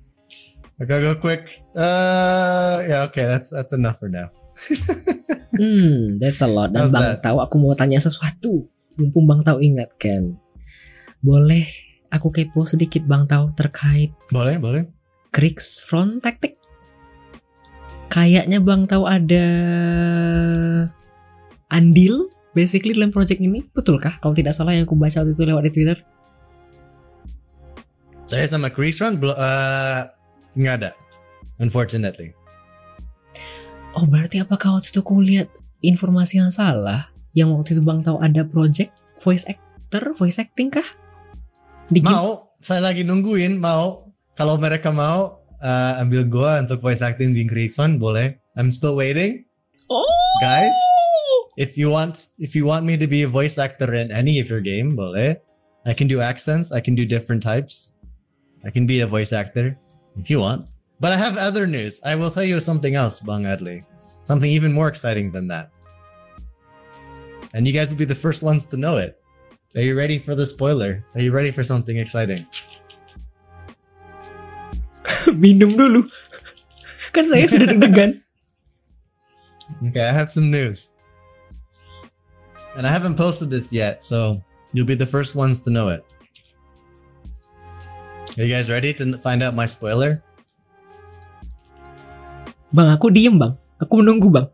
I gotta go quick. Uh, yeah, okay, that's that's enough for now. Hmm, that's a lot. Dan How's Bang that? tahu aku mau tanya sesuatu. Mumpung Bang tahu ingatkan. Boleh aku kepo sedikit Bang tahu terkait Boleh, boleh. Kriegs Front Tactic? Kayaknya Bang tahu ada andil basically dalam project ini. Betulkah? Kalau tidak salah yang aku baca waktu itu lewat di Twitter. Saya sama Chris Run belum uh, nggak ada, unfortunately. Oh, berarti apakah waktu itu aku lihat informasi yang salah? Yang waktu itu Bang tahu ada project voice actor, voice acting kah? Di game Mau, saya lagi nungguin mau. Kalau mereka mau uh, ambil gua untuk voice acting di Chris Run boleh. I'm still waiting, Oh, guys. If you want, if you want me to be a voice actor in any of your game, boleh. I can do accents. I can do different types. I can be a voice actor if you want. But I have other news. I will tell you something else, Bang Adley. Something even more exciting than that. And you guys will be the first ones to know it. Are you ready for the spoiler? Are you ready for something exciting? minum dulu. Kan saya sudah deg-degan. Okay, I have some news. And I haven't posted this yet, so you'll be the first ones to know it. Are you guys ready to find out my spoiler? Bang, aku diem bang. Aku menunggu bang.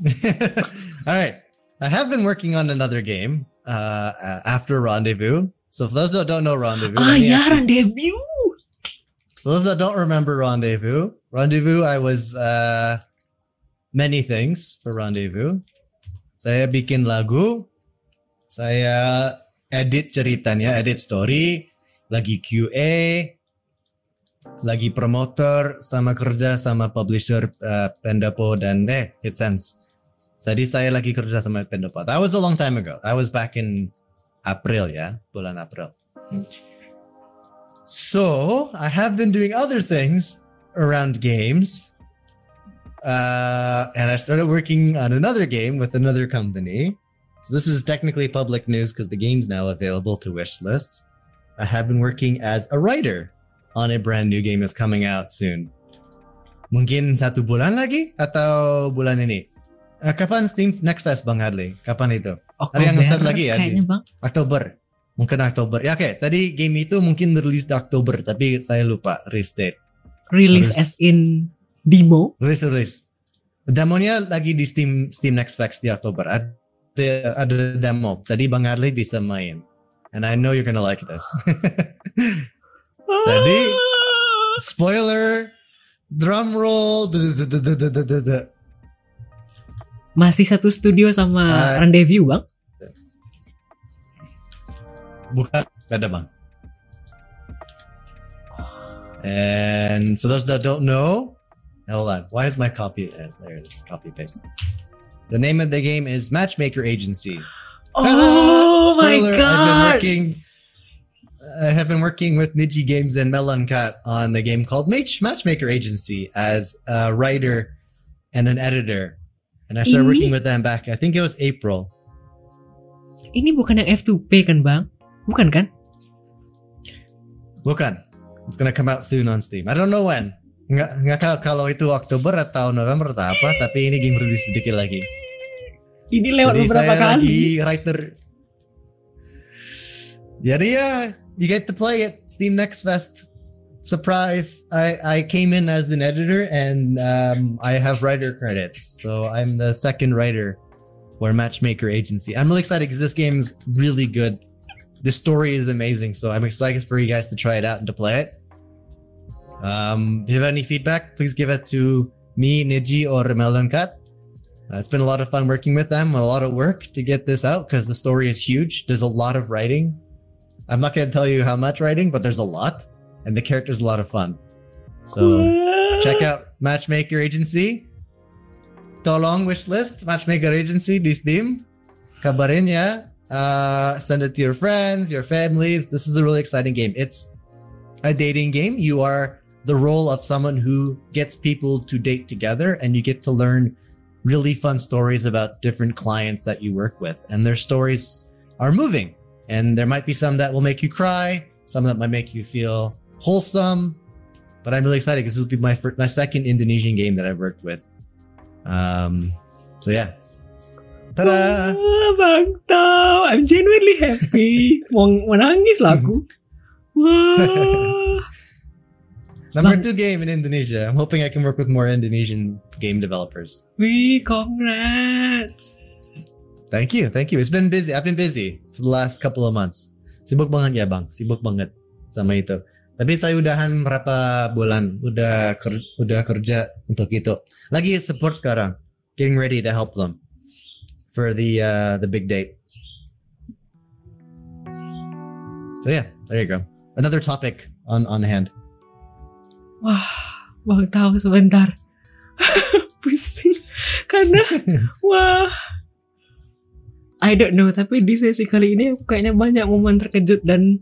All right. I have been working on another game uh, after Rendezvous. So for those that don't know Rendezvous, Ah actually- debut. For those that don't remember Rendezvous, Rendezvous, I was uh, many things for Rendezvous. Saya bikin lagu, saya edit ceritanya, edit story, lagi QA, lagi promoter, sama kerja sama publisher uh, Pendapo dan eh HitSense. Jadi saya lagi kerja sama Pendapo. That was a long time ago. That was back in April ya, bulan April. So I have been doing other things around games. Uh, and I started working on another game with another company. So this is technically public news because the game's now available to wishlist. I have been working as a writer on a brand new game that's coming out soon. Mungkin satu bulan lagi atau bulan ini? Uh, kapan Steam Next Fest Bang Hadley? Kapan itu? Oktober yang nge-set lagi ya, kayaknya bang. Oktober. Mungkin Oktober. Ya oke, tadi game itu mungkin rilis di Oktober tapi saya lupa release date. Release as in demo. Rilis rilis. Demonya lagi di Steam Steam Next Fest di Oktober. Ada ada demo. Tadi Bang Adli bisa main. and I know you're gonna like this. Ready? Spoiler. Drum roll. Masih satu studio sama ah. uh, Rendezvous, Bang? Bukan, gak ada, Bang. And for those that don't know, hold on. Why is my copy? Uh, there it is. Copy paste. The name of the game is Matchmaker Agency. Oh my Spoiler, I've been god. working. I have been working with Niji Games and Melon Cat on the game called Match Matchmaker Agency as a writer and an editor. And I started Ini- working with them back. I think it was April. Ini bukan yang F2P kan bang? Bukan kan? Bukan. It's gonna come out soon on Steam. I don't know when. Nggak, nggak kalau itu Oktober atau November atau apa, tapi ini game rilis sedikit lagi. Ini lewat Jadi beberapa saya kali. lagi writer. Jadi ya, you get to play it. Steam Next Fest. Surprise. I, I came in as an editor and um, I have writer credits. So I'm the second writer for Matchmaker Agency. I'm really excited because this game is really good. The story is amazing. So I'm excited for you guys to try it out and to play it. Um, if you have any feedback, please give it to me, Niji, or Melon Cat. Uh, it's been a lot of fun working with them, a lot of work to get this out because the story is huge. There's a lot of writing. I'm not going to tell you how much writing, but there's a lot, and the character's a lot of fun. So check out Matchmaker Agency. Tolong wishlist Matchmaker Agency di Steam. Kabarin ya. Uh, send it to your friends, your families. This is a really exciting game. It's a dating game. You are the role of someone who gets people to date together, and you get to learn really fun stories about different clients that you work with. And their stories are moving. And there might be some that will make you cry, some that might make you feel wholesome. But I'm really excited because this will be my first, my second Indonesian game that I've worked with. Um, so yeah. Ta-da! Wah, Bang I'm genuinely happy. Mau, mau nangis lah aku. Wah. Number two game in Indonesia. I'm hoping I can work with more Indonesian game developers. We congrats. Thank you, thank you. It's been busy. I've been busy for the last couple of months. Sibuk banget ya bang, sibuk banget sama itu. Tapi saya udahan berapa bulan, udah ker- udah kerja untuk itu. Lagi support sekarang, getting ready to help them for the uh, the big date. So yeah, there you go. Another topic on on hand. Wah, Bang Tau sebentar. Pusing. Karena, wah. I don't know, tapi di sesi kali ini aku kayaknya banyak momen terkejut dan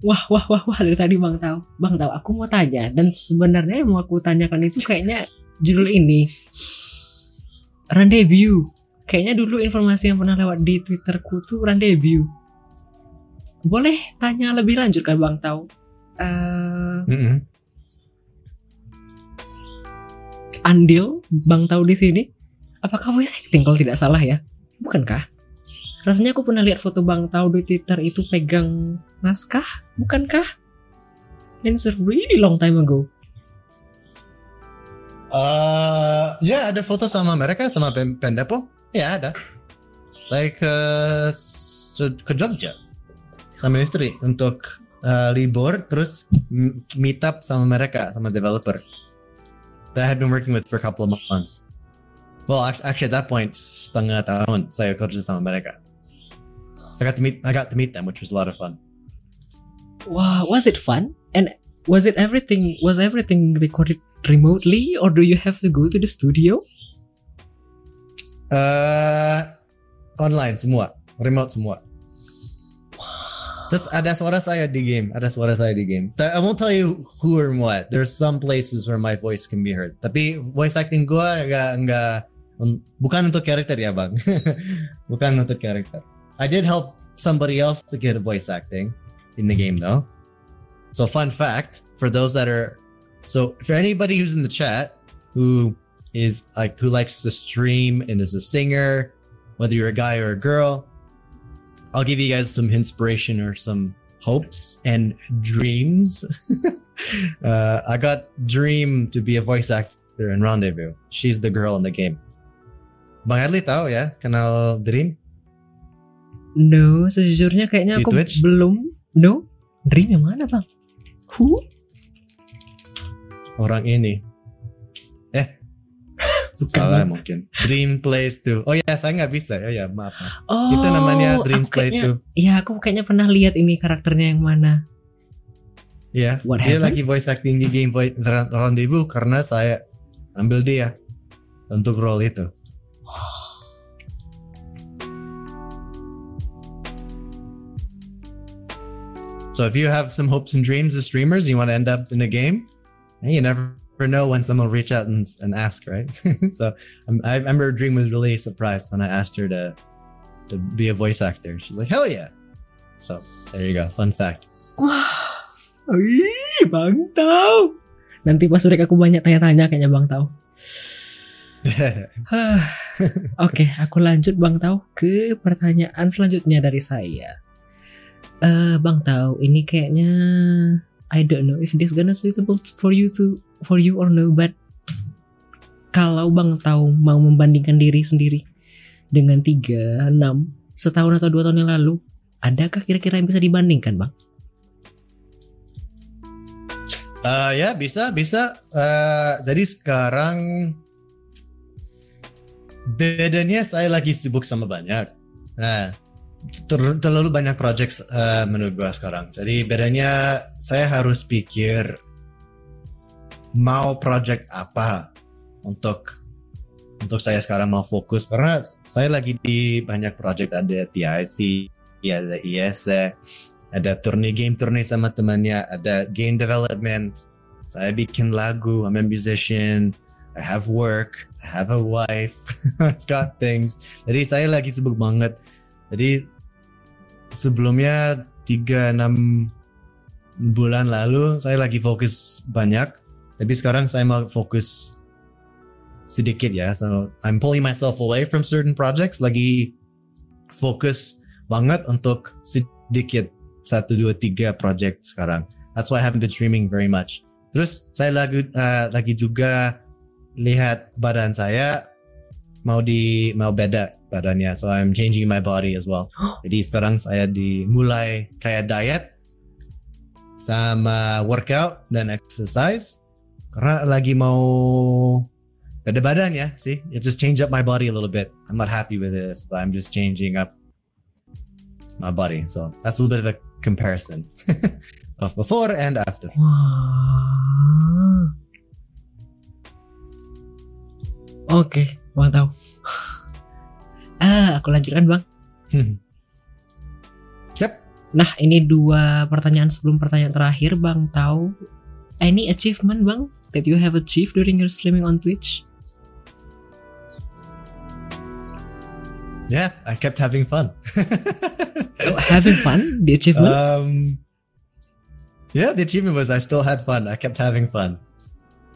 Wah, wah, wah, wah dari tadi Bang Tau. Bang Tau, aku mau tanya dan sebenarnya yang mau aku tanyakan itu kayaknya judul ini Rendezvous. Kayaknya dulu informasi yang pernah lewat di Twitterku tuh Rendezvous. Boleh tanya lebih lanjut kan Bang Tau? Eh, andil Bang Tau di sini? Apakah voice acting kalau tidak salah ya? Bukankah? Rasanya aku pernah lihat foto Bang Tau di Twitter itu pegang naskah, bukankah? And it's really long time ago. Uh, ya ada foto sama mereka sama Pen- Pendapo. Ya ada. Saya ke ke Jogja sama istri untuk uh, libur terus meet up sama mereka sama developer. That I had been working with for a couple of months. Well, actually, at that point, setengah tahun saya kerja sama mereka. So I got to meet I got to meet them, which was a lot of fun. Wow, was it fun? And was it everything? Was everything recorded remotely, or do you have to go to the studio? Uh, online semua, remote semua. Terus ada suara saya di game, ada suara saya di game. I won't tell you who or what. There's some places where my voice can be heard. Tapi voice acting gua enggak enggak bukan untuk karakter ya bang, bukan untuk karakter. I did help somebody else to get a voice acting in the game though. So fun fact for those that are, so for anybody who's in the chat who is like who likes to stream and is a singer, whether you're a guy or a girl, I'll give you guys some inspiration or some hopes and dreams. uh, I got Dream to be a voice actor in Rendezvous. She's the girl in the game. Bang Adli tahu ya kenal Dream? No, sejujurnya kayaknya Di aku Twitch? belum. No, Dream yang mana bang? Who? Orang ini. Bukan. Salah mungkin. Dream Plays too. Oh ya, saya nggak bisa. Oh ya, maaf. Oh, Itu namanya Dream kayaknya, too. Iya, aku kayaknya pernah lihat ini karakternya yang mana. Ya, What dia happened? lagi voice acting di game Voice- Rendezvous karena saya ambil dia untuk role itu. So if you have some hopes and dreams as streamers, you want to end up in a game, you never know when someone will reach out and, and ask, right? so um, I remember Dream was really surprised when I asked her to to be a voice actor. She's like, hell yeah. So there you go. Fun fact. Wah, wih, Bang Tau. Nanti pas Surik aku banyak tanya-tanya kayaknya Bang Tau. Oke, aku lanjut Bang Tau ke pertanyaan selanjutnya dari saya. Eh, Bang Tau, ini kayaknya I don't know if this gonna suitable for you to for you or no, but kalau Bang Tau mau membandingkan diri sendiri dengan 3, 6, setahun atau dua tahun yang lalu, adakah kira-kira yang bisa dibandingkan, Bang? Eh, ya bisa bisa. Eh, jadi sekarang bedanya saya lagi sibuk sama banyak. Nah, ter- terlalu banyak project eh, menurut gua sekarang. Jadi bedanya saya harus pikir mau project apa untuk untuk saya sekarang mau fokus karena saya lagi di banyak project ada TIC, ada ISE, ada turni game turni sama temannya, ada game development. Saya bikin lagu, I'm a musician, I have work, I have a wife, I've got things. Jadi saya lagi sibuk banget. Jadi sebelumnya 3-6 bulan lalu saya lagi fokus banyak. Tapi sekarang saya mau fokus sedikit ya. So I'm pulling myself away from certain projects. Lagi fokus banget untuk sedikit satu dua tiga project sekarang. That's why I haven't been streaming very much. Terus saya lagi uh, lagi juga lihat badan saya mau di mau beda badannya. So I'm changing my body as well. Jadi sekarang saya dimulai kayak diet sama workout dan exercise karena lagi mau beda badan ya sih. It just change up my body a little bit. I'm not happy with this, but I'm just changing up my body. So that's a little bit of a comparison of before and after. Oke, bang tahu. ah, aku lanjutkan bang. yep. Nah, ini dua pertanyaan sebelum pertanyaan terakhir, bang tahu. Any achievement bang that you have achieved during your streaming on Twitch? Yeah, I kept having fun. Oh, having fun, the achievement. um, yeah, the achievement was I still had fun. I kept having fun.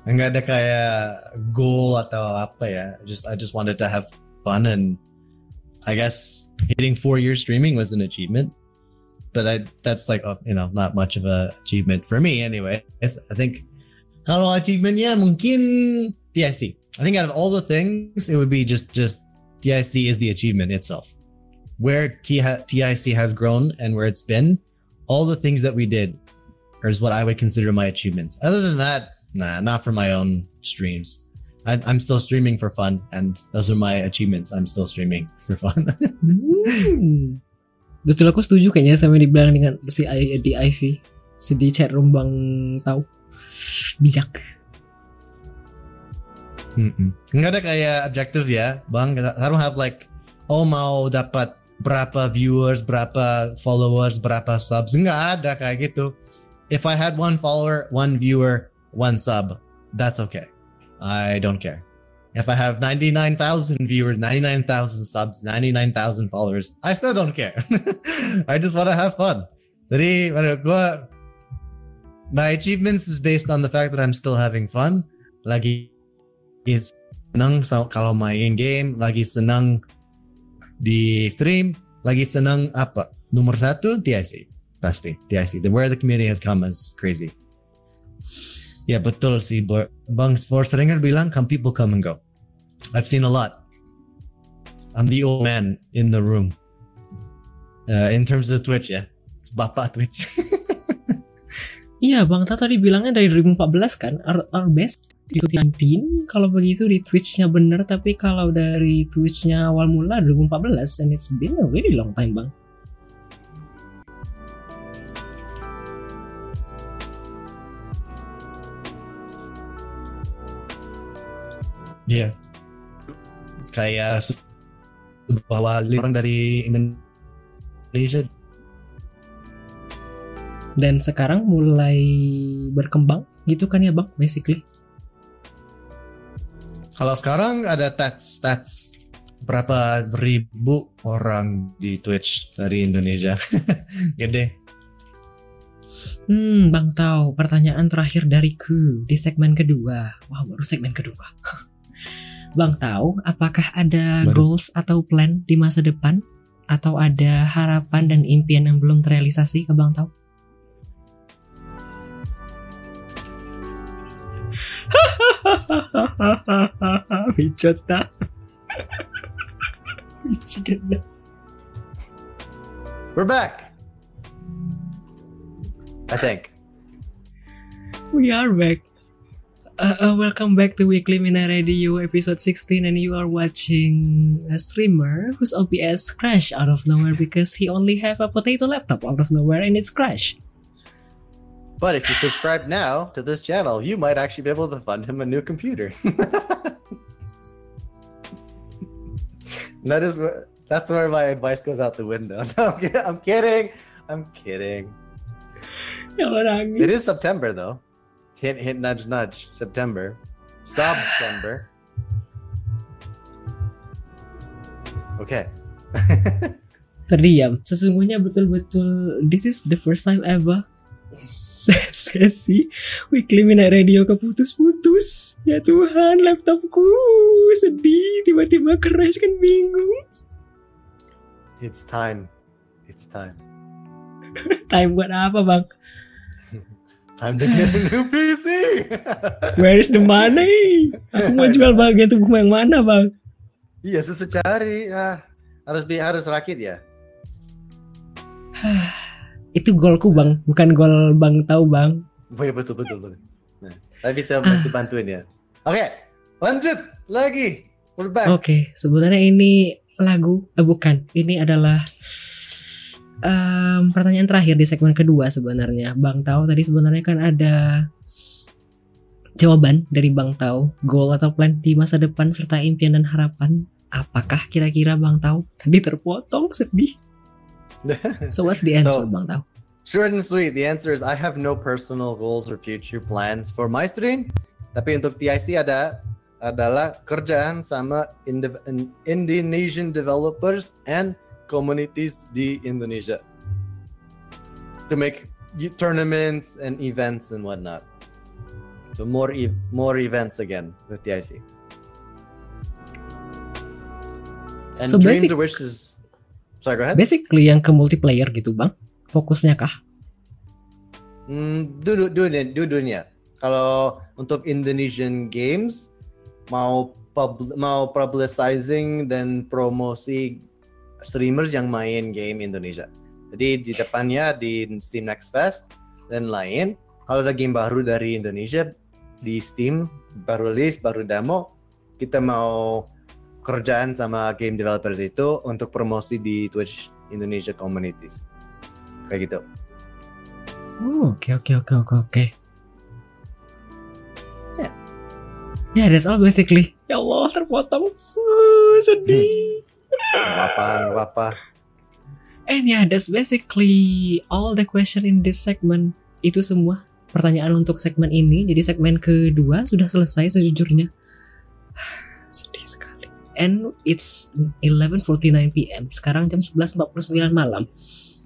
Enggak ada kayak goal atau apa ya. Just I just wanted to have fun and I guess hitting four years streaming was an achievement. But I that's like you know not much of a achievement for me anyway. I think kalau achievementnya mungkin TIC. I think out of all the things, it would be just just TIC is the achievement itself. Where TIC has grown and where it's been, all the things that we did is what I would consider my achievements. Other than that, Nah, not for my own streams. I, I'm still streaming for fun, and those are my achievements. I'm still streaming for fun. Hmm. Betul aku setuju kayaknya sama dibilang dengan si di Ivy. Sedih chat room bang tahu. Bijak. Mm-mm. Nggak ada kayak objektif ya, bang. I don't have like, oh mau dapat berapa viewers, berapa followers, berapa subs. Nggak ada kayak gitu. If I had one follower, one viewer, one sub, that's okay. I don't care. If I have 99,000 viewers, 99,000 subs, 99,000 followers, I still don't care. I just want to have fun. Jadi menurut gue, my achievements is based on the fact that I'm still having fun. Lagi senang kalau main game, lagi senang di stream, lagi senang apa? Nomor satu, TIC. Pasti, TIC. The where the community has come is crazy. Ya betul sih, Bang Springer bilang, come people come and go. I've seen a lot. I'm the old man in the room. Uh, in terms of Twitch ya, bapak Twitch. Iya bang Tato tadi bilangnya dari 2014 kan. Our, our best di 2019. Kalau begitu di Twitch-nya bener. Tapi kalau dari Twitch-nya awal mula 2014. And it's been a really long time bang. Iya. Kayak se- bawa orang dari Indonesia. Dan sekarang mulai berkembang gitu kan ya bang basically. Kalau sekarang ada stats stats berapa ribu orang di Twitch dari Indonesia. Gede. Hmm, Bang Tau, pertanyaan terakhir dariku di segmen kedua. Wah, baru segmen kedua. Bang Tau, apakah ada Baru. goals atau plan di masa depan? Atau ada harapan dan impian yang belum terrealisasi ke Bang Tau? We're back. I think. We are back. Uh, uh, welcome back to Weekly Mina Radio episode 16 and you are watching a streamer whose OBS crashed out of nowhere because he only have a potato laptop out of nowhere and it's crashed. But if you subscribe now to this channel, you might actually be able to fund him a new computer. that is where that's where my advice goes out the window. No, I'm kidding. I'm kidding. I'm kidding. Ya orang It is September though. Hint hint nudge nudge. September. September. Okay. Terdiam. Sesungguhnya betul-betul this is the first time ever sesi Weekly Mina Radio keputus-putus. Ya Tuhan, laptopku sedih tiba-tiba crash kan bingung. It's time. It's time. Time buat apa bang? Time to get a new PC. Where is the money? Aku mau jual bagian tubuhku yang mana bang? Iya, susah cari. Ah, harus bi harus rakit ya. Itu golku bang, bukan gol bang tahu bang. Oh, iya, betul betul betul. Nah, tapi bisa masih bantuin ya. Oke, lanjut lagi. Oke, sebenarnya ini lagu, eh, bukan. Ini adalah em, pertanyaan terakhir di segmen kedua sebenarnya. Bang tahu tadi sebenarnya kan ada jawaban dari Bang tahu, goal atau plan di masa depan serta impian dan harapan. Apakah kira-kira Bang tahu? Tadi terpotong sedih. So what's the answer So- Bang? Short and sweet. The answer is I have no personal goals or future plans for my stream. Tapi untuk TIC ada adalah kerjaan sama Indo- in- Indonesian developers and communities di Indonesia to make tournaments and events and whatnot. So more e- more events again with TIC. And So dreams basic- or wishes. Sorry, go ahead. Basically yang ke multiplayer gitu Bang. Fokusnya kah? Hmm, dulu dunia, dunia. Kalau untuk Indonesian games mau pub, mau publicizing dan promosi streamers yang main game Indonesia. Jadi di depannya di Steam Next Fest dan lain, kalau ada game baru dari Indonesia, di Steam baru rilis baru demo kita mau kerjaan sama game developers itu untuk promosi di Twitch Indonesia communities kayak gitu Oh, oke oke oke oke oke. Ya. Ya, that's all basically. Ya Allah, terpotong. Uh, sedih. Gak apa apa And yeah, that's basically all the question in this segment. Itu semua pertanyaan untuk segmen ini. Jadi segmen kedua sudah selesai sejujurnya. Sedih sekali. And it's 11.49 PM. Sekarang jam 11.49 malam.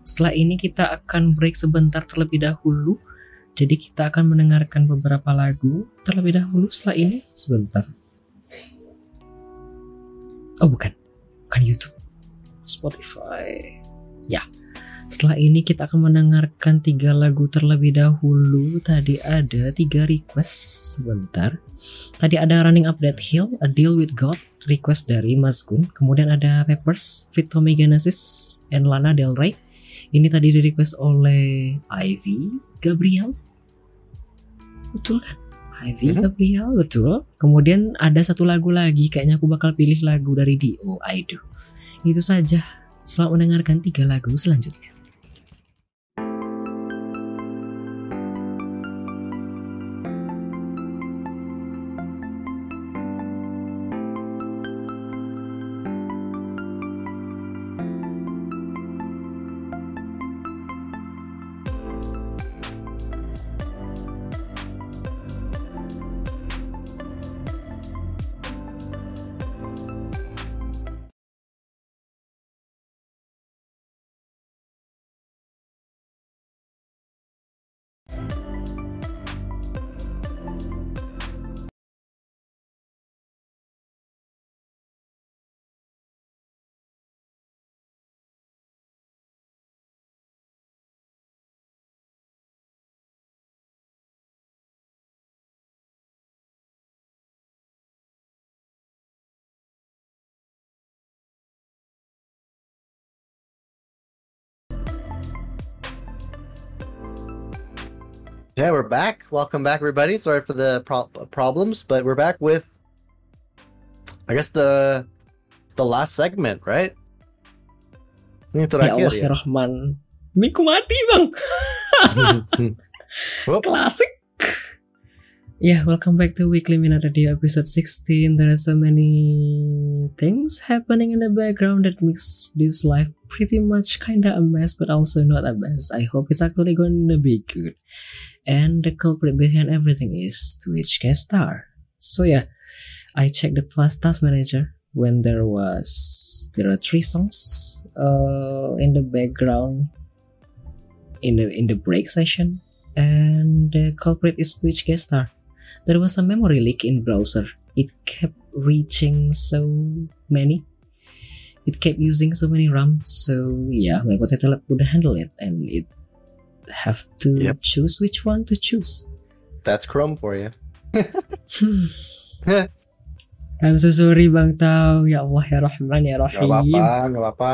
Setelah ini kita akan break sebentar terlebih dahulu. Jadi kita akan mendengarkan beberapa lagu terlebih dahulu setelah ini sebentar. Oh bukan, bukan YouTube, Spotify. Ya, setelah ini kita akan mendengarkan tiga lagu terlebih dahulu. Tadi ada tiga request sebentar. Tadi ada Running Up That Hill, A Deal With God, request dari Mas Gun. Kemudian ada Peppers, Genesis, and Lana Del Rey. Ini tadi di request oleh Ivy Gabriel. Betul kan? Ivy Mhm. Gabriel, betul. Kemudian ada satu lagu lagi, kayaknya aku bakal pilih lagu dari Dio, I Do. Itu saja. Selamat mendengarkan tiga lagu selanjutnya. Yeah, we're back. Welcome back, everybody. Sorry for the pro- problems, but we're back with, I guess the the last segment, right? Ini Ya terakhir Allah ya Rahman. Miku mati bang. Klasik. Yeah, welcome back to Weekly Minute Radio episode 16. There are so many things happening in the background that makes this life pretty much kinda a mess, but also not a mess. I hope it's actually gonna be good. And the culprit behind everything is Twitch star. So yeah, I checked the task manager when there was there are three songs uh, in the background in the in the break session and the culprit is Twitch star. There was a memory leak in browser. It kept reaching so many. It kept using so many RAM. So yeah, my potato lab would handle it, and it have to Yep. choose which one to choose. That's Chrome for you. I'm so sorry Bang Tau. Ya Allah ya Rahman ya Gak Rahim. apa-apa, gak apa-apa.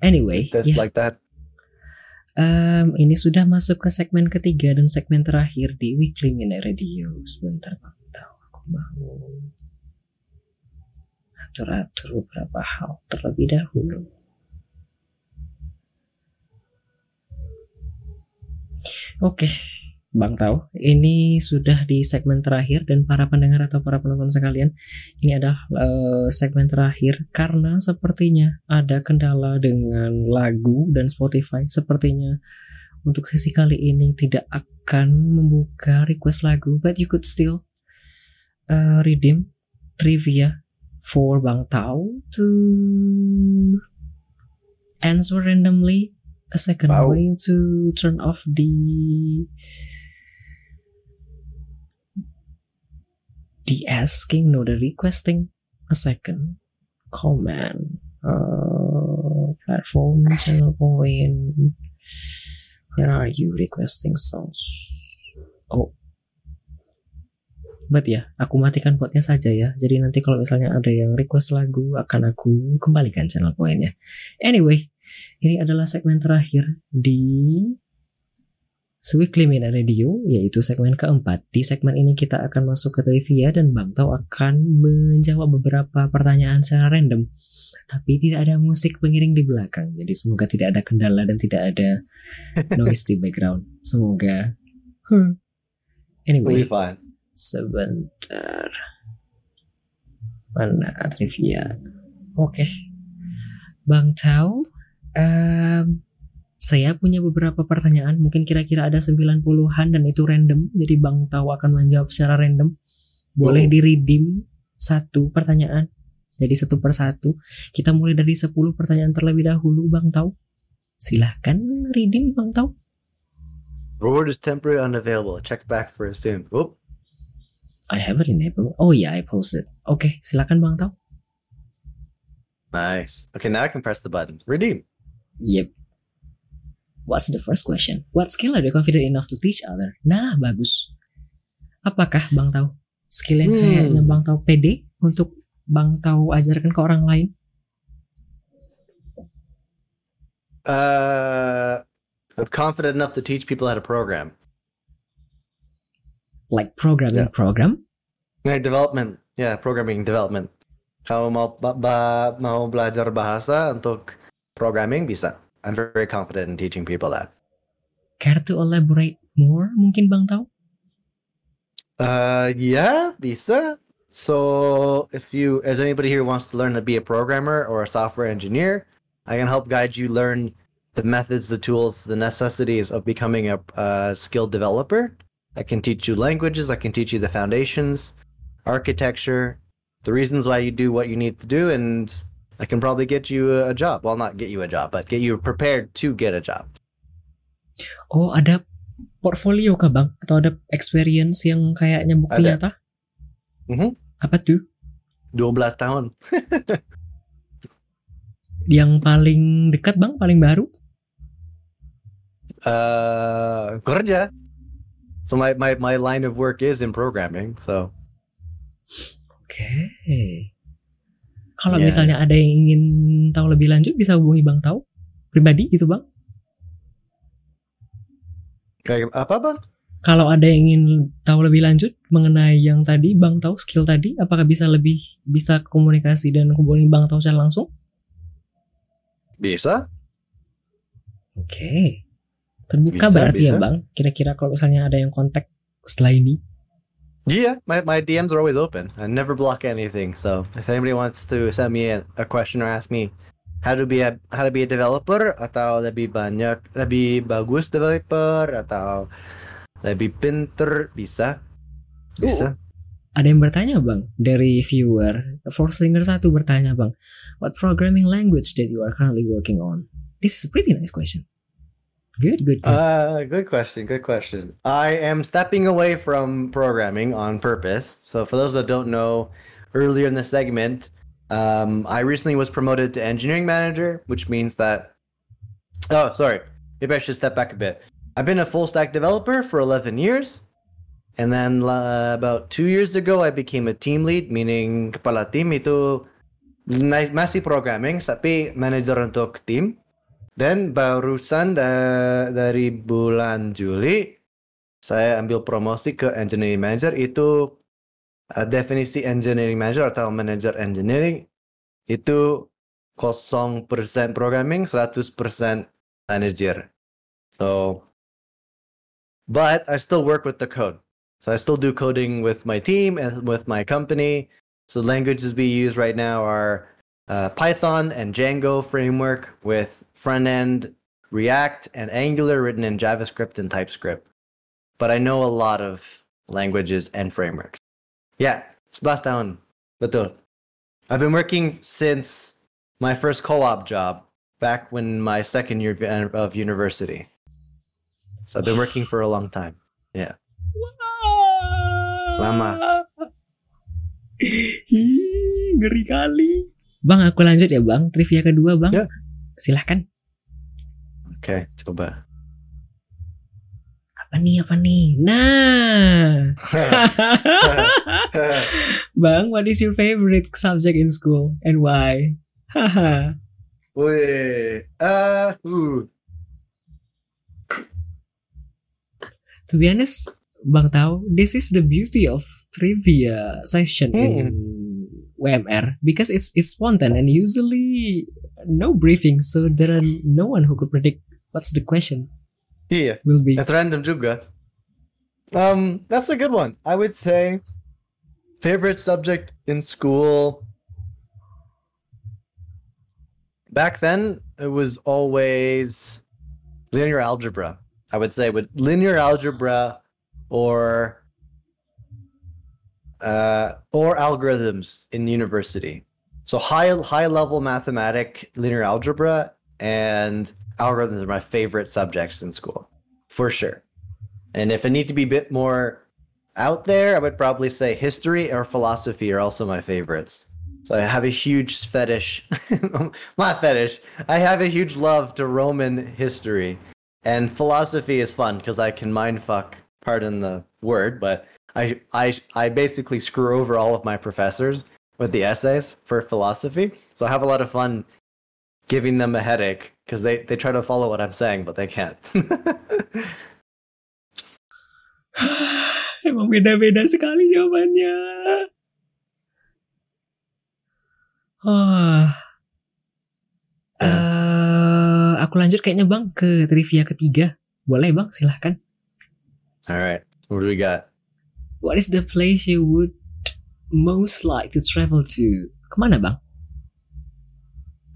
Anyway, Just ya, like that. em, ini sudah masuk ke segmen ketiga dan segmen terakhir di Weekly Minute Radio. Sebentar Bang Tau, aku mau atur-atur beberapa hal terlebih dahulu. Oke, Bang Tau, ini sudah di segmen terakhir dan para pendengar atau para penonton sekalian, ini adalah eh, segmen terakhir karena sepertinya ada kendala dengan lagu dan Spotify. Sepertinya untuk sesi kali ini tidak akan membuka request lagu, but you could still eh, redeem trivia for Bang Tau to answer randomly. A second, I'm Wow. going to turn off the the asking, no, the requesting. A second. Comment. Uh, platform, channel point. Where are you requesting songs? Oh. But ya, aku matikan potnya saja ya. Jadi nanti kalau misalnya ada yang request lagu, akan aku kembalikan channel poinnya. Anyway, ini adalah segmen terakhir di Weekly Minute Radio, yaitu segmen keempat. Di segmen ini kita akan masuk ke trivia dan Bang Tau akan menjawab beberapa pertanyaan secara random. Tapi tidak ada musik pengiring di belakang, jadi semoga tidak ada kendala dan tidak ada noise di background. Semoga. Anyway, sebentar. Mana trivia? Oke. Bang Tau, em, saya punya beberapa pertanyaan, mungkin kira-kira ada 90-an dan itu random, jadi Bang Tau akan menjawab secara random. Boleh Oh. di redeem satu pertanyaan, jadi satu per satu. Kita mulai dari 10 pertanyaan terlebih dahulu, Bang Tau. Silahkan redeem, Bang Tau. Reward is temporary unavailable. Check back for it soon. Oop. I have it enabled. Oh yeah, I posted. Oke, silakan Bang Tau. Nice. Okay, now I can press the button. Redeem. Yep. What's the first question? What skill are you confident enough to teach other? Nah, bagus. Apakah Bang Tau skill yang Hmm. kayaknya Bang Tau pede untuk Bang Tau ajarkan ke orang lain? Uh, I'm confident enough to teach people how to program. Like programming Yeah. program? Like development. Yeah, programming development. Kalau mau ba- mau belajar bahasa untuk programming bisa. I'm very confident in teaching people that. Care to elaborate more mungkin Bang Tau? Uh, yeah, bisa. So, if you, as anybody here wants to learn to be a programmer or a software engineer, I can help guide you learn the methods, the tools, the necessities of becoming a, a skilled developer. I can teach you languages. I can teach you the foundations, architecture, the reasons why you do what you need to do, and I can probably get you a, job. Well, not get you a job, but get you prepared to get a job. Oh, ada portfolio kah Bang? Atau ada experience yang kayaknya bukti Ada. nyata? Mhm. Apa tuh? 12 tahun. Yang paling dekat Bang? Paling baru? Uh, kerja. So my, my, my line of work is in programming. So Oke. Kalau Yeah. misalnya ada yang ingin tahu lebih lanjut bisa hubungi Bang Tau pribadi gitu Bang. kayak apa bang? Kalau ada yang ingin tahu lebih lanjut mengenai yang tadi Bang Tau skill tadi, apakah bisa lebih bisa komunikasi dan hubungi Bang Tau secara langsung? Bisa. Oke. Terbuka Bisa, berarti ya bisa. Bang. Kira-kira kalau misalnya ada yang kontak setelah ini. Yeah, my, my DMs are always open. I never block anything. So if anybody wants to send me a, a question or ask me how to be a how to be a developer atau lebih banyak lebih bagus developer atau lebih pinter bisa bisa. Ada yang bertanya Bang dari viewer. Forslinger satu bertanya Bang, what programming language that you are currently working on? This is a pretty nice question. Good, good. Uh, good question. Good question. I am stepping away from programming on purpose. So, for those that don't know, earlier in the segment, um, I recently was promoted to engineering manager, which means that. Oh, sorry. Maybe I should step back a bit. I've been a full stack developer for 11 years. And then uh, about two years ago, I became a team lead, meaning kepala tim itu masih programming, tapi manager untuk tim. Dan barusan da- dari bulan Juli saya ambil promosi ke engineering manager itu uh, definisi engineering manager atau manager engineering itu 0% programming 100% manager. So but I still work with the code. So I still do coding with my team and with my company. So languages we use right now are uh, Python and Django framework with front end React and Angular written in JavaScript and TypeScript. But I know a lot of languages and frameworks. Yeah, 11 tahun. Betul. I've been working since my first co-op job back when my second year of- university. So I've been working for a long time. Yeah. Lama. Ih, ngeri kali. Bang, aku lanjut ya bang. Trivia kedua bang. Ya. Silahkan. Okay, coba. Apa nih, apa nih? Nah. bang, what is your favorite subject in school? And why? Haha. Wait. Uh, ooh. to be honest, Bang Tau, this is the beauty of trivia session in WMR because it's it's spontan and usually no briefing, so there are no one who could predict what's the question Iya. will be. It's random juga. Um, that's a good one. I would say favorite subject in school. Back then, it was always linear algebra. I would say with linear algebra or uh, or algorithms in university. So high high level mathematic, linear algebra, and algorithms are my favorite subjects in school, for sure. And if I need to be a bit more out there, I would probably say history or philosophy are also my favorites. So I have a huge fetish, not fetish. I have a huge love to Roman history, and philosophy is fun because I can mind fuck. Pardon the word, but I I I basically screw over all of my professors with the essays for philosophy. So I have a lot of fun giving them a headache because they they try to follow what I'm saying, but they can't. Emang beda-beda sekali jawabannya. Ah. Eh, aku lanjut kayaknya bang ke trivia ketiga. Boleh bang, silahkan. all right, what do we got? What is the place you would most like to travel to? Kemana bang?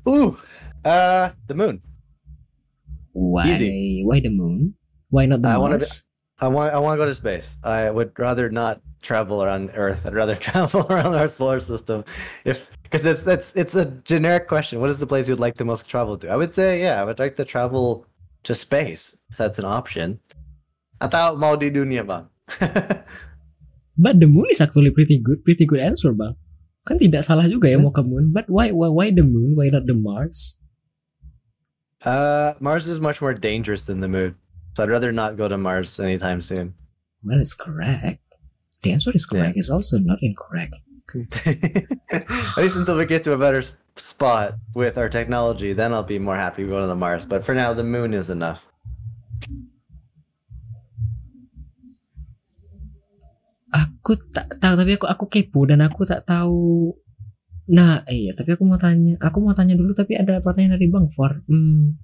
Ooh, uh, the moon. Why? Easy. Why the moon? Why not the I wanna I want I want to go to space. I would rather not travel around Earth. I'd rather travel around our solar system, if because it's it's it's a generic question. What is the place you'd like to most travel to? I would say yeah, I would like to travel to space if that's an option. Atau mau di dunia bang? But the moon is actually pretty good, pretty good answer bang. Kan tidak salah juga ya Hmm. mau ke moon. But why, why, why the moon? Why not the Mars? uh, Mars is much more dangerous than the moon, so I'd rather not go to Mars anytime soon. Well, it's correct. The answer is correct. It's also not incorrect. At least until we get to a better spot with our technology, then I'll be more happy going to the Mars. But for now, the moon is enough. Aku tak tahu tapi aku aku kepo dan aku tak tahu. Nah, iya, tapi aku mau tanya. Aku mau tanya dulu tapi ada pertanyaan dari Bang For. Hmm.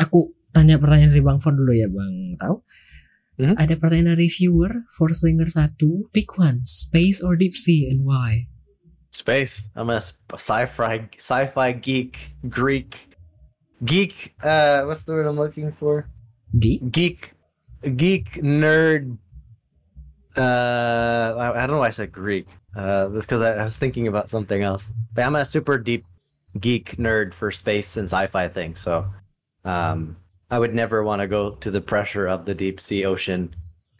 Aku tanya pertanyaan dari Bang For dulu ya, Bang. Tahu? Mhm. Ada pertanyaan dari viewer for Slinger 1. Pick one, space or deep sea and why? Space. I'm a sci-fi sci-fi geek, Greek, geek. Uh, what's the word I'm looking for? Deep? Geek, geek nerd. Uh, I, I don't know why I said Greek. Uh, that's because I, I was thinking about something else. But I'm a super deep geek nerd for space and sci-fi things. So, um, I would never want to go to the pressure of the deep sea ocean.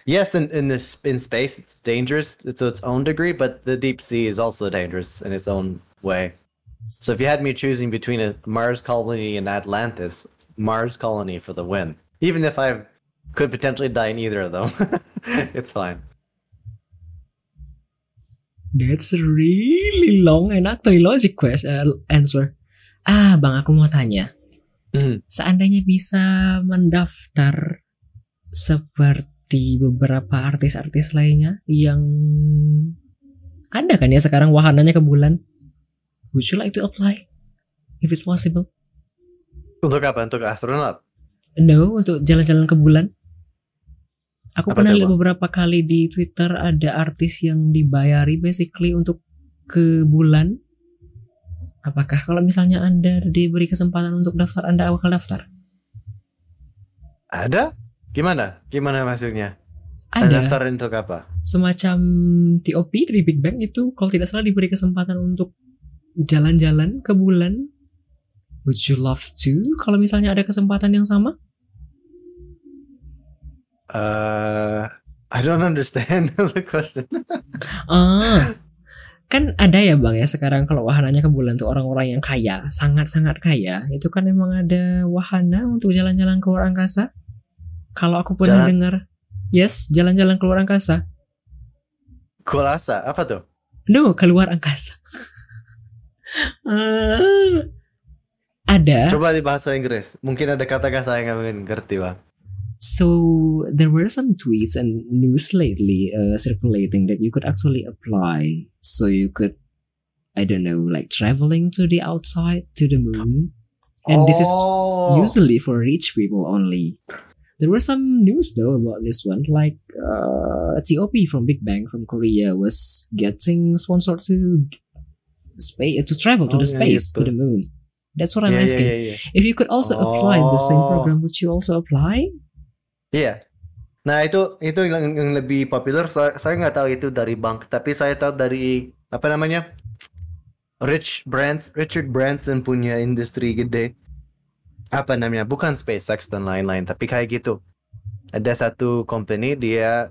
Yes, in, in this in space, it's dangerous to its own degree, but the deep sea is also dangerous in its own way. So, if you had me choosing between a Mars colony and Atlantis, Mars colony for the win. Even if I could potentially die in either of them, it's fine. That's really long and actually logic quest uh, answer. Ah, Bang, aku mau tanya. Mhm. Seandainya bisa mendaftar seperti beberapa artis-artis lainnya yang ada kan ya sekarang wahananya ke bulan? Would you like to apply? If it's possible. Untuk apa? Untuk astronot? No, untuk jalan-jalan ke bulan. Aku Apa pernah lihat beberapa kali di Twitter ada artis yang dibayari basically untuk ke bulan. Apakah kalau misalnya Anda diberi kesempatan untuk daftar, Anda bakal daftar? Ada? Gimana? Gimana maksudnya? Ada Daftar untuk apa? semacam TOP dari Big Bang itu kalau tidak salah diberi kesempatan untuk jalan-jalan ke bulan. Would you love to kalau misalnya ada kesempatan yang sama? Uh, I don't understand the question. Ah, kan ada ya bang ya sekarang kalau wahananya ke bulan tuh orang-orang yang kaya, sangat-sangat kaya, itu kan emang ada wahana untuk jalan-jalan ke luar angkasa. Kalau aku pernah Jalan- dengar, yes, jalan-jalan ke luar angkasa. Kulasa, apa tuh? No, keluar angkasa. Ah, ada. Coba di bahasa Inggris. Mungkin ada kata-kata yang kalian ngerti, Bang. So there were some tweets and news lately uh, circulating that you could actually apply. So you could, I don't know, like traveling to the outside to the moon. And this is Oh. usually for rich people only. There was some news though about this one, like uh, TOP from Big Bang from Korea was getting sponsored to space to travel to Oh, the yeah, space to the moon. That's what I'm Yeah, asking. If you could also apply the same Oh. program, would you also apply? Iya. Nah itu itu yang, yang lebih populer. Saya nggak tahu itu dari bank, tapi saya tahu dari apa namanya? Rich Brands, Richard Branson punya industri gede. Apa namanya? Bukan SpaceX dan lain-lain, tapi kayak gitu. Ada satu company dia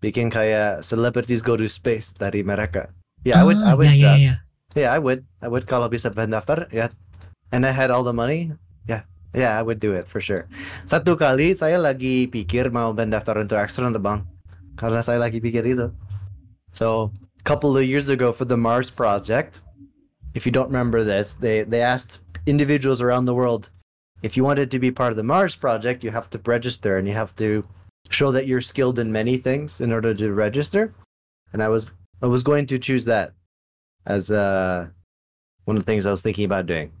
bikin kayak celebrities go to space dari mereka. Yeah, I would, I Ah, would, yeah, yeah, uh, yeah. yeah, I would, I would kalau bisa pendaftar, ya. And I had all the money, yeah, I would do it for sure. Satu kali saya lagi pikir mau mendaftar untuk astronaut bang, karena saya lagi pikir itu. So, a couple of years ago for the Mars project, if you don't remember this, they they asked individuals around the world, if you wanted to be part of the Mars project, you have to register and you have to show that you're skilled in many things in order to register. And I was I was going to choose that as uh, one of the things I was thinking about doing.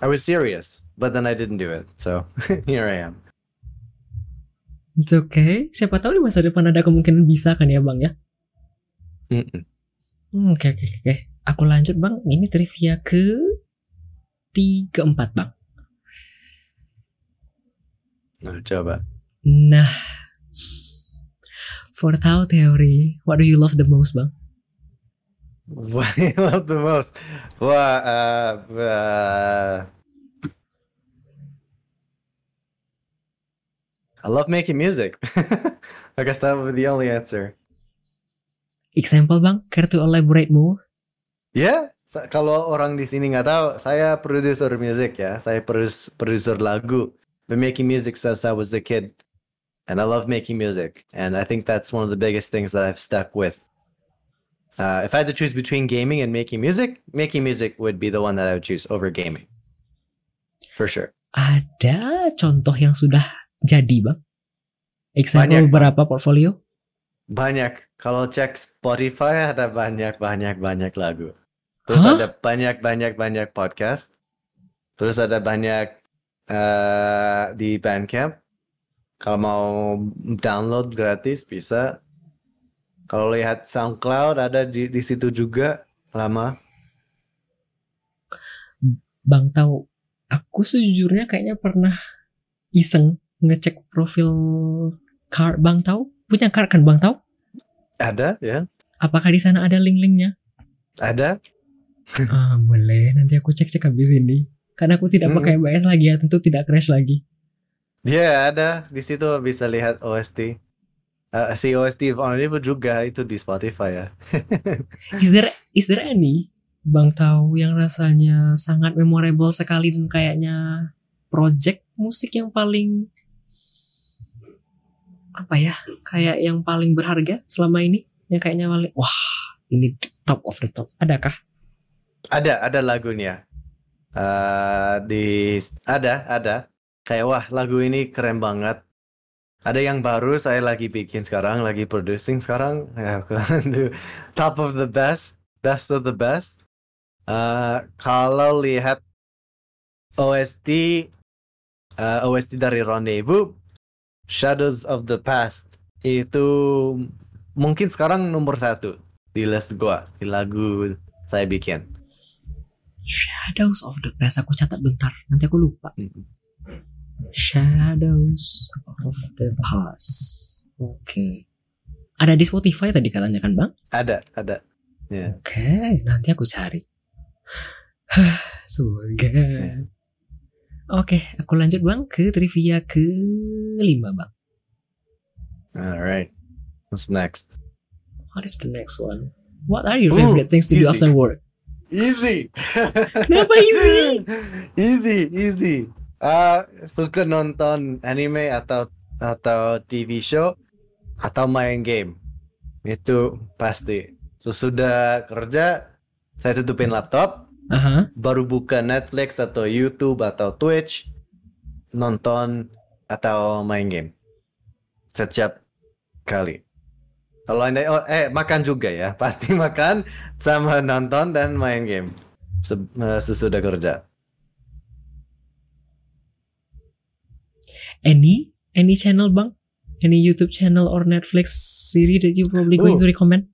I was serious, but then I didn't do it. So here I am. It's okay. Siapa tahu di masa depan ada kemungkinan bisa kan ya bang ya? Hmm, Oke oke oke. Aku lanjut bang. Ini trivia ke tiga empat bang. Nah, coba. Nah, for tahu teori, what do you love the most bang? What do you love the most? Well, uh, uh, I love making music. I guess that would be the only answer. Example bang, care to elaborate more? Sa- kalau orang di sini nggak tahu, saya produser musik ya. Saya produs produser lagu. Been making music since I was a kid, and I love making music. And I think that's one of the biggest things that I've stuck with. Uh, if I had to choose between gaming and making music, making music would be the one that I would choose over gaming, for sure. Ada contoh yang sudah jadi bang? Example Banyak, Bang. beberapa portfolio? Banyak. Kalau cek Spotify ada banyak banyak banyak lagu. Terus Hah? ada banyak banyak banyak podcast. Terus ada banyak eh, di Bandcamp. Kalau mau download gratis bisa. Kalau lihat SoundCloud ada di di situ juga lama. Bang tahu, aku sejujurnya kayaknya pernah iseng ngecek profil car Bang tahu? Punya car kan Bang tahu? Ada ya? Apakah di sana ada link-linknya? Ada? ah, boleh. Nanti aku cek-cek habis ini. Karena aku tidak Hmm. pakai BS lagi ya, tentu tidak crash lagi. Ya ada. Di situ bisa lihat OST. Eh, si OST on itu juga itu di Spotify ya. Is there is there any Bang tahu yang rasanya sangat memorable sekali dan kayaknya project musik yang paling apa ya kayak yang paling berharga selama ini yang kayaknya paling wah ini top of the top adakah Ada, ada lagunya. Eh di ada, ada. Kayak wah lagu ini keren banget. Ada yang baru saya lagi bikin sekarang, lagi producing sekarang. Ya, top of the best, best of the best. Eh kalau lihat OST, eh, OST dari Rendezvous, Shadows of the Past itu mungkin sekarang nomor satu di list gua di lagu saya bikin. Shadows of the Past aku catat bentar nanti aku lupa Shadows of the Past oke ada di Spotify tadi katanya kan bang Ada, ada. Ya. Oke, nanti aku cari. Semoga. Oke, aku lanjut bang ke trivia ke lima bang. Alright. What's next? What is the next one? What are your Ooh, favorite things to do easy. after work? Easy. Kenapa easy? easy, easy. Ah, suka nonton anime atau atau TV show atau main game. Itu pasti. Sesudah kerja, saya tutupin laptop, Aha. baru buka Netflix atau YouTube atau Twitch. nonton atau main game setiap kali. Kalau anda oh, eh makan juga ya, pasti makan sama nonton dan main game eh, sesudah kerja. Any any channel bang? Any YouTube channel or Netflix series that you probably going Oh. to recommend?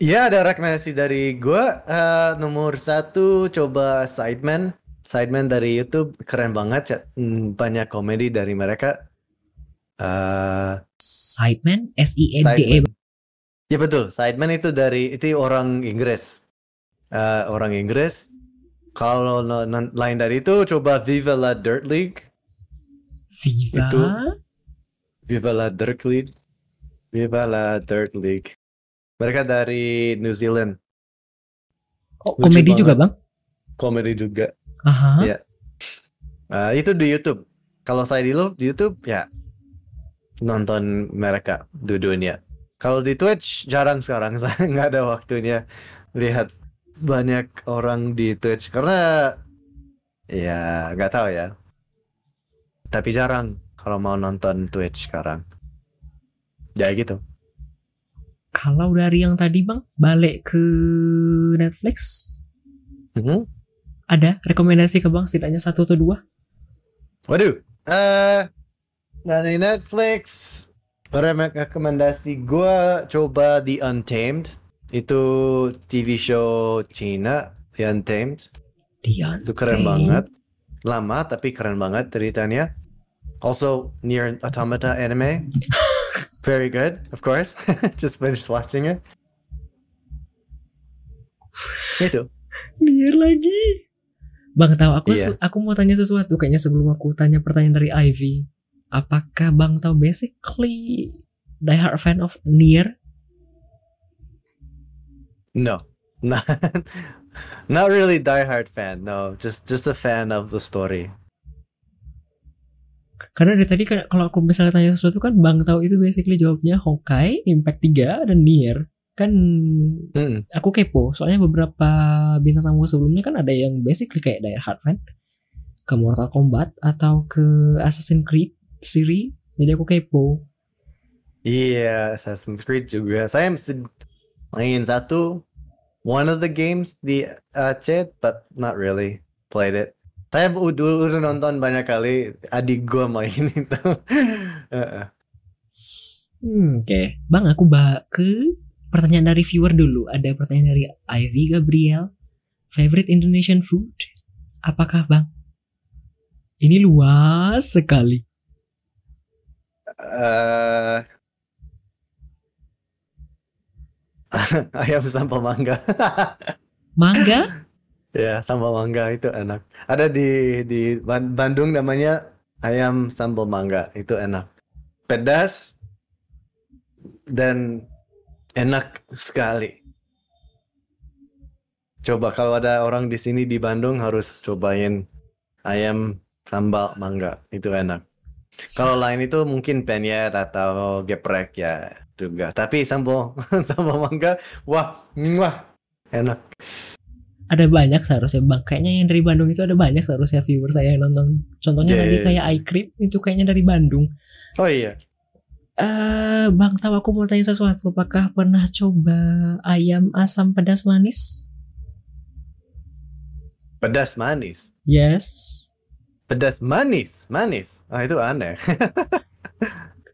Ya ada rekomendasi dari gua Eh, nomor satu coba Sidemen. Sidemen dari YouTube keren banget. Hmm, banyak komedi dari mereka. Eh Sideman, S I N D E. Ya betul, Sidemen itu dari itu orang Inggris. Eh, orang Inggris. Kalau lain dari itu coba Viva la Dirt League. Viva. Itu. Viva la Dirt League. Viva la Dirt League. Mereka dari New Zealand. Oh, lucu komedi juga bang? Komedi juga. Aha. Iya. Eh, itu di YouTube. Kalau saya di, di YouTube ya nonton mereka dua-duanya. Kalau di Twitch jarang sekarang saya nggak ada waktunya lihat banyak orang di Twitch karena ya nggak tahu ya. Tapi jarang kalau mau nonton Twitch sekarang. Ya gitu. Kalau dari yang tadi bang, balik ke Netflix, Mhm. ada rekomendasi ke bang setidaknya satu atau dua? Waduh, eh dari Netflix rekomendasi gua coba The Untamed. Itu TV show Cina, The Untamed. Dia. Itu keren banget. Lama tapi keren banget ceritanya. Also, Near Automata anime. Very good, of course. Just finished watching it. Itu. Nier lagi. Bang tahu aku Iya. aku mau tanya sesuatu kayaknya sebelum aku tanya pertanyaan dari Ivy. Apakah Bang tahu basically die hard fan of near No. Not, not really diehard fan. No, just just a fan of the story. Karena dari tadi kalau aku misalnya tanya sesuatu kan Bang tahu itu basically jawabnya Honkai, Impact 3 dan Nier. Kan Mm. aku kepo soalnya beberapa bintang tamu sebelumnya kan ada yang basically kayak die hard fan ke Mortal Kombat atau ke Assassin's Creed series. Jadi aku kepo. Iya, Assassin's Creed juga. Saya main satu, one of the games di uh, chat, but not really played it. Saya udah, udah nonton banyak kali, adik gua main itu. Hmm, Oke, Bang aku bak ke pertanyaan dari viewer dulu. Ada pertanyaan dari Ivy Gabriel. Favorite Indonesian food? Apakah Bang? Ini luas sekali. Eh, ayam sambal mangga. Mangga? Ya, sambal mangga itu enak. Ada di di Ban- Bandung namanya ayam sambal mangga, itu enak. Pedas dan enak sekali. Coba kalau ada orang di sini di Bandung harus cobain ayam sambal mangga, itu enak. Kalau lain itu mungkin penyet atau geprek ya juga. Tapi sambal sambal mangga, wah, wah, enak. Ada banyak seharusnya Bang. Kayaknya yang dari Bandung itu ada banyak seharusnya viewer saya yang nonton. Contohnya Yeah, tadi yeah, kayak iCrip itu kayaknya dari Bandung. Oh iya. Eh, Bang tahu aku mau tanya sesuatu. Apakah pernah coba ayam asam pedas manis? Pedas manis. Yes. Pedas manis, manis. Ah itu aneh.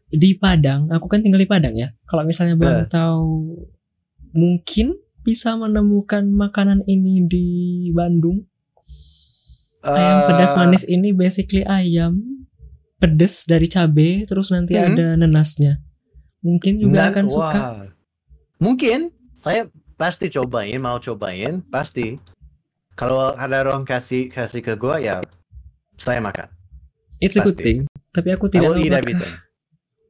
di Padang, aku kan tinggal di Padang ya. Kalau misalnya Bang Eh. tahu mungkin bisa menemukan makanan ini di Bandung. Ayam pedas Eh, manis ini basically ayam pedas dari cabe terus nanti Hmm. ada nenasnya. Mungkin juga nan- akan wah. suka. Mungkin saya pasti cobain, mau cobain, pasti. Kalau ada orang kasih kasih ke gua ya saya makan. It's a good pasti. thing. Tapi aku tidak tahu apakah, everything.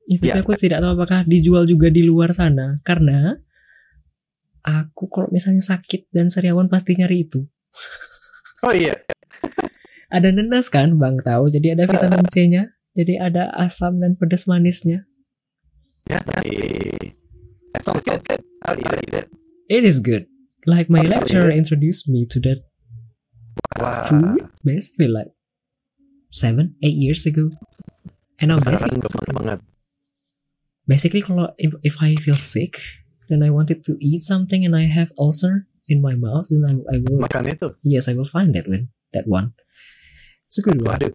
Ya, tapi Yeah. aku tidak tahu apakah dijual juga di luar sana karena aku kalau misalnya sakit dan sariawan pasti nyari itu. Oh iya. Ada nenas kan Bang tahu. Jadi ada vitamin C-nya. Jadi ada asam dan pedas manisnya. Ya, that sounds good. I'll eat it. it. Is good. Like my lecturer yeah. introduced me to that Wah. food. Basically like seven, eight years ago. And now basic, Sekarang gampang banget. basically kalau if, if I feel sick, then I wanted to eat something and I have ulcer in my mouth, then I, I will Makan itu. yes I will find that one that one. It's a good one. Waduh.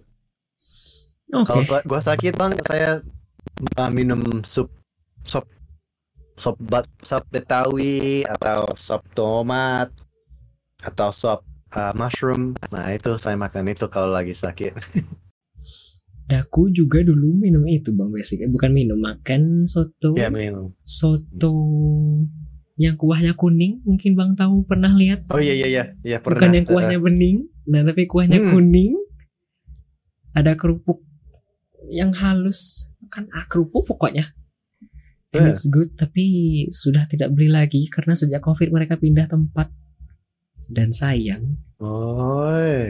Oke. Kalau gua sakit bang, saya uh, minum sup sop sop bat sop betawi atau sop tomat atau sop uh, mushroom. Nah itu saya makan itu kalau lagi sakit. Daku juga dulu minum itu bang basic. Eh, bukan minum makan soto. ya minum. Soto yang kuahnya kuning mungkin bang tahu pernah lihat. Oh iya iya iya, iya pernah. Bukan yang kuahnya bening. Nah tapi kuahnya Hmm. kuning. Ada kerupuk yang halus. Kan ah, kerupuk pokoknya. And Eh. it's good tapi sudah tidak beli lagi karena sejak covid mereka pindah tempat. Dan sayang Oh.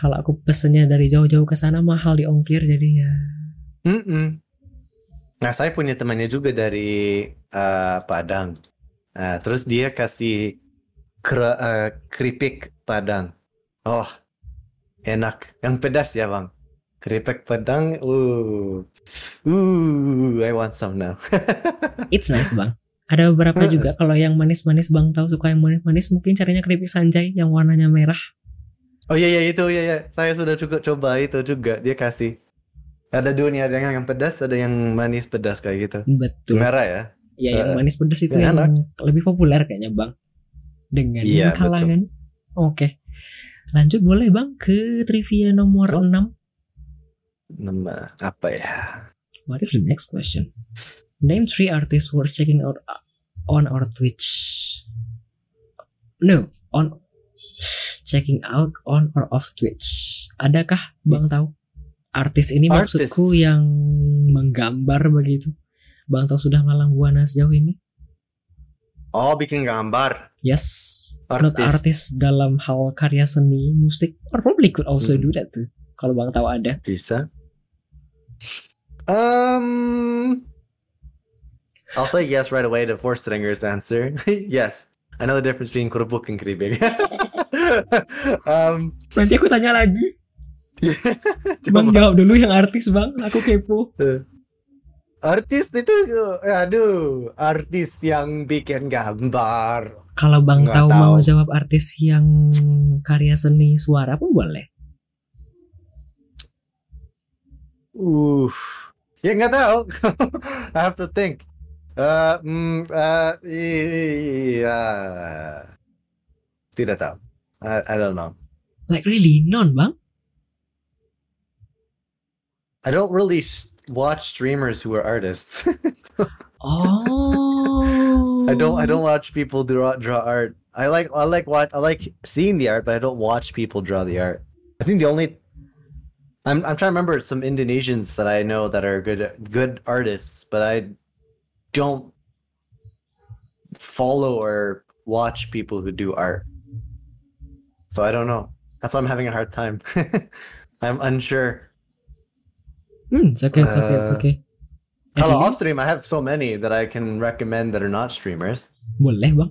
Kalau aku pesennya dari jauh-jauh ke sana mahal di ongkir jadi ya Mm-mm. Nah, saya punya temannya juga dari uh, Padang. Nah, terus dia kasih kera- uh, keripik Padang. Oh, enak. Yang pedas ya, Bang. Keripik Padang. Uh. Uh, I want some now. it's nice bang ada beberapa juga kalau yang manis-manis bang tahu suka yang manis-manis mungkin carinya keripik sanjay yang warnanya merah Oh iya iya itu iya iya. Saya sudah juga coba itu juga. Dia kasih. Ada dua nih, ada yang yang pedas, ada yang manis pedas kayak gitu. betul Merah ya. ya yang Eh, manis pedas itu ya, yang lebih populer kayaknya bang dengan Iya, kalangan oke lanjut boleh bang ke trivia nomor Oh. 6 Nama apa ya? what is the next question name three artists worth checking out on our Twitch no on checking out on or off Twitch adakah bang tahu artis ini Artis. maksudku yang menggambar begitu bang tahu sudah malang buana sejauh ini Oh, bikin gambar. yes not Artis. artis dalam hal karya seni musik or probably could also Hmm. do that tuh kalau bang tahu ada Bisa. Um, I'll say yes right away to four stringers answer. yes, I know the difference between kerupuk and keripik. um, nanti aku tanya lagi bang coba. jawab dulu yang artis bang aku kepo artis itu, aduh, artis yang bikin gambar. Kalau Bang Nggak tahu tahu. mau jawab artis yang karya seni suara pun boleh. Uh, ya nggak tahu. I have to think. Uh, mm, uh, iya, tidak tahu. I, I don't know. Like really non Bang? I don't really s- watch streamers who are artists. Oh. I don't. I don't watch people draw draw art. I like. I like what. I like seeing the art, but I don't watch people draw the art. I think the only. I'm. I'm trying to remember some Indonesians that I know that are good good artists, but I don't follow or watch people who do art. So I don't know. That's why I'm having a hard time. I'm unsure. Hmm, it's okay, it's okay, it's Uh, okay. Hello, off stream. I have so many that I can recommend that are not streamers. Boleh Bang.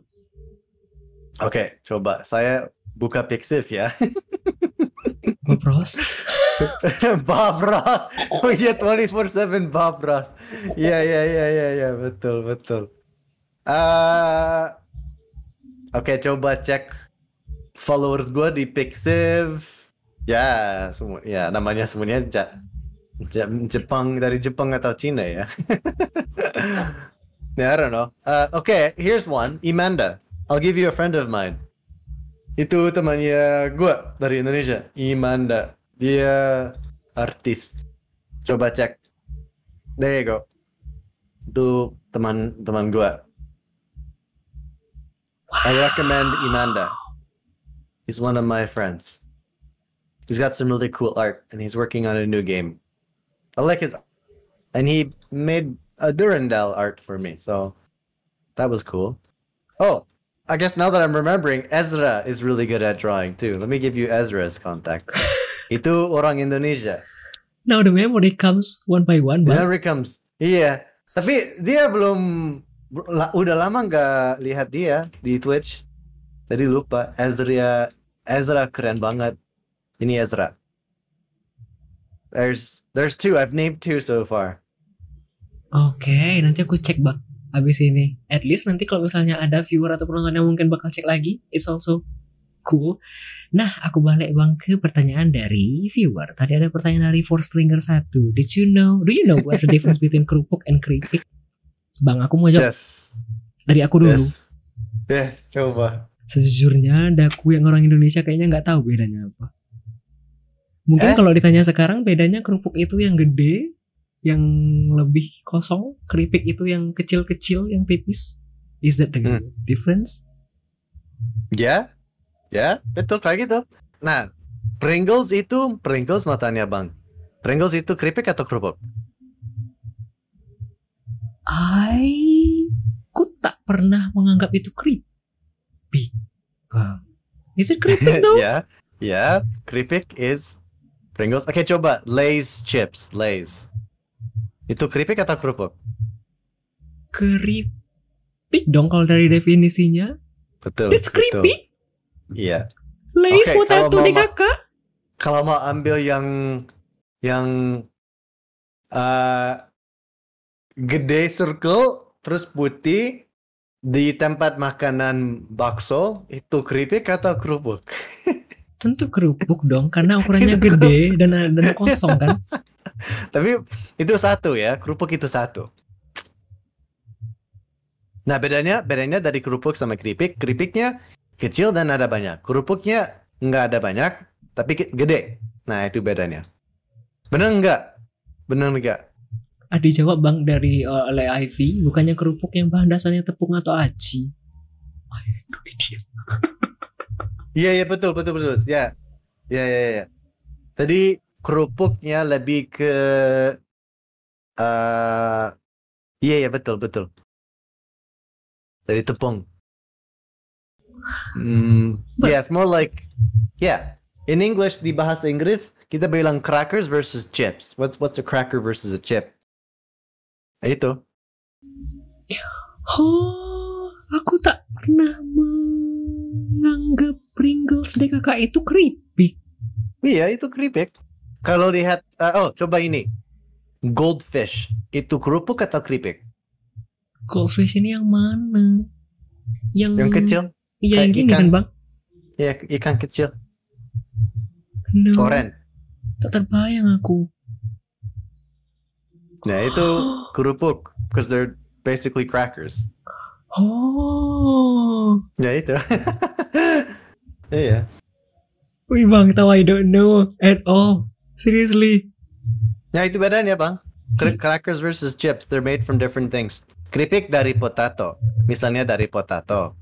Oke, coba saya buka Pixiv ya. Bob Ross. Bob Ross. Oh iya 24/7 Bob Ross. Iya iya iya iya iya betul betul. Eh Oke, coba cek followers gue di Pixiv. Ya, semua ya namanya semuanya ja, Ja- Jepang dari Jepang atau Cina ya. yeah, I don't know. Uh, okay, here's one. Imanda. I'll give you a friend of mine. Itu temannya gue dari Indonesia. Imanda. Dia artis. Coba cek. There you go. Itu teman-teman gue. I recommend Imanda. He's one of my friends. He's got some really cool art, and he's working on a new game. I like his, and he made a Durandal art for me, so that was cool. Oh, I guess now that I'm remembering, Ezra is really good at drawing too. Let me give you Ezra's contact. Itu orang Indonesia. Now the memory comes one by one Bang. Memory comes. Iya, tapi dia belum udah lama nggak lihat dia di Twitch. Jadi lupa. Ezra Ezra keren banget. Ini Ezra. There's there's two. I've named two so far. Oke, nanti aku cek bang. Abis ini, at least nanti kalau misalnya ada viewer atau penonton yang mungkin bakal cek lagi, it's also cool. Nah, aku balik bang ke pertanyaan dari viewer. Tadi ada pertanyaan dari Four Stringer satu. Did you know? Do you know what's the difference between kerupuk and keripik? Bang, aku mau jawab Yes. dari aku dulu. Yes. Yes. Coba. Sejujurnya, daku yang orang Indonesia kayaknya nggak tahu bedanya apa. Mungkin Eh? kalau ditanya sekarang bedanya kerupuk itu yang gede, yang lebih kosong, keripik itu yang kecil-kecil, yang tipis. Is that the Hmm. difference? Ya, ya, betul kayak gitu. Nah, Pringles itu Pringles mau tanya bang. Pringles itu keripik atau kerupuk? I ku tak pernah menganggap itu keripik. Bang. Is it keripik though? ya, ya, keripik is Pringles. Oke, coba Lay's chips, Lay's. Itu keripik atau kerupuk? Keripik dong kalau dari definisinya. Betul. It's keripik. Iya. Lays Oke, potato kakak. Kalau mau ambil yang yang eh gede circle terus putih di tempat makanan bakso itu keripik atau kerupuk? Tentu kerupuk dong karena ukurannya gede dan dan kosong kan. Tapi itu satu ya, kerupuk itu satu. Nah bedanya bedanya dari kerupuk sama keripik, keripiknya kecil dan ada banyak. Kerupuknya nggak ada banyak, tapi gede. Nah itu bedanya. Bener nggak? Bener nggak? Ah, dijawab bang dari uh, oleh Ivy, bukannya kerupuk yang bahan dasarnya tepung atau aci. Ah, itu dia. Iya iya betul betul betul. Ya. Ya ya ya. Tadi kerupuknya lebih ke eh Iya iya betul betul. Dari tepung. Hmm, But- yeah, it's more like yeah. In English di bahasa Inggris kita bilang crackers versus chips. What's what's a cracker versus a chip? Itu. Oh, aku tak pernah menganggap Pringles kakak itu keripik. Iya, itu keripik. Kalau lihat eh, oh, coba ini. Goldfish. Itu kerupuk atau keripik? Goldfish ini yang mana? Yang, Yang kecil? Iya yang gini ikan. kan bang? Iya, ikan kecil. No, Oren. tak terbayang aku. Nah, itu kerupuk because they're basically crackers. Oh, Ya itu. Iya. wih bang, tahu I don't know at all. Seriously. Ya itu bedanya, Bang. Cra- Crackers versus chips, they're made from different things. Keripik dari potato. Misalnya dari potato.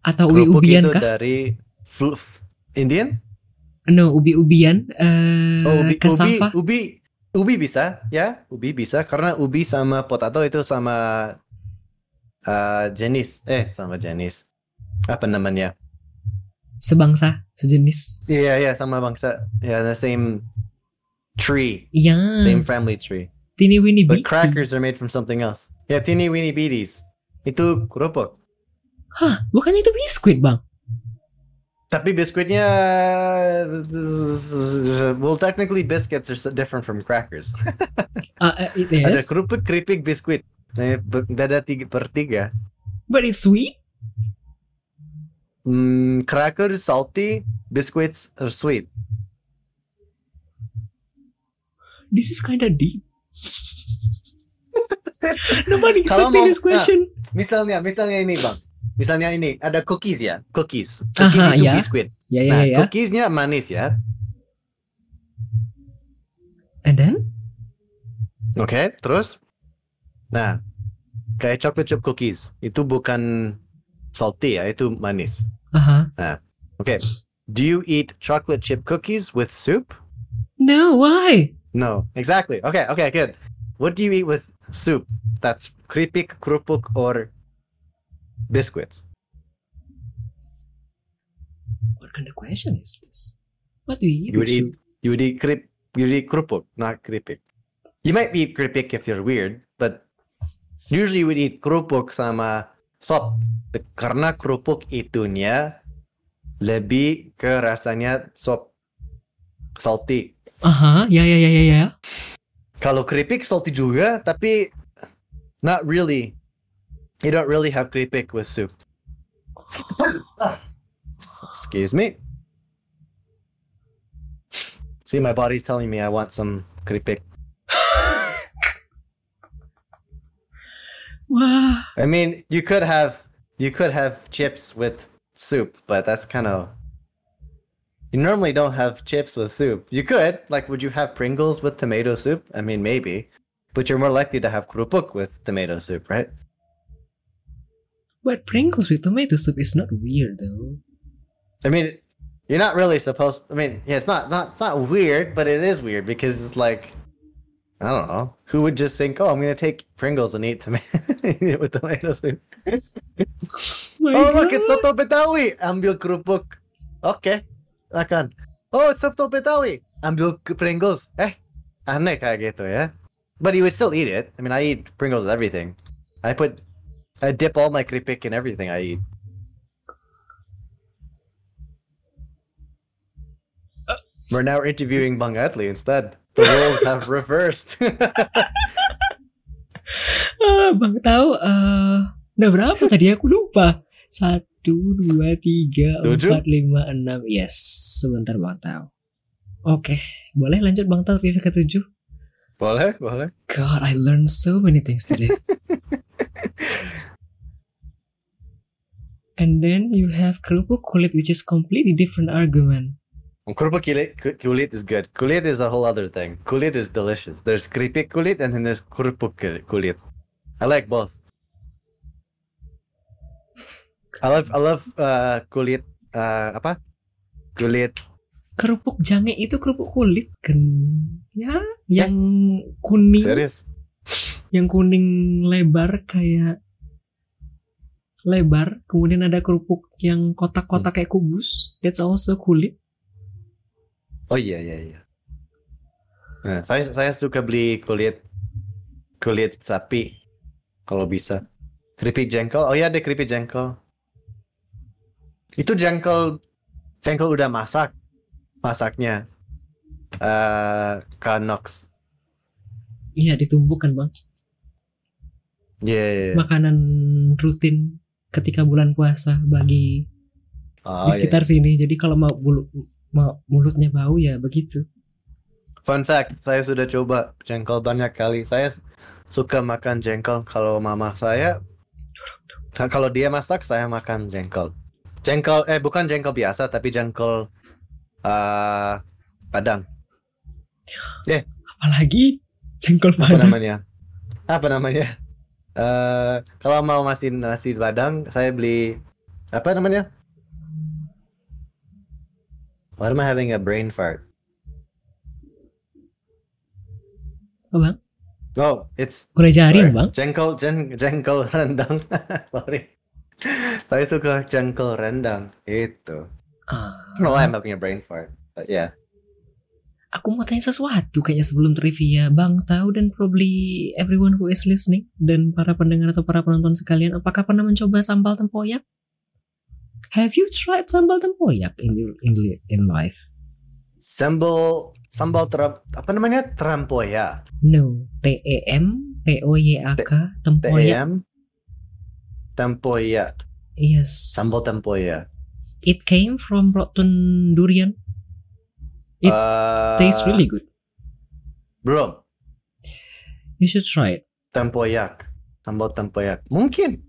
Atau ubi-ubian kah? dari Indian? No, ubi-ubian. Eh, Oh, ubi, ubi, cassava. ubi, ubi bisa, ya, ubi bisa karena ubi sama potato itu sama uh, jenis, eh sama jenis. Apa namanya? Sebangsa, sejenis. Iya, iya sama bangsa. Ya, the same tree, Iya. same family tree. Tini Winnie But crackers are made from something else. Ya, teeny weeny beaties. Itu kerupuk. Hah, bukannya itu biskuit bang? Tapi biskuitnya, well, technically biscuits are so different from crackers. Eh, it Ada is. kerupuk, keripik, biskuit. Nah, be- beda tiga per tiga. But it's sweet. Mm, crackers salty, biscuits are sweet. This is kinda deep. Nobody expecting this question. Misalnya, misalnya ini bang. Misalnya ini ada cookies ya, cookies. Cookies Aha, itu ya. biskuit. Ya ya Nah, ya. cookiesnya manis ya. And then? Oke, terus? Nah, kayak chocolate chip cookies itu bukan salty ya, itu manis. Aha. Oke, do you eat chocolate chip cookies with soup? No, why? No, exactly. Okay, okay, good. What do you eat with soup? That's keripik, kerupuk, or biscuits. What kind of question is this? What do you eat? You would eat you would eat krip you would eat kerupuk, not keripik. You might eat keripik if you're weird, but usually you would eat kerupuk sama sop. But karena kerupuk itunya lebih ke rasanya sop salty. Aha, ya ya ya ya ya. Kalau keripik salty juga, tapi not really. You don't really have keripik with soup. Excuse me. See, my body's telling me I want some keripik. Wah, I mean, you could have you could have chips with soup, but that's kind of you normally don't have chips with soup. You could, like, would you have Pringles with tomato soup? I mean, maybe, but you're more likely to have krupuk with tomato soup, right? But Pringles with tomato soup is not weird though. I mean, you're not really supposed. I mean, yeah, it's not not it's not weird, but it is weird because it's like, I don't know, who would just think, oh, I'm gonna take Pringles and eat tomato with tomato soup. My Oh look, it's soto betawi. Ambil kerupuk. Oke, makan. Oh, it's soto betawi. Ambil Pringles. Eh, aneh kayak gitu ya. But you would still eat it. I mean, I eat Pringles with everything. I put, I dip all my keripik in everything I eat. We're now interviewing Bang Adli instead. The roles have reversed. Ah, bang tahu eh udah berapa tadi aku lupa. Satu, dua, tiga, Tujuh? empat, lima, enam. Yes, sebentar bang tahu. Oke, boleh lanjut bang tahu TV ketujuh. boleh, boleh. God, I learned so many things today. And then you have kerupuk kulit, which is completely different argument. Kerupuk kulit, ku- kulit is good. Kulit is a whole other thing. Kulit is delicious. There's keripik kulit and then there's kerupuk kul- kulit. I like both. I love I love uh, kulit uh, apa? Kulit Kerupuk jange itu kerupuk kulit kan? Ya, yang kuning, serius. yang kuning lebar kayak lebar. Kemudian ada kerupuk yang kotak-kotak kayak kubus. That's also kulit. Oh iya iya iya. Nah, saya saya suka beli kulit kulit sapi kalau bisa. Keripik jengkol. Oh iya ada keripik jengkol. Itu jengkol jengkol udah masak. Masaknya. Eh kanox. Iya, ditumbuk kan bang. Iya. Yeah, yeah, yeah. Makanan rutin ketika bulan puasa bagi Oh, di iya. sekitar sini. Jadi kalau mau bulu mau mulutnya bau ya begitu. Fun fact, saya sudah coba jengkol banyak kali. Saya suka makan jengkol kalau mama saya. sa- Kalau dia masak, saya makan jengkol. Jengkol, eh bukan jengkol biasa, tapi jengkol eh padang. Apalagi jengkol Apa padang. namanya? Apa namanya? Eh kalau mau nasi nasi padang, saya beli apa namanya? Why am I having a brain fart? Apa, bang? Oh, it's Gulai jari Sorry. bang? Jengkol, jeng, jengkol rendang. Sorry. Saya suka jengkol rendang. Itu. Ah, don't know why I'm having a brain fart. But yeah. Aku mau tanya sesuatu kayaknya sebelum trivia. Bang tahu dan probably everyone who is listening dan para pendengar atau para penonton sekalian, apakah pernah mencoba sambal tempoyak? Have you tried sambal tempoyak in your in, in life? Sambal, sambal teram, apa namanya? Trampoya. No, T E M P O Y A K tempoyak. TM. Tempoya. Yes. Sambal tempoya. It came from rotten durian. It Uh, Tastes really good. Belum. You should try it. Tempoyak. Sambal tempoyak. Mungkin.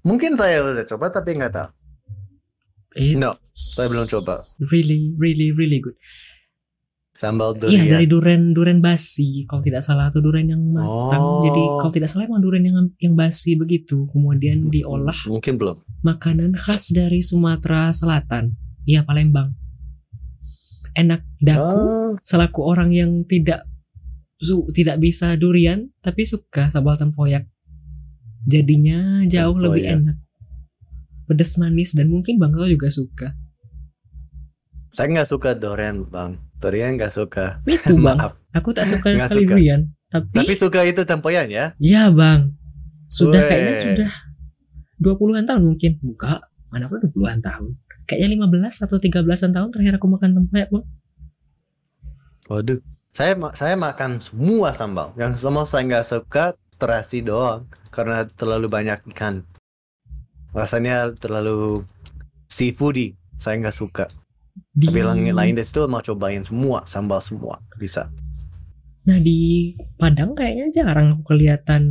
Mungkin saya udah coba tapi nggak tahu. It's No, saya belum coba. Really, really, really good. Sambal Iya durian. dari duren duren basi kalau tidak salah atau duren yang matang. Oh. Jadi kalau tidak salah emang duren yang yang basi begitu. Kemudian diolah Mungkin belum. makanan khas dari Sumatera Selatan. Iya Palembang. Enak daku Oh. selaku orang yang tidak su, tidak bisa durian tapi suka sambal tempoyak. Jadinya jauh lebih Tempoyak. enak. Pedas manis dan mungkin Bang Tau juga suka. Saya nggak suka durian, Bang. Durian nggak suka. Itu Bang. Maaf. Aku tak suka Nggak sekali suka. durian. Tapi, Tapi suka itu tempoyan ya? ya Bang. Sudah Weh. kayaknya sudah 20-an tahun mungkin. Buka. Mana pun 20-an tahun. Kayaknya 15 atau 13-an tahun terakhir aku makan tempoyak Bang. Waduh. Saya ma- saya makan semua sambal. Yang sambal saya nggak suka terasi doang karena terlalu banyak ikan. Rasanya terlalu seafoody. Saya nggak suka. Di, Tapi yang lain dari situ mau cobain semua sambal semua bisa. Nah di Padang kayaknya jarang aku kelihatan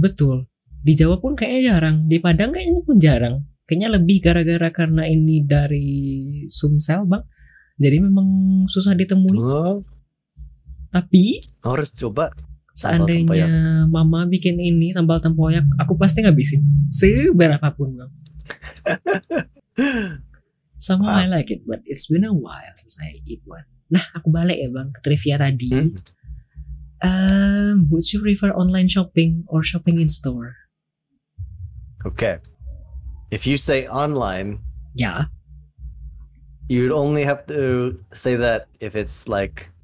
betul. Di Jawa pun kayaknya jarang. Di Padang kayaknya pun jarang. Kayaknya lebih gara-gara karena ini dari Sumsel bang. Jadi memang susah ditemui. Oh, Tapi harus coba. Seandainya mama bikin ini sambal tempoyak, aku pasti ngabisin. Seberapapun bang. Somehow I like it, but it's been a while since I eat one. Nah, aku balik ya bang ke trivia tadi. Hmm. Um, would you prefer online shopping or shopping in store? Okay. If you say online, Ya, you'd only have to say that if it's like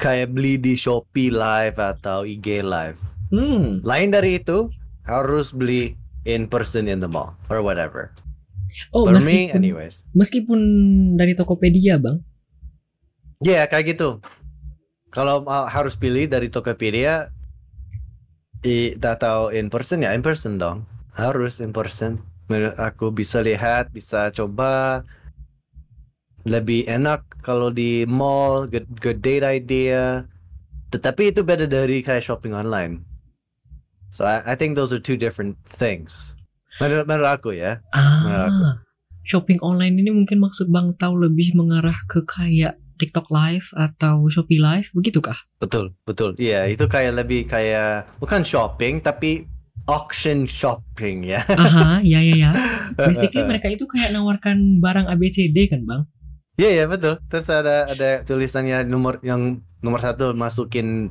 kayak beli di Shopee Live atau IG Live. hmm, Lain dari itu harus beli in person in the mall or whatever. Oh, For me, meskipun, anyways. meskipun dari Tokopedia, Bang. Ya kayak gitu. Kalau mau harus pilih dari Tokopedia, i, atau in person ya in person dong. Harus person. Menurut aku bisa lihat, bisa coba. Lebih enak kalau di mall, good, good date idea. Tetapi itu beda dari kayak shopping online. So I, I think those are two different things. Menurut, menurut aku ya. Menurut aku. Ah, shopping online ini mungkin maksud Bang Tau lebih mengarah ke kayak TikTok Live atau Shopee Live, begitu kah? Betul, betul. Iya, itu kayak lebih kayak bukan shopping tapi auction shopping ya. Aha, ya ya ya. Basically mereka itu kayak nawarkan barang ABCD kan, Bang? Iya, iya betul. Terus ada ada tulisannya nomor yang nomor satu masukin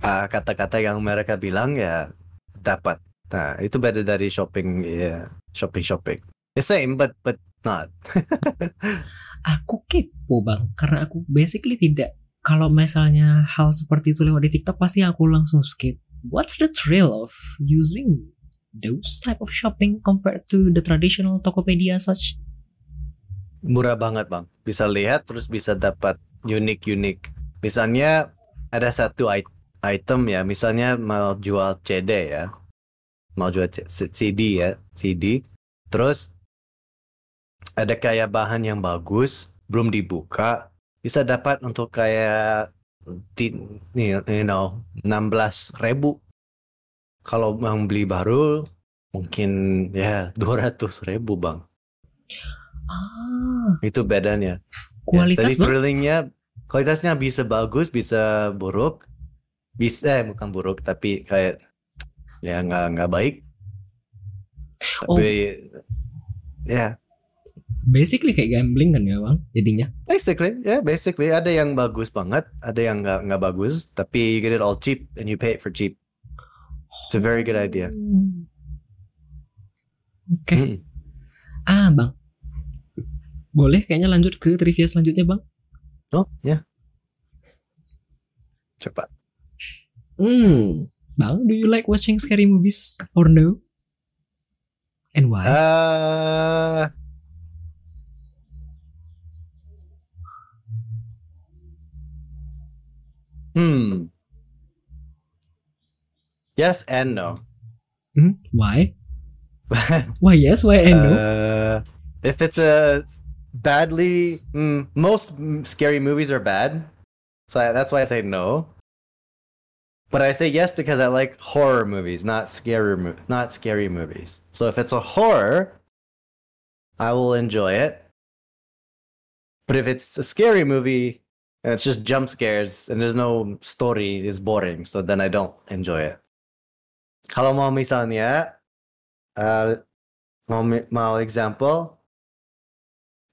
uh, kata-kata yang mereka bilang ya dapat. Nah, itu beda dari shopping ya, shopping shopping. The same but but not. Aku kepo, Bang, karena aku basically tidak kalau misalnya hal seperti itu lewat di TikTok pasti aku langsung skip. What's the thrill of using those type of shopping compared to the traditional Tokopedia such? Murah banget, Bang. Bisa lihat terus bisa dapat unik-unik. Misalnya ada satu it- item ya, misalnya mau jual CD ya. Mau jual CD ya, CD. Terus ada kayak bahan yang bagus, belum dibuka, bisa dapat untuk kayak you know, 16 ribu. Kalau yang beli baru mungkin ya 200 ribu bang. Ah, Itu bedanya. kualitas ya, jadi Bang? thrillingnya kualitasnya bisa bagus, bisa buruk, bisa eh, bukan buruk tapi kayak ya nggak nggak baik. Oh. Tapi ya Basically kayak gambling kan ya, Bang? Jadinya. basically ya basically ada yang bagus banget, ada yang nggak nggak bagus, tapi you get it all cheap and you pay it for cheap. It's a very good idea. Hmm. Oke. Mm. Ah, Bang. Boleh kayaknya lanjut ke trivia selanjutnya, Bang? Oh ya. Coba. Hmm. Bang, do you like watching scary movies or no? And why? Uh, hmm. Yes and no. Hmm? Why? Why yes, why and no? Uh, if it's a badly, mm, most scary movies are bad, so I, that's why I say no. But I say yes because I like horror movies, not scary, mo- not scary movies. So if it's a horror, I will enjoy it. But if it's a scary movie and it's just jump scares and there's no story, it's boring. So then I don't enjoy it. Kalau mau misalnya, uh, mau, mi- mau example,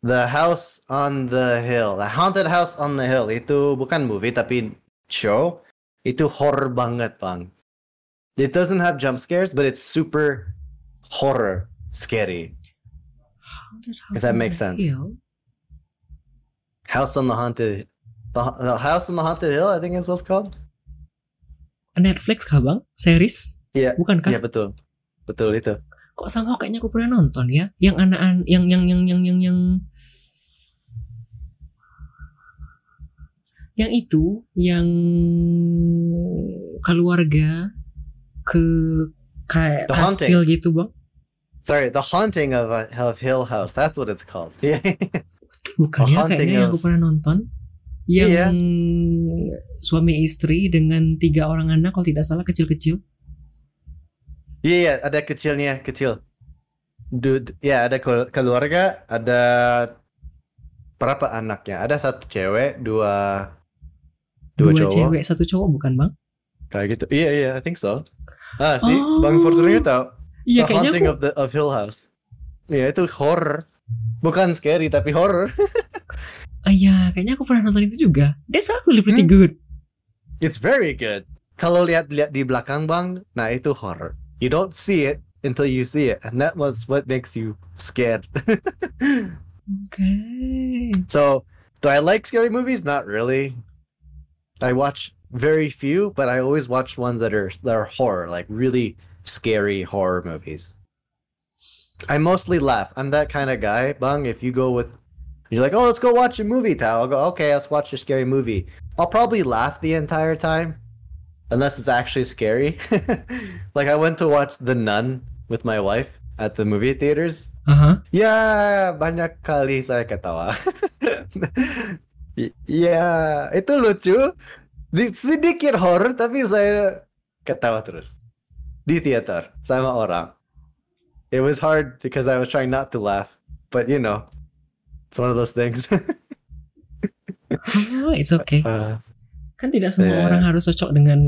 The House on the Hill, The Haunted House on the Hill, itu bukan movie tapi show, itu horror banget bang. It doesn't have jump scares, but it's super horror scary. Haunted if House that on makes sense. Hill? House on the Haunted, the, the House on the Haunted Hill, I think is what's called. Netflix kah, Bang? Series? Iya, Bukan kah? Iya betul, betul itu. Kok sama kayaknya aku pernah nonton ya? Yang anak yang yang yang yang yang yang Yang itu yang keluarga ke kayak The Haunting. kastil gitu bang. Sorry, the haunting of uh, of Hill House. That's what it's called. Yeah. Bukan The ya kayaknya yang aku pernah nonton. Yang Iya. suami istri dengan tiga orang anak kalau tidak salah kecil-kecil. Iya, iya, ada kecilnya, kecil. Dude, ya ada kelu- keluarga, ada berapa anaknya? Ada satu cewek, dua dua, Dua cowok. cewek satu cowok bukan bang? Kayak gitu. Iya, iya, I think so. Ah, sih, Oh. Bang Fortuner tahu. Iya the Haunting aku. of the of Hill House. Iya, itu horror. Bukan scary tapi horror. Ah, iya kayaknya aku pernah nonton itu juga. That's actually pretty Hmm. good. It's very good. Kalau lihat-lihat di belakang Bang, nah itu horror. You don't see it until you see it, and that was what makes you scared. Okay. So, do I like scary movies? Not really. I watch very few, but I always watch ones that are that are horror, like really scary horror movies. I mostly laugh. I'm that kind of guy, Bung. If you go with, you're like, oh, let's go watch a movie, Tao. I'll go, okay, let's watch a scary movie. I'll probably laugh the entire time, unless it's actually scary. like I went to watch The Nun with my wife at the movie theaters. Uh-huh. Aha. Ya, banyak kali saya ketawa. Y- ya, itu lucu. Sedikit horror, tapi saya ketawa terus. Di teater, sama orang. It was hard because I was trying not to laugh. But, you know, it's one of those things. Oh, it's okay. Uh, Kan tidak semua Yeah. orang harus cocok dengan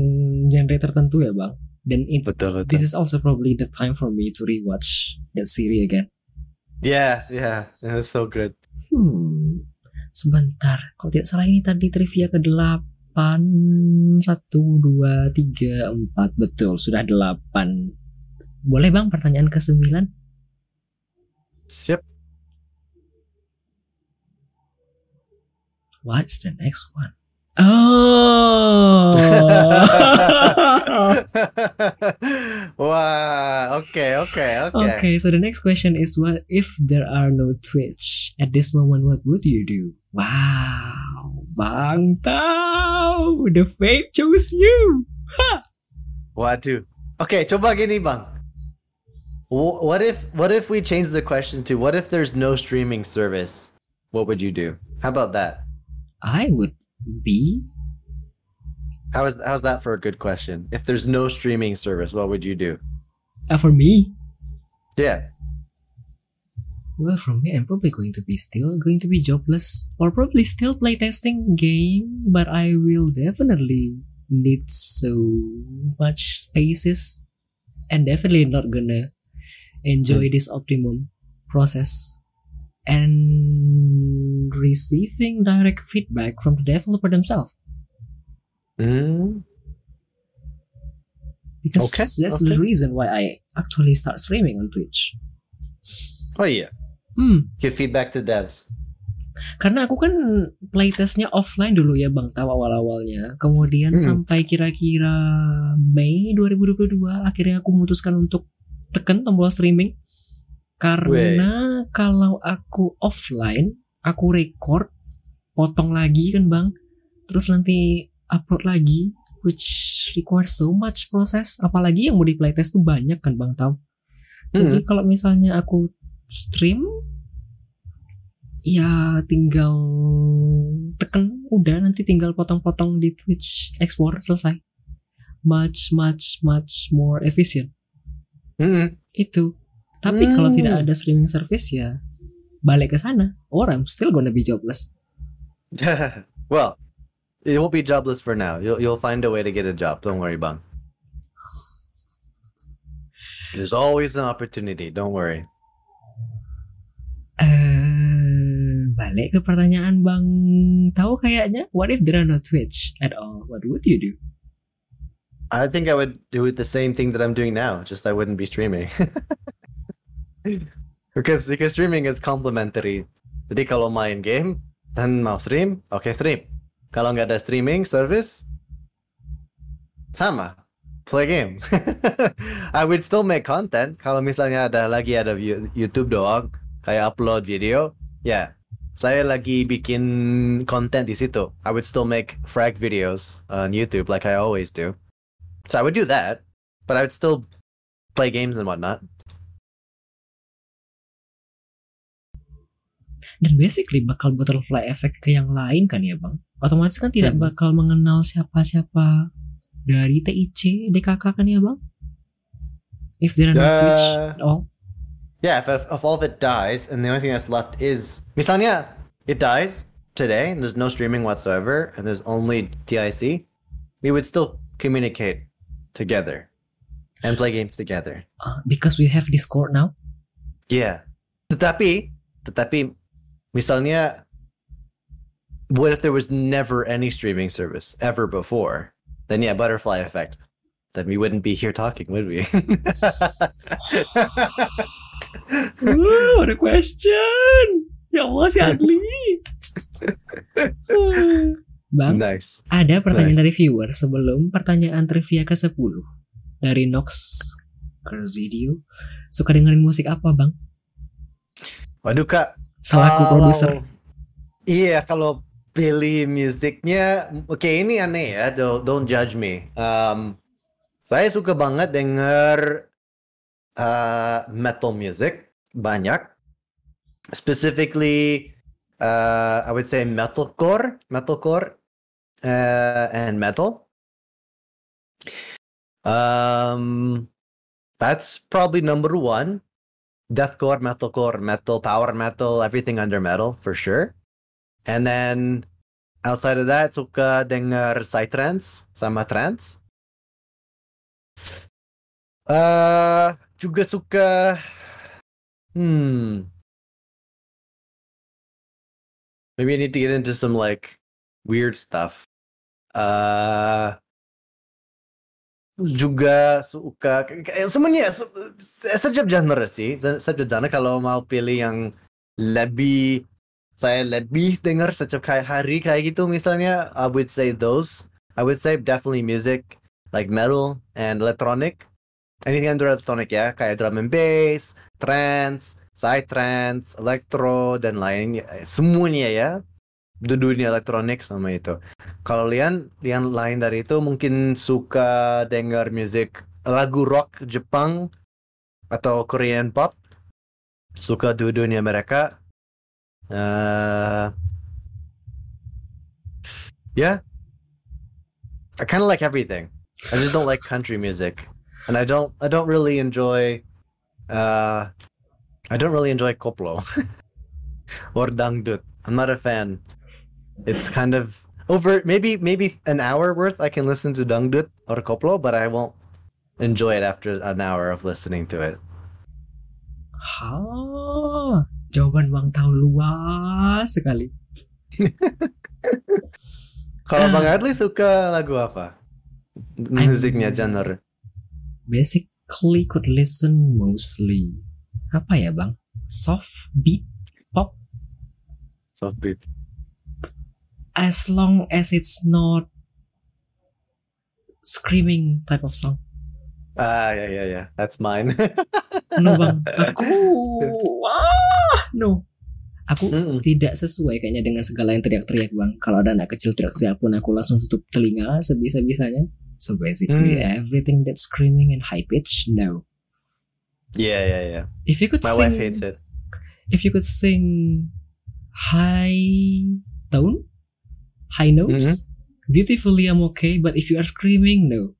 genre tertentu ya bang. Dan it's betul, this betul. is also probably the time for me to rewatch that series again. Yeah, yeah. It was so good. Hmm. Sebentar. Kalau tidak salah ini tadi trivia ke delapan satu dua tiga empat betul sudah delapan. Boleh bang pertanyaan ke sembilan? Yep. What's the next one? Oh. wow. Okay, okay, okay. Okay, so the next question is what if there are no Twitch at this moment? What would you do? Wow, Bang Tao, the fate chose you. Waduh. Okay, coba gini bang. What if what if we change the question to what if there's no streaming service? What would you do? How about that? I would be How is how's that for a good question? If there's no streaming service, what would you do? uh, for me. Yeah. Well, for me, I'm probably going to be still going to be jobless or probably still playtesting game, but I will definitely need so much spaces and definitely not gonna enjoy this optimum process and receiving direct feedback from the developer themselves Mm, because Okay, that's the okay. reason why I actually start streaming on Twitch. Oh yeah. Hmm, Give feedback to devs. Karena aku kan playtestnya offline dulu ya Bang Tawa awal-awalnya. Kemudian Hmm. sampai kira-kira Mei 2022 akhirnya aku memutuskan untuk tekan tombol streaming. Karena kalau aku offline, aku record, potong lagi kan Bang. Terus nanti upload lagi which requires so much proses. Apalagi yang mau di playtest tuh banyak kan Bang Taw. Jadi Hmm. kalau misalnya aku stream ya tinggal tekan udah nanti tinggal potong-potong di Twitch export selesai. Much much much more efficient Mm. itu. Tapi kalau Hmm. tidak ada streaming service ya balik ke sana or I'm still gonna be jobless. well, it won't be jobless for now. You'll you'll find a way to get a job. Don't worry, bang. There's always an opportunity. Don't worry. Eh balik ke pertanyaan Bang tahu kayaknya what if there are no Twitch at all? What would you do? I think I would do it the same thing that I'm doing now. Just I wouldn't be streaming. because because streaming is complementary. Jadi kalau main game dan mau stream, oke stream. Kalau nggak ada streaming service, sama play game. I would still make content. Kalau misalnya ada lagi ada YouTube doang, kayak upload video, ya saya lagi bikin konten di situ. I would still make frag videos on YouTube like I always do. So I would do that, but I would still play games and whatnot. Dan basically bakal butterfly effect ke yang lain kan ya bang? Otomatis kan tidak Hmm. bakal mengenal siapa-siapa dari TIC, DKK kan ya bang? If there are no Ya. Twitch at all. Yeah, if, if, all of it dies and the only thing that's left is misalnya it dies today and there's no streaming whatsoever and there's only TIC, we would still communicate together and play games together. Uh, because we have Discord now. Yeah. Tetapi, tetapi misalnya what if there was never any streaming service ever before? Then yeah, butterfly effect. Then we wouldn't be here talking, would we? Wow, what a question. Ya Allah si Adli. bang, nice. ada pertanyaan dari viewer sebelum pertanyaan trivia ke-10 dari Nox Kerzidio. Suka dengerin musik apa bang? Waduh kak, Selaku Kalau- produser. Iya, kalau pilih musiknya, oke ini aneh ya, don't, don't judge me. Um, saya suka banget denger uh, metal music, banyak. Specifically, uh, I would say metalcore, metalcore, uh, and metal. Um, that's probably number one deathcore, metalcore, metal, power metal, everything under metal for sure. And then outside of that, suka denger psytrance sama trance. Uh, juga suka hmm maybe I need to get into some like weird stuff. Uh juga suka semuanya se- setiap genre sih Se- setiap genre. Kalau mau pilih yang lebih saya lebih dengar setiap hari kayak gitu misalnya I would say those. I would say definitely music like metal and electronic. Anything under electronic ya. Kayak drum and bass trance psytrance electro dan lainnya semuanya ya du- dunia elektronik sama itu kalau Lian, yang lain dari itu mungkin suka dengar musik lagu rock Jepang atau Korean pop. Suka du dunia mereka. Uh, yeah, I kind of like everything. I just don't like country music, and I don't. I don't really enjoy. Uh, I don't really enjoy koplo or dangdut. I'm not a fan. It's kind of over maybe maybe an hour worth I can listen to dangdut or koplo, but I won't enjoy it after an hour of listening to it. Ha, jawaban Bang tahu luas sekali. Kalau. Bang Adli suka lagu apa? Musiknya genre. Basically could listen mostly apa ya bang? Soft beat pop Soft beat. As long as it's not screaming type of song. Ah yeah yeah yeah, that's mine. No bang, aku ah no, aku Mm-mm. tidak sesuai kayaknya dengan segala yang teriak-teriak bang. Kalau ada anak kecil teriak-teriak pun aku langsung tutup telinga sebisa-bisanya. So basically Hmm. everything that's screaming and high pitch, no. yeah yeah yeah. If you could My sing, wife hates it. if you could sing high tone, high notes, Mm-hmm. beautifully I'm okay. But if you are screaming, no,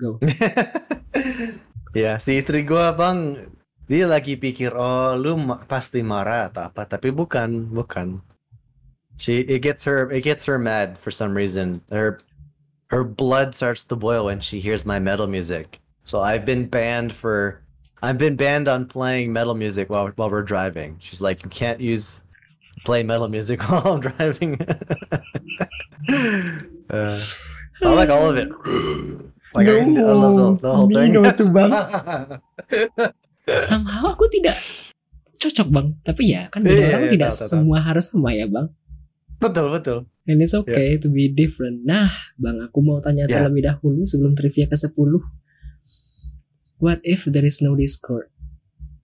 go. ya si istri gua bang dia lagi pikir oh lu ma- pasti marah atau apa tapi bukan bukan she it gets her it gets her mad for some reason her her blood starts to boil when she hears my metal music so I've been banned for I've been banned on playing metal music while while we're driving she's like you can't use play metal music while I'm driving uh, I like all of it like I, I love the, the whole thing tuh bang. Somehow aku tidak cocok bang. Tapi ya kan beda Iya, orang iya, tidak tahu, tahu, tahu. semua harus sama ya bang. betul betul And it's okay to be different. Nah, Bang, aku mau tanya Yeah. terlebih dahulu sebelum trivia ke-10. What if there is no Discord?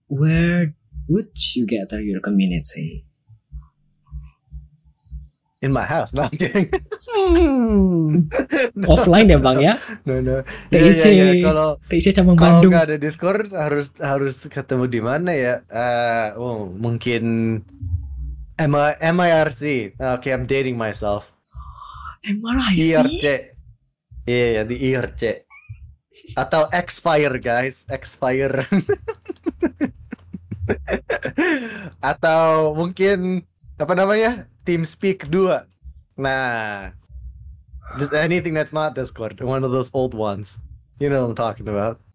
Where would you gather your community? In my house. No, I'm kidding. Hmm. no, Offline ya bang ya. No, no. TIC. Ya, ya, ya. Kalau TIC Cabang kalau Bandung. nggak ada Discord harus harus ketemu di mana ya? Eh, oh, mungkin MI, MIRC. Okay, I'm dating myself. MRIC. IRC. Iya, ya, di IRC. Atau X-Fire, guys. X-Fire. Atau mungkin apa namanya? TeamSpeak 2. Nah, just anything that's not Discord, one of those old ones. You know what I'm talking about.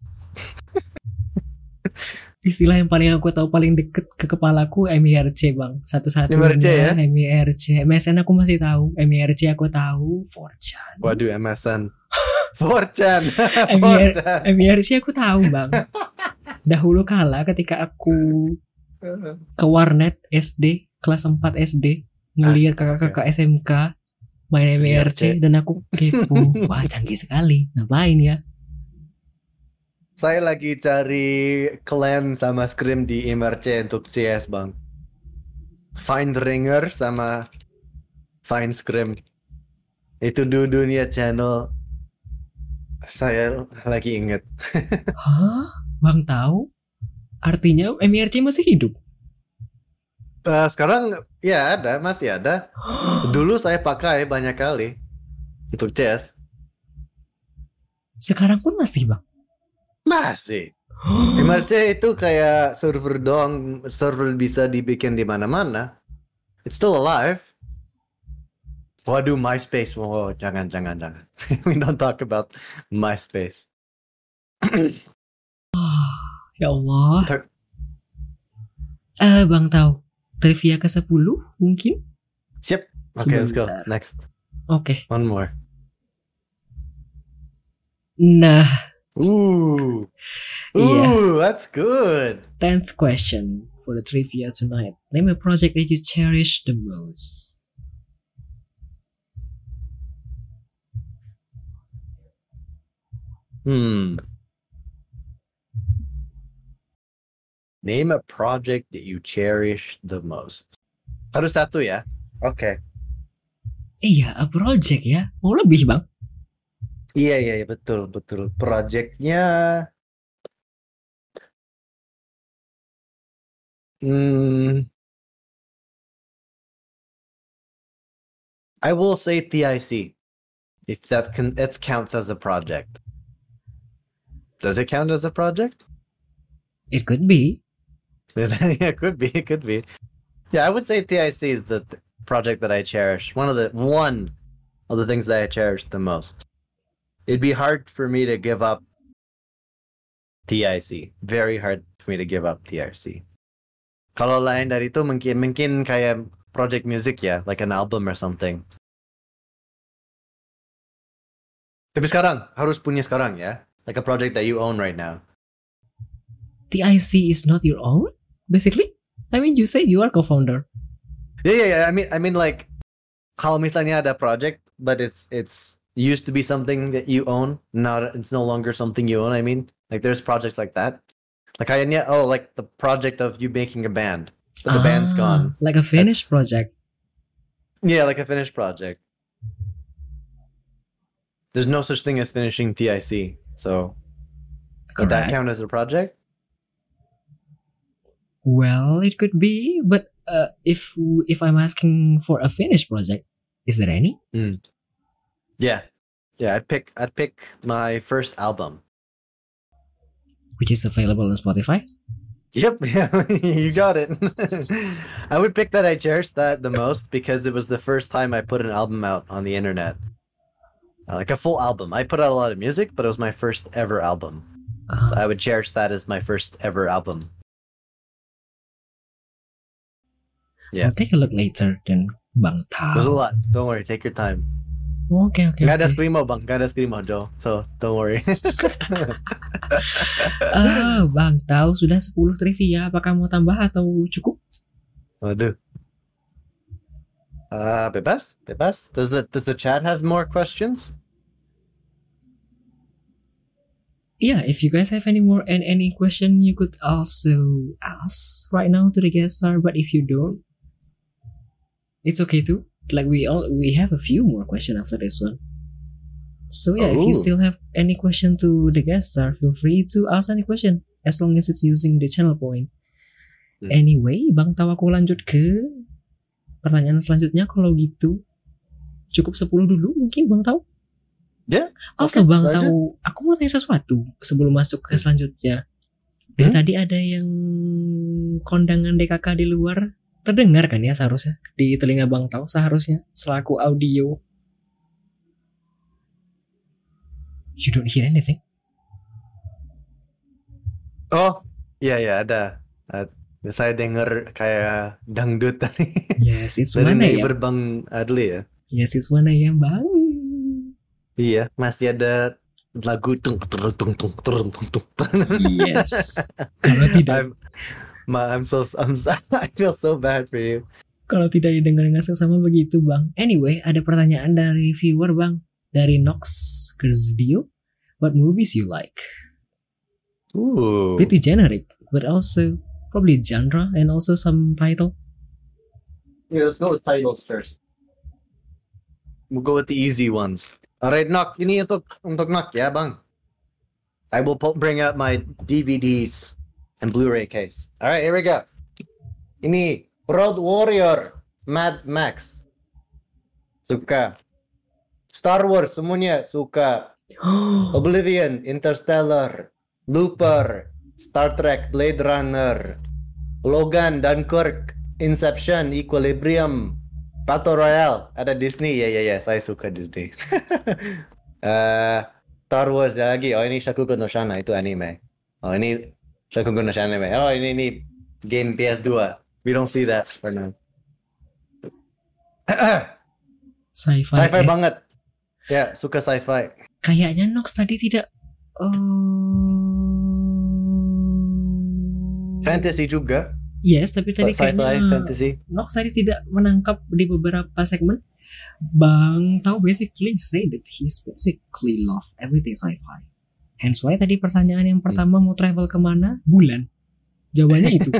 Istilah yang paling aku tahu paling deket ke kepalaku MIRC bang. Satu-satunya MIRC ya? MIRC. MSN aku masih tahu. MIRC aku tahu. Forchan. Waduh, MSN. 4chan. MIR 4chan. MIRC aku tahu bang. Dahulu kala ketika aku ke warnet SD kelas 4 SD ngelihat kakak-kakak SMK main MIRC dan aku kepo. Wah canggih sekali. Ngapain ya? Saya lagi cari clan sama scrim di MRC untuk CS, Bang. Find Ringer sama Find Scrim. Itu du dunia channel. Saya lagi inget. Hah? Bang tahu? Artinya MIRC masih hidup? Eh, sekarang ya ada, masih ada. Dulu saya pakai banyak kali untuk CS. Sekarang pun masih bang? Masih. MRC itu kayak server doang, server bisa dibikin di mana-mana. It's still alive. Waduh, MySpace. Wow, jangan, jangan, jangan. We don't talk about MySpace. Ya Allah. Ter- Eh bang tahu? Trivia ke 10 mungkin? Siap. Okay, let's go. Next. Oke. One more. Nah, Ooh. Yeah. Ooh, that's good. 10th question for the trivia tonight. Name a project that you cherish the most. Hmm. Name a project that you cherish the most. Harus satu ya? Oke. Iya, a project ya. Mau lebih bang? Iya iya iya, betul betul. Projectnya hmm, I will say TIC if that can that counts as a project. Does it count as a project? It could be. yeah, it could be. It could be. Yeah, I would say TIC is the th- project that I cherish. One of the one of the things that I cherish the most. It'd be hard for me to give up TIC. Very hard for me to give up TIC. Kalau lain dari itu mungkin mungkin kayak project music ya, like an album or something. Tapi sekarang harus punya sekarang ya, like a project that you own right now. TIC is not your own, basically. I mean, you say you are co-founder. Yeah, yeah, yeah. I mean, I mean, like, kalau misalnya ada project, but it's it's used to be something that you own, not it's no longer something you own. I mean, like, there's projects like that. Like, I kayaknya, oh, like the project of you making a band, but the band's ah, gone. Like a finished project. Yeah, like a finished project. There's no such thing as finishing TIC. So, would that count as a project? Well, it could be, but uh, if if I'm asking for a finished project, is there any? Yeah, yeah. I'd pick. I'd pick my first album. Which is available on Spotify? Yep, yeah, you got it. I would pick that I cherished that the most because it was the first time I put an album out on the internet. Uh, like a full album. I put out a lot of music, but it was my first ever album. So Ah, I would cherish that as my first ever album. Yeah. I'll take a look later then, Bang There's a lot. Don't worry, take your time. Okay, okay. Gak ada oke. screamo, bang. Gak ada screamo, Joe. So don't worry. Ah, Bang Tao sudah 10 trivia. Apakah mau tambah atau cukup? Waduh. Uh, bebas, bebas. Does the does the chat have more questions? Yeah, if you guys have any more and any question, you could also ask right now to the guest star. But if you don't, it's okay too. like we all we have a few more question after this one. So yeah, if you Oh. still have any question to the guest star, feel free to ask any question as long as it's using the channel point. Hmm. Anyway, Bang tahu aku lanjut ke pertanyaan selanjutnya kalau gitu cukup 10 dulu mungkin Bang tahu. Ya, Also oke, Bang lanjut. tahu, aku mau tanya sesuatu sebelum masuk ke selanjutnya. Dari Hmm? tadi ada yang kondangan DKK di luar terdengar kan ya seharusnya di telinga Bang tahu seharusnya selaku audio. You don't hear anything? Oh, iya ya ada. Ad- Saya dengar kayak dangdut tadi. Yes, it's Dari mana ya? Bang Adli ya. Yes, it's mana ya Bang? Iya, masih ada lagu tung tung tung tung tung tung tung. tung. Yes. Kalau tidak, I'm, ma, I'm so I'm so, I feel so bad for you. kalau tidak didengar dengan seksama begitu Bang. Anyway, ada pertanyaan dari viewer Bang. Dari Nox Gersdio. What movies you like? Ooh. Pretty generic, but also probably genre and also some title. Yeah, let's go with titles first. We'll go with the easy ones. Alright, Knock. Ini untuk untuk Knock ya, Bang. I will bring up my DVDs and Blu-ray case. Alright, here we go. Ini Road Warrior, Mad Max. Suka. Star Wars semuanya suka. Oblivion, Interstellar, Looper, Star Trek, Blade Runner, Logan, Dunkirk, Inception, Equilibrium, Battle Royale, ada Disney, ya ya ya, saya suka Disney. Eh, Star Wars ada lagi, oh ini Shakugan no Shana, itu anime. Oh ini No Shana anime. Oh ini ini game PS2. We don't see that for now. Sci-fi. sci-fi eh. banget. Ya, suka sci-fi. Kayaknya Nox tadi tidak. Oh. Fantasy juga. Yes, tapi tadi Sci-fi, kayaknya fantasy. Nox tadi tidak menangkap di beberapa segmen. Bang tahu basically say that he's basically love everything sci-fi. Hence why tadi pertanyaan yang pertama mau travel ke mana? Bulan. Jawabannya itu.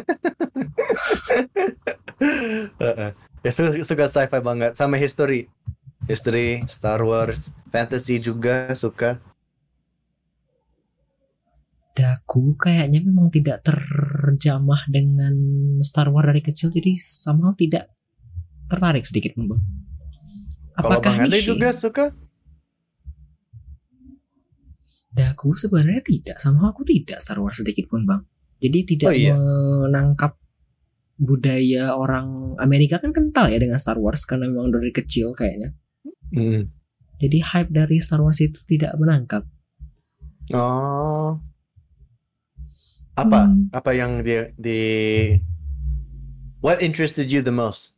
Heeh. ya suka, sci-fi banget sama history. History, Star Wars, fantasy juga suka. Daku kayaknya memang tidak terjamah dengan Star Wars dari kecil jadi somehow tidak tertarik sedikit pun bang. Kalau Apakah Bang Ade juga suka? Daku sebenarnya tidak, sama aku tidak Star Wars sedikit pun bang. Jadi tidak Oh, iya. menangkap budaya orang Amerika kan kental ya dengan Star Wars karena memang dari kecil kayaknya. Hmm. Jadi hype dari Star Wars itu tidak menangkap. Oh. Apa? Hmm. Apa yang di, di What interested you the most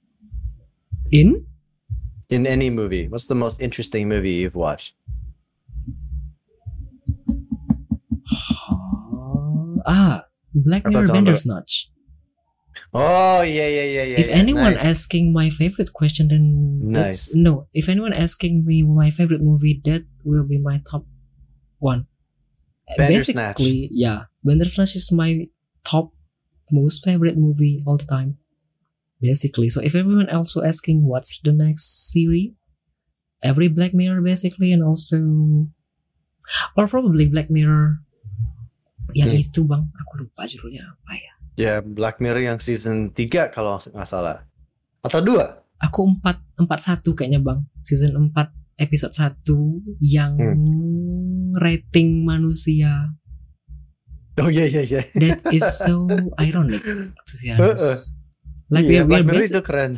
In in any movie? What's the most interesting movie you've watched? Ah Black Mirror Bandersnatch. Oh, yeah, yeah, yeah, yeah. if yeah. anyone Nice. asking my favorite question, then Nice. it's no. If anyone asking me my favorite movie, that will be my top one. Bandersnatch. Basically, yeah, Bandersnatch is my top most favorite movie all the time. Basically, so if everyone else were asking what's the next series, every Black Mirror basically, and also, or probably Black Mirror. Yang Hmm. itu bang, aku lupa judulnya apa ya. Ya, Black Mirror yang season 3 kalau nggak salah. Atau dua? aku empat empat satu kayaknya bang season 4 episode 1 yang Hmm. rating manusia Oh iya iya iya. that is so ironic to be honest like Iya, we're, Black we're Mirror basi- itu keren.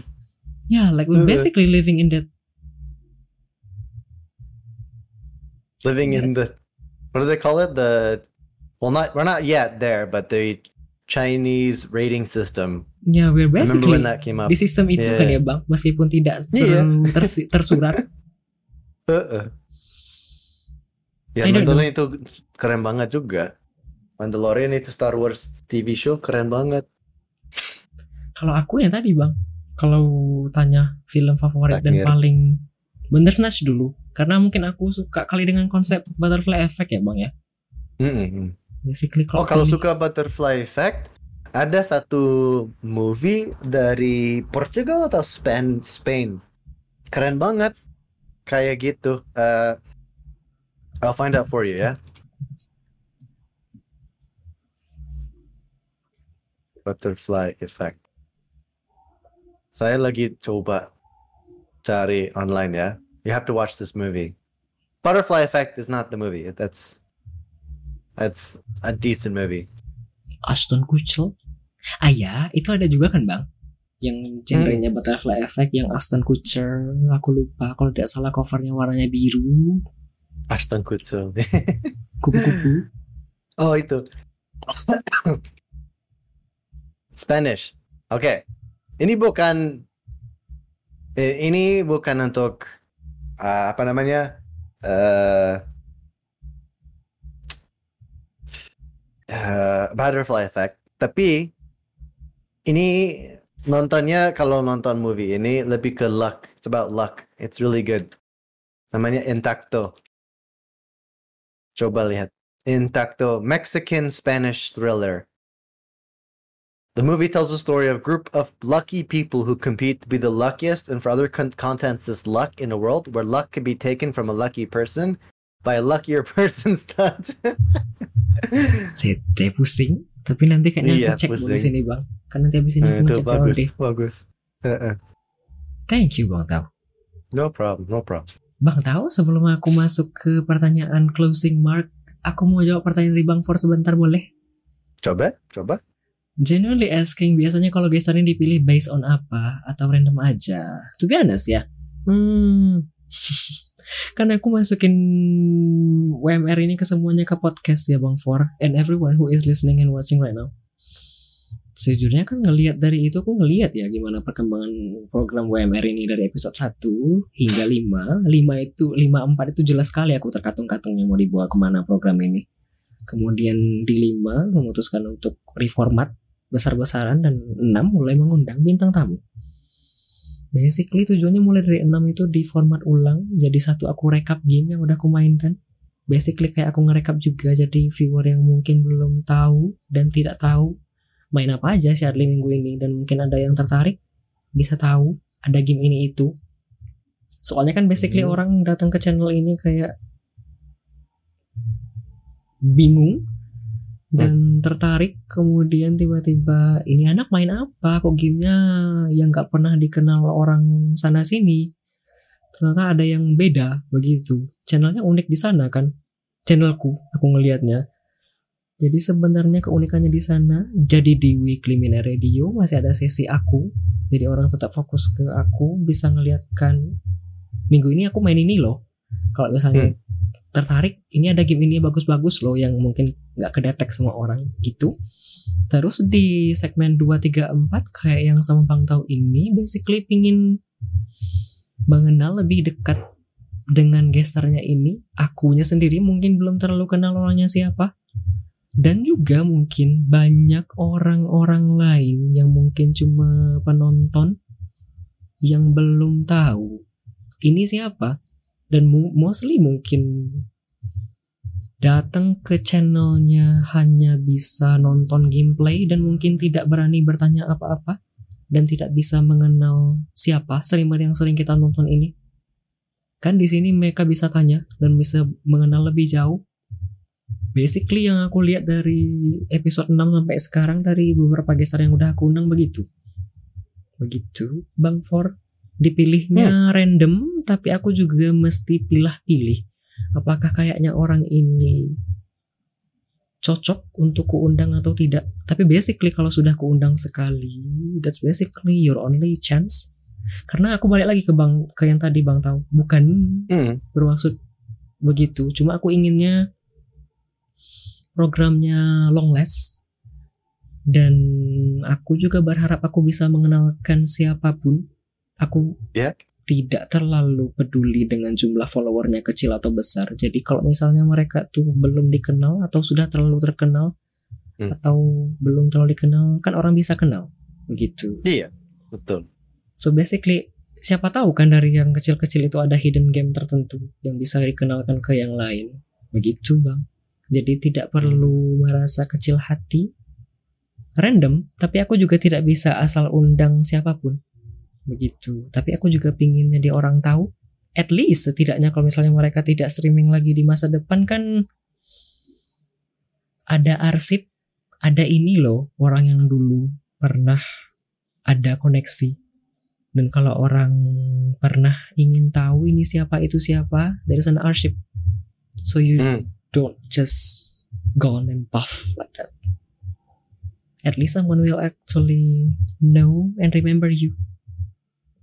yeah like we're Uh-uh. basically living in that Living in the what do they call it? The well not we're not yet there, but the Chinese rating system. yeah we're basically when that came up. di sistem itu Yeah. kan ya bang meskipun tidak ter- Iya. tersi- tersurat Uh-uh. Ya, I don't Mandalorian itu keren banget juga. Mandalorian itu Star Wars TV show keren banget. kalau aku yang tadi bang kalau tanya film favorit Black dan paling Bandersnatch dulu karena mungkin aku suka kali dengan konsep butterfly effect ya bang ya Mm-mm. Basically Oh, kalau suka Butterfly Effect, ada satu movie dari Portugal atau Spain, Spain. Keren banget. Kayak gitu. Uh, I'll find out for you ya. Butterfly effect. Saya lagi coba cari online ya. You have to watch this movie. Butterfly effect is not the movie. That's that's a decent movie Ashton Kutcher. Ah ya, itu ada juga kan bang? Yang genrenya butterfly effect, yang Ashton Kutcher. Aku lupa kalau tidak salah covernya warnanya biru, Ashton Kutcher kupu-kupu. Oh itu. Spanish. Oke. Ini bukan eh, ini bukan untuk uh, apa namanya? eh eh, butterfly effect. Tapi ini nontonnya kalau nonton movie ini lebih ke luck. It's about luck. It's really good. Namanya Intacto. Coba lihat. Intacto, Mexican Spanish thriller. The movie tells the story of a group of lucky people who compete to be the luckiest, and for other con- contents, this luck in a world where luck can be taken from a lucky person by a luckier person's touch. Saya, pusing, tapi nanti kayaknya Iya, aku cek dulu pusing. sini bang. Kan nanti habis ini Eh, aku itu ngecek bagus, VOD. bagus. Uh-uh. Thank you bang Tau. No problem, no problem. Bang Tau, sebelum aku masuk ke pertanyaan closing mark, aku mau jawab pertanyaan dari Bang For sebentar boleh? Coba, coba. Genuinely asking, biasanya kalau gestarnya dipilih based on apa atau random aja? To be honest ya, hmm, kan aku masukin WMR ini ke semuanya ke podcast ya Bang For and everyone who is listening and watching right now. Sejujurnya kan ngelihat dari itu aku ngelihat ya gimana perkembangan program WMR ini dari episode 1 hingga 5. 5 itu 5 4 itu jelas sekali aku terkatung-katungnya mau dibawa ke mana program ini. Kemudian di 5 memutuskan untuk reformat besar-besaran dan 6 mulai mengundang bintang tamu. Basically tujuannya mulai dari 6 itu di format ulang jadi satu aku rekap game yang udah aku mainkan. Basically kayak aku ngerekap juga jadi viewer yang mungkin belum tahu dan tidak tahu main apa aja si Adli minggu ini dan mungkin ada yang tertarik bisa tahu ada game ini itu. Soalnya kan basically Hmm. orang datang ke channel ini kayak bingung dan tertarik kemudian tiba-tiba ini anak main apa? Kok gamenya yang nggak pernah dikenal orang sana sini ternyata ada yang beda begitu. Channelnya unik di sana kan? Channelku aku ngelihatnya. Jadi sebenarnya keunikannya di sana jadi di Weekly Mina Radio masih ada sesi aku. Jadi orang tetap fokus ke aku bisa ngeliatkan minggu ini aku main ini loh. Kalau misalnya tertarik ini ada game ini bagus-bagus loh yang mungkin nggak kedetek semua orang gitu. Terus di segmen 2, 3, 4 kayak yang sama Bang Tau ini basically pingin mengenal lebih dekat dengan gesternya ini. Akunya sendiri mungkin belum terlalu kenal orangnya siapa. Dan juga mungkin banyak orang-orang lain yang mungkin cuma penonton yang belum tahu ini siapa dan mostly mungkin datang ke channelnya hanya bisa nonton gameplay dan mungkin tidak berani bertanya apa-apa dan tidak bisa mengenal siapa streamer yang sering kita nonton ini. Kan di sini mereka bisa tanya dan bisa mengenal lebih jauh. Basically yang aku lihat dari episode 6 sampai sekarang dari beberapa gestar yang udah aku undang begitu. Begitu, Bang For. Dipilihnya random, tapi aku juga mesti pilah-pilih. Apakah kayaknya orang ini cocok untuk kuundang atau tidak. Tapi basically kalau sudah kuundang sekali, that's basically your only chance. Karena aku balik lagi ke bang ke yang tadi bang tahu, bukan Hmm. bermaksud begitu. Cuma aku inginnya programnya long last dan aku juga berharap aku bisa mengenalkan siapa pun. Aku Ya. tidak terlalu peduli dengan jumlah followernya kecil atau besar. Jadi kalau misalnya mereka tuh belum dikenal atau sudah terlalu terkenal Hmm. atau belum terlalu dikenal, kan orang bisa kenal begitu. Iya, betul. So basically siapa tahu kan dari yang kecil-kecil itu ada hidden game tertentu yang bisa dikenalkan ke yang lain. Begitu, Bang. Jadi tidak perlu merasa kecil hati. Random, tapi aku juga tidak bisa asal undang siapa pun. Begitu. Tapi aku juga pingin jadi orang tahu. At least setidaknya kalau misalnya mereka tidak streaming lagi di masa depan kan ada arsip, ada ini loh orang yang dulu pernah ada koneksi. Dan kalau orang pernah ingin tahu ini siapa itu siapa, is an arsip. So you Hmm. don't just gone and puff like that. At least someone will actually know and remember you.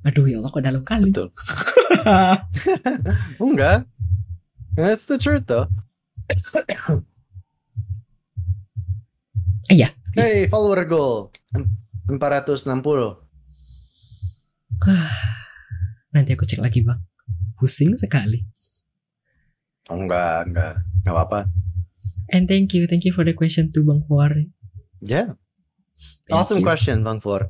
Aduh ya Allah kok dalam kali. Betul. Enggak. That's the truth though. Iya. Hey, follower goal. Em- 460. Nanti aku cek lagi bang. Pusing sekali. Oh, enggak, enggak. Enggak apa-apa. And thank you, thank you for the question too bang Fuar. Yeah. Thank awesome you. question, Bang Flor.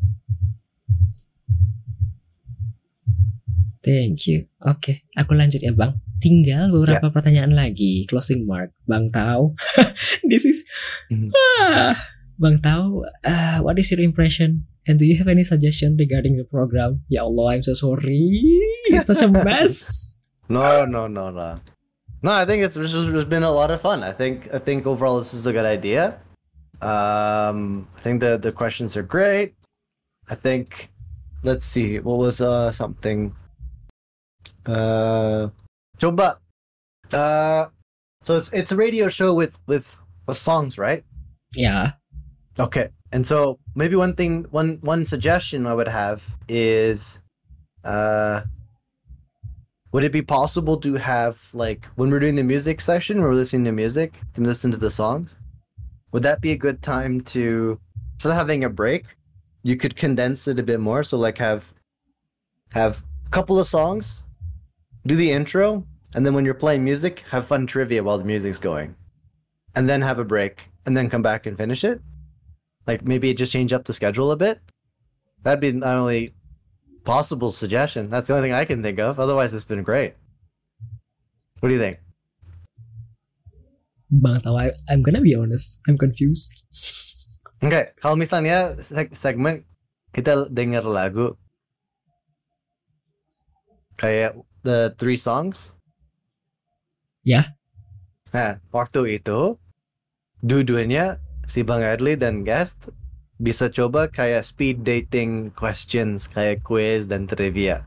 Thank you. Oke, aku lanjut ya bang. Tinggal beberapa pertanyaan lagi. Closing mark. Bang tahu. This is. Mhm. Ah. Bang tahu. ah, what is your impression? And do you have any suggestion regarding the program? Ya Allah, I'm so sorry. It's such a mess. No, no, no, no. No, I think it's, it's it's been a lot of fun. I think I think overall this is a good idea. Um, I think the the questions are great. I think let's see what was uh something. Uh, coba. Uh, so it's it's a radio show with with, with songs, right? Yeah. Okay. And so maybe one thing one one suggestion I would have is uh would it be possible to have like when we're doing the music section we're listening to music and listen to the songs? Would that be a good time to instead of having a break, you could condense it a bit more so like have have a couple of songs, do the intro, and then when you're playing music, have fun trivia while the music's going. And then have a break and then come back and finish it like maybe just change up the schedule a bit that'd be my only possible suggestion that's the only thing i can think of otherwise it's been great what do you think tahu. I, I'm gonna be honest. I'm confused. okay kalau misalnya seg- segmen kita denger lagu kayak the three songs? Ya. nah waktu itu dua-duanya si bang Adli dan guest bisa coba kayak speed dating questions kayak quiz dan trivia.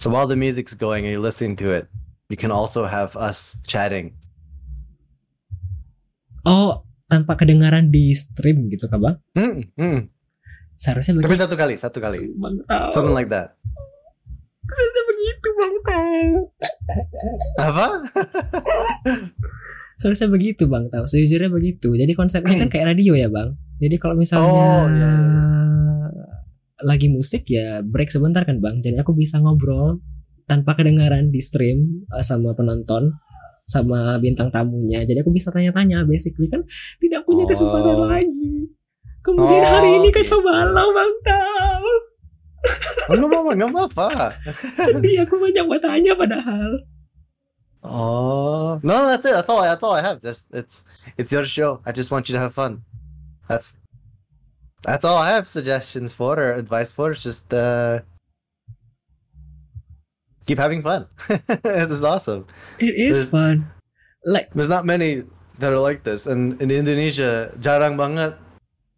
So while the music's going and you're listening to it you can also have us chatting. Oh, tanpa kedengaran di stream gitu kah bang? Hmm, hmm. Seharusnya tapi satu kali satu kali. Something like that Seharusnya begitu bang tahu. apa Seharusnya begitu bang tahu. Sejujurnya begitu. Jadi konsepnya kan kayak radio ya bang. Jadi kalau misalnya Oh, iya, lagi musik ya break sebentar kan bang. Jadi aku bisa ngobrol tanpa kedengaran di stream eh, sama penonton sama bintang tamunya. Jadi aku bisa tanya-tanya basically kan tidak punya Oh. kesempatan lagi. Kemudian Oh, hari ini gitu. kecobalah bang tahu. oh, nggak apa nggak apa? Sedih aku banyak padahal. oh. No that's it. That's all that's all i have. Just it's it's your show. I just want you to have fun. That's that's all i have suggestions for or advice for. It's just uh keep having fun. This is awesome. It is There's- fun. Like there's not many that are like this. And in Indonesia jarang banget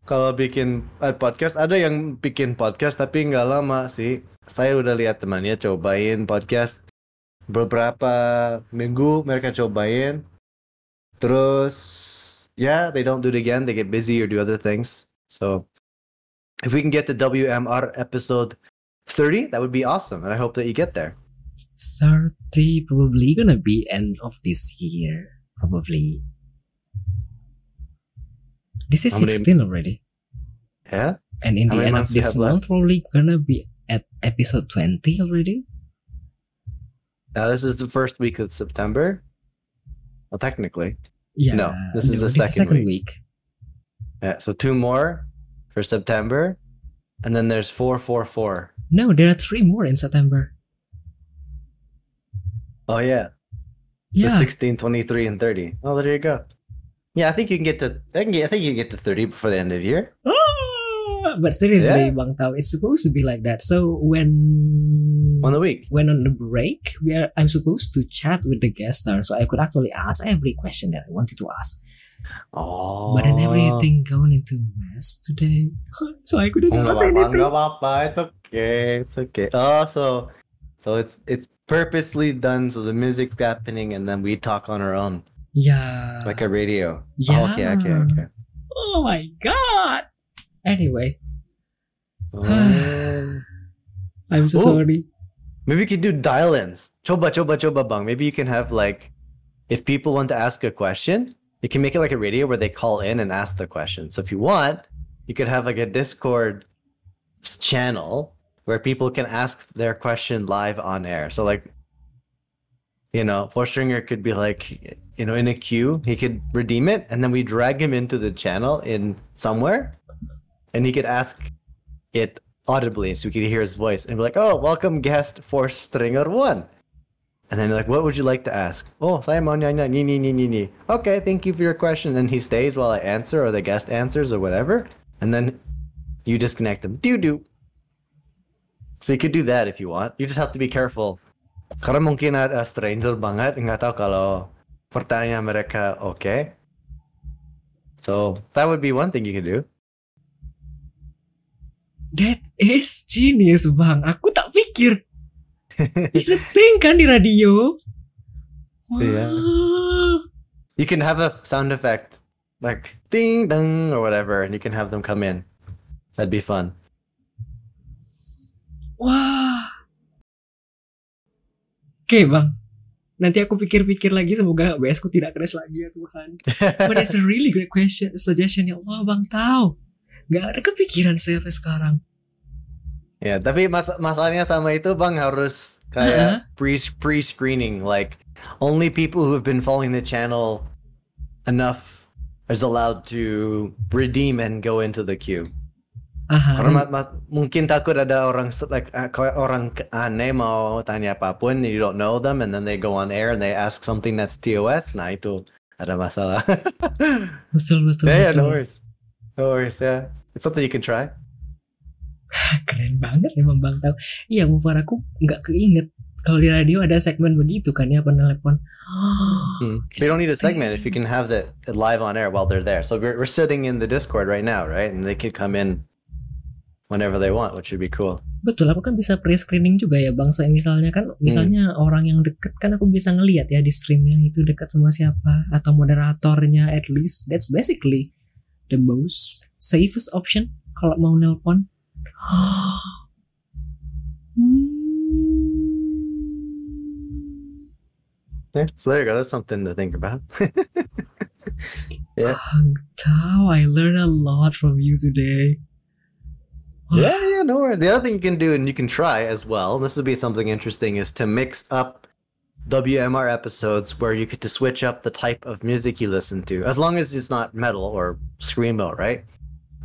kalau bikin eh, podcast ada yang bikin podcast tapi nggak lama sih. Saya udah lihat temannya cobain podcast beberapa minggu mereka cobain. Terus yeah they don't do it again they get busy or do other things. So if we can get to WMR episode 30 that would be awesome and I hope that you get there. 30 probably gonna be end of this year probably this is How many- 16 already. Yeah? And in How the end of this month probably gonna be at episode 20 already. Now this is the first week of September? Well technically. Yeah No, this is the second week. Yeah, so two more for September, and then there's four, four, four. no there are three more in september. Oh yeah, yeah. the 16, 23, and 30. Oh, there you go. Yeah, I think you can get to. I, can get, I think you can get to 30 before the end of the year. Ah, but seriously, Yeah. Bang Tao, it's supposed to be like that. So when On the week. when on the break, we are I'm supposed to chat with the guest star, so I could actually ask every question that I wanted to ask. Oh. But then everything going into mess today, so I couldn't ask anything. It's okay. It's okay. Oh, so so it's it's purposely done so the music's happening and then we talk on our own Yeah. like a radio. yeah. Oh, okay, okay, okay. Oh my god. Anyway, Oh. I'm so sorry. Maybe you could do dial-ins. Choba, choba, choba, bang. Maybe you can have like, if people want to ask a question, you can make it like a radio where they call in and ask the question. So if you want, you could have like a Discord channel where people can ask their question live on air. So like, you know, Four Stringer could be like, you know, in a queue, he could redeem it, and then we drag him into the channel in somewhere, and he could ask it audibly so we could hear his voice and be like, "Oh, welcome guest for Stringer One," and then like, "What would you like to ask?" Oh, saya mau nanya ni ni ni ni ni. Okay, thank you for your question. And he stays while I answer or the guest answers or whatever, and then you disconnect him. Do do. So you could do that if you want. You just have to be careful. Karena mungkin ada stranger banget, nggak tahu kalau pertanyaan mereka oke. So that would be one thing you could do. That is genius, Bang. Aku tak pikir. It's a thing kan di radio. Iya. You can have a sound effect like ding dong or whatever, and you can have them come in. That'd be fun. Wah. Oke, Bang. Nanti aku pikir-pikir lagi semoga WS ku tidak crash lagi ya Tuhan. But it's a really great question, suggestion ya Allah, Bang tahu. Gak ada kepikiran saya sampai sekarang. Ya, tapi mas masalahnya sama itu bang harus kayak pre pre screening like only people who have been following the channel enough is allowed to redeem and go into the queue. Aha. Karena ma- ma- mungkin takut ada orang like uh, orang aneh mau tanya apa pun you don't know them and then they go on air and they ask something that's TOS nah itu ada masalah. Betul betul yeah, yeah, betul. no worries. No worries, yeah. It's something you can try. Keren banget emang Bang tahu. Iya, Mufar aku nggak keinget kalau di radio ada segmen begitu kan ya penelepon. Hmm. They don't need a segment if you can have that live on air while they're there. So we're, we're sitting in the Discord right now, right? And they can come in whenever they want, which would be cool. Betul, aku kan bisa pre-screening juga ya bang. Saya misalnya kan, misalnya orang yang deket kan aku bisa ngelihat ya di streamnya itu dekat sama siapa atau moderatornya at least. That's basically the most safest option kalau mau nelpon. Hmm. Yeah. So there you go. That's something to think about. Yeah. Tao, I learned a lot from you today. Yeah, yeah, no worries. The other thing you can do and you can try as well, this would be something interesting, is to mix up WMR episodes where you get to switch up the type of music you listen to, as long as it's not metal or screamo, right?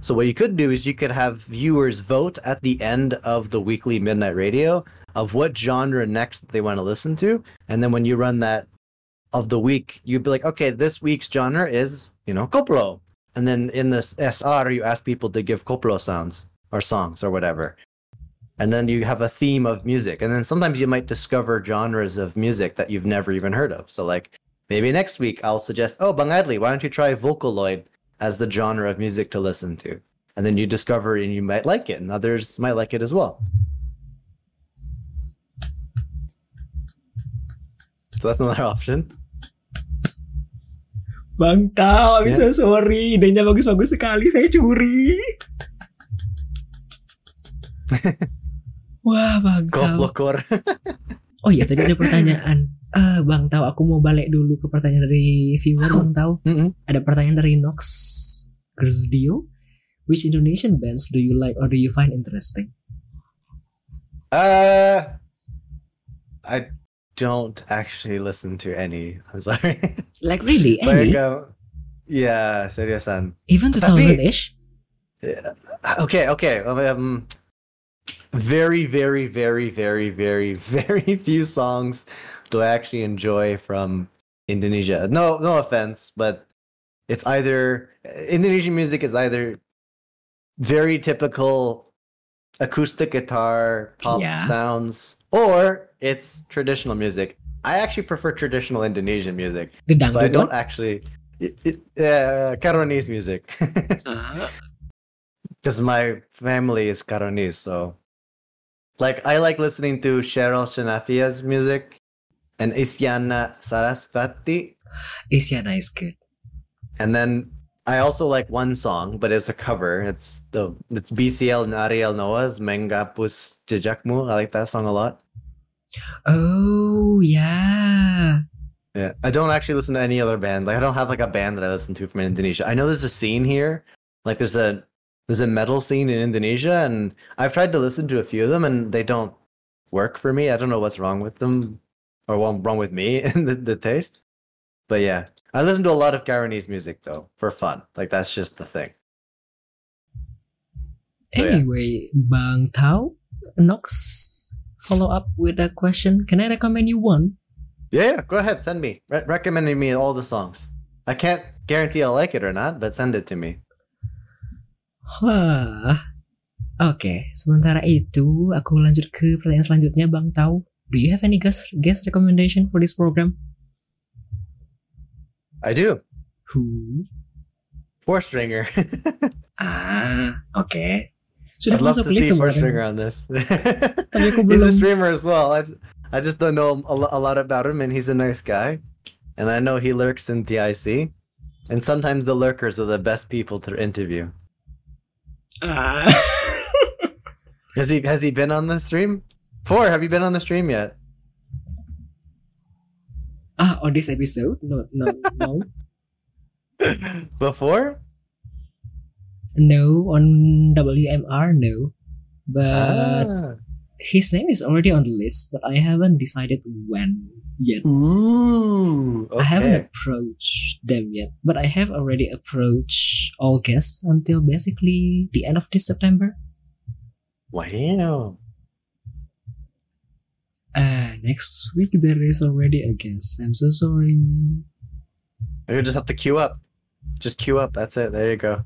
So what you could do is you could have viewers vote at the end of the weekly midnight radio of what genre next they want to listen to, and then when you run that of the week, you'd be like, okay, this week's genre is you know coplo, and then in this SR you ask people to give coplo sounds or songs or whatever. And then you have a theme of music. And then sometimes you might discover genres of music that you've never even heard of. So like maybe next week I'll suggest, oh Bangadli, why don't you try Vocaloid as the genre of music to listen to? And then you discover and you might like it and others might like it as well. So that's another option. Bang Tao, I'm Ya. so sorry. Idenya bagus-bagus sekali, saya curi. Wah, Bang Tao. Goblokor. Oh iya, tadi ada pertanyaan. Eh, Bang Tao, aku mau balik dulu ke pertanyaan dari viewer, Bang Tao. Mm-mm. Ada pertanyaan dari Nox Gersdio. Which Indonesian bands do you like or do you find interesting? Uh, I don't actually listen to any. I'm sorry. Like really, Like, any? um, yeah, seriusan. Even tapi- 2000-ish? Okay, okay. Um, very, very, very, very, very, very few songs do I actually enjoy from Indonesia. No, no offense, but it's either Indonesian music is either very typical acoustic guitar pop Yeah. sounds, or it's traditional music. I actually prefer traditional Indonesian music, The so I don't one? actually. It, uh, Caronese music, because my family is Caronese, so like I like listening to Cheryl Shanafia's music and Isyana Sarasvati. Isyana is good. And then I also like one song, but it's a cover. It's the it's BCL and Ariel Noah's Mengapus Jejakmu. I like that song a lot. Oh yeah. Yeah. I don't actually listen to any other band. Like I don't have like a band that I listen to from Indonesia. I know there's a scene here. Like there's a there's a metal scene in Indonesia and I've tried to listen to a few of them and they don't work for me. I don't know what's wrong with them or what's wrong with me and the, the taste. But yeah. I listen to a lot of Guyanese music though for fun. Like that's just the thing. So, yeah. Anyway, Bang Tao, Nox, follow up with a question. Can I recommend you one? Yeah, yeah, go ahead, send me. Re- recommending me all the songs. I can't guarantee I'll like it or not, but send it to me. Wah. Oke, sementara itu aku lanjut ke pertanyaan selanjutnya Bang Tau. Do you have any guest guest recommendation for this program? I do. Who? Four stringer. Ah, oke. Sudah I'd love masuk to list see Four. Stringer on this. Tapi aku he's a streamer as well. I just don't know a, a lot about him, and he's a nice guy. And I know he lurks in TIC. And sometimes the lurkers are the best people to interview. Ah. Has he has he been on the stream? Four, have you been on the stream yet? ah, on this episode? No, no, no. Before? No, on WMR, no. But Ah. his name is already on the list, but I haven't decided when yet. Ooh. I haven't approached them yet, but I have already approached all guests until basically the end of this September. Wow. Uh, next week there is already a guest. I'm so sorry. You just have to queue up. Just queue up. That's it. There you go.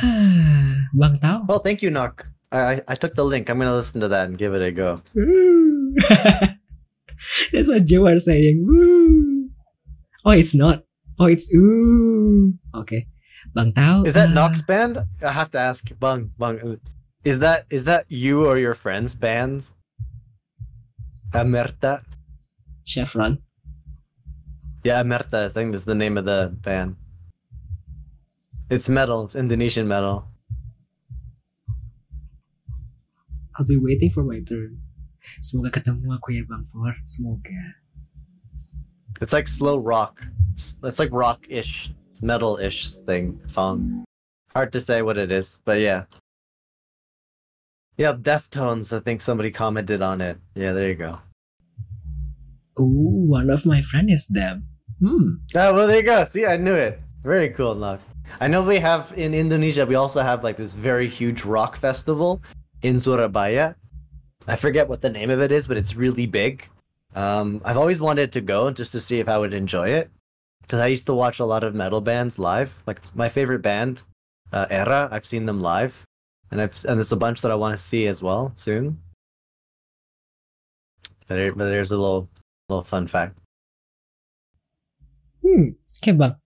Bang Tao. Well, thank you, Knock. I, I I took the link. I'm gonna listen to that and give it a go. That's what Joe are saying. Woo. Oh, it's not. Oh, it's ooh. Okay. Bang Tao. Is that uh, Knox band? I have to ask. Bang Bang. Is that is that you or your friends' bands? Amerta. Chevron. Yeah, Amerta. I think that's the name of the band. It's metal. It's Indonesian metal. I'll be waiting for my turn. Semoga ketemu aku ya Bang For. Semoga. It's like slow rock. It's like rock-ish, metal-ish thing song. Hard to say what it is, but yeah. Yeah, Deftones. I think somebody commented on it. Yeah, there you go. Ooh, one of my friend is them. Hmm. Oh, well, there you go. See, I knew it. Very cool, Knock. I know we have in Indonesia, we also have like this very huge rock festival in Surabaya. I forget what the name of it is, but it's really big. Um, I've always wanted to go just to see if I would enjoy it. Because I used to watch a lot of metal bands live. Like my favorite band, uh, Era, I've seen them live. And I've and there's a bunch that I want to see as well soon. But, but there's a little little fun fact. Hmm. Okay, Bang.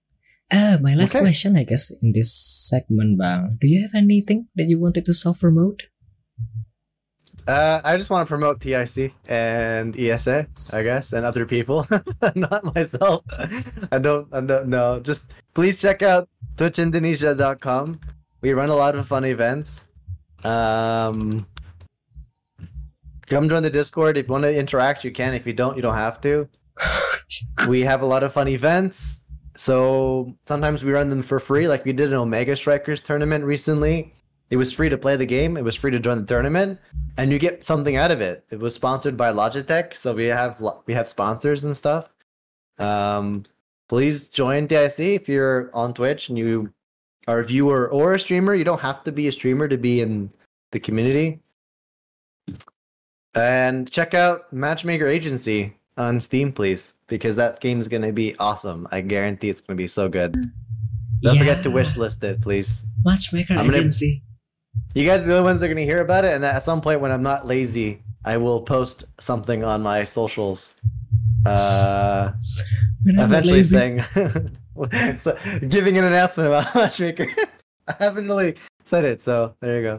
Uh, my last Okay. question, I guess, in this segment, Bang. Do you have anything that you wanted to self-promote? Uh, I just want to promote TIC and ESA, I guess, and other people, not myself. I don't, I don't know. Just please check out twitchindonesia.com. We run a lot of fun events. Um, come join the Discord. If you want to interact, you can. If you don't, you don't have to. we have a lot of fun events. So sometimes we run them for free, like we did an Omega Strikers tournament recently. It was free to play the game. It was free to join the tournament, and you get something out of it. It was sponsored by Logitech, so we have we have sponsors and stuff. Um, please join DIC if you're on Twitch and you are a viewer or a streamer. You don't have to be a streamer to be in the community. And check out Matchmaker Agency on Steam, please, because that game is going to be awesome. I guarantee it's going to be so good. Don't Yeah. forget to wish list it, please. Matchmaker I'm agency. You guys are the only ones that are gonna hear about it, and at some point when I'm not lazy, I will post something on my socials. Uh, When I'm not eventually saying, so, giving an announcement about Matchmaker. I haven't really said it, so there you go.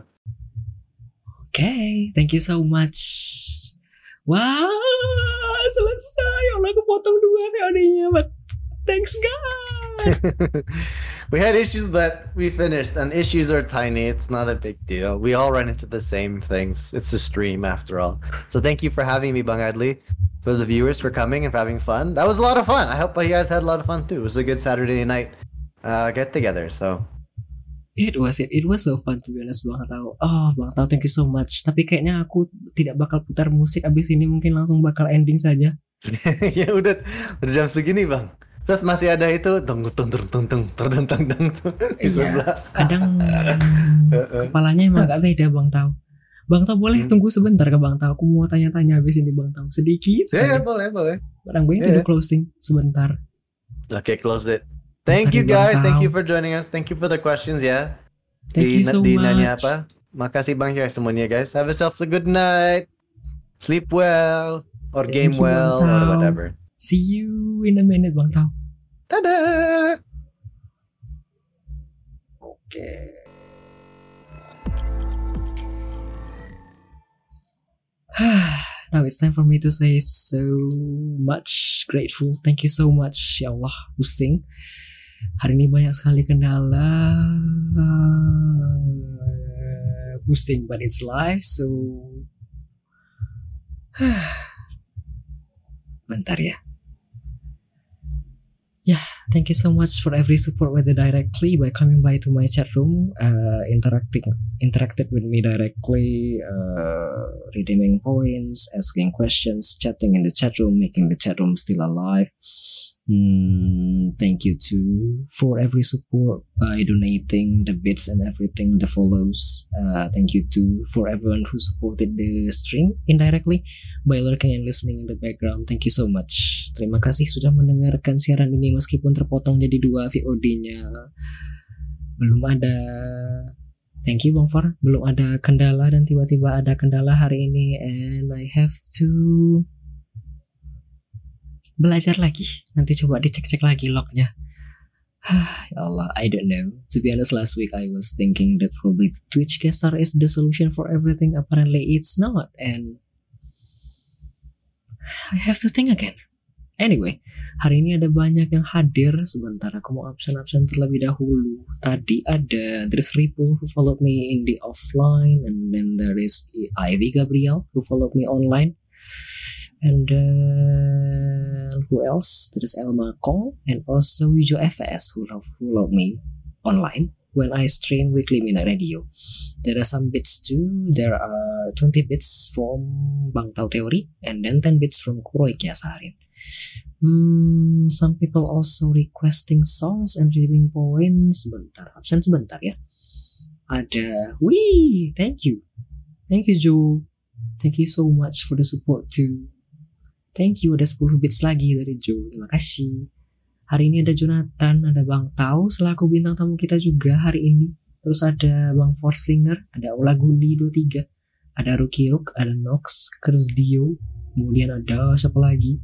Okay, thank you so much. Wow, selesai. Ya Allah, kepotong dua VOD-nya. But thanks God. we had issues, but we finished. And issues are tiny. It's not a big deal. We all run into the same things. It's a stream after all. So thank you for having me, Bang Adli. For the viewers for coming and for having fun. That was a lot of fun. I hope you guys had a lot of fun too. It was a good Saturday night uh, get together. So It was it. It was so fun to be honest Bang Tau. Oh Bang Tau thank you so much. Tapi kayaknya aku tidak bakal putar musik abis ini mungkin langsung bakal ending saja. ya udah udah jam segini bang. Terus masih ada itu tunggu tung tung tung tung itu tung tung di sebelah. Kadang kepalanya emang gak beda Bang Tau. Bang Tau boleh hmm. tunggu sebentar ke Bang Tau. Aku mau tanya-tanya habis ini Bang Tau sedikit. Ya, yeah, boleh boleh. Barang gue itu yeah. closing sebentar. Oke okay, close it. Thank you guys. Thank you for joining us. Thank you for the questions ya. Yeah. Thank di, you so di much. nanya apa? Makasih banyak semuanya guys. Have yourself a good night. Sleep well or Thank game you, well or whatever. See you in a minute Bang Tau. Tada! Okay. now it's time for me to say so much grateful. Thank you so much. Ya Allah, pusing. Hari ini banyak sekali kendala. Pusing, but it's live, so... Bentar ya. Yeah, thank you so much for every support, whether directly by coming by to my chat room, uh, interacting, interacted with me directly, uh, redeeming points, asking questions, chatting in the chat room, making the chat room still alive. Hmm, thank you too for every support by donating the bits and everything, the follows. Uh, thank you too for everyone who supported the stream indirectly by lurking and listening in the background. Thank you so much. Terima kasih sudah mendengarkan siaran ini meskipun terpotong jadi dua VOD-nya. Belum ada Thank you Bang Far. Belum ada kendala dan tiba-tiba ada kendala hari ini and I have to belajar lagi. Nanti coba dicek-cek lagi lognya. ya Allah, I don't know. To be honest, last week I was thinking that probably Twitch star is the solution for everything. Apparently, it's not, and I have to think again. Anyway, hari ini ada banyak yang hadir. Sebentar, aku mau absen-absen terlebih dahulu. Tadi ada there's Ripple who followed me in the offline, and then there is Ivy Gabriel who followed me online. And then who else? There is Elma Kong and also Yujo FS who love me online when I stream weekly Mina Radio. There are some bits too. There are 20 bits from Bang Tau Theory and then 10 bits from Kuroi Kiasarin. Hmm, some people also requesting songs and reading points. Sebentar, absen sebentar ya. Ada, wih, thank you. Thank you Joe. Thank you so much for the support too. Thank you, ada 10 bits lagi dari Joe. Terima kasih. Hari ini ada Jonathan, ada Bang Tau selaku bintang tamu kita juga hari ini. Terus ada Bang Forslinger, ada Ola Gundi 23, ada Ruki Rook, ada Nox, Kersdio, kemudian ada siapa lagi?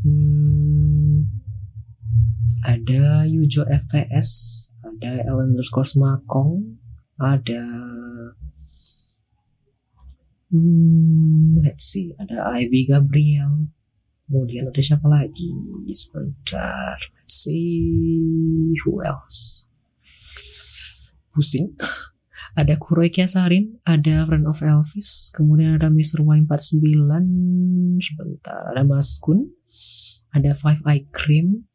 Hmm, ada Yujo FPS, ada L underscore Makong, ada Hmm, let's see, ada Ivy Gabriel. Kemudian ada siapa lagi? Sebentar, let's see, who else? Pusing. ada Kuroi Kiasarin, ada Friend of Elvis, kemudian ada Mr. Y49, sebentar, ada Mas Kun, ada Five Eye Cream,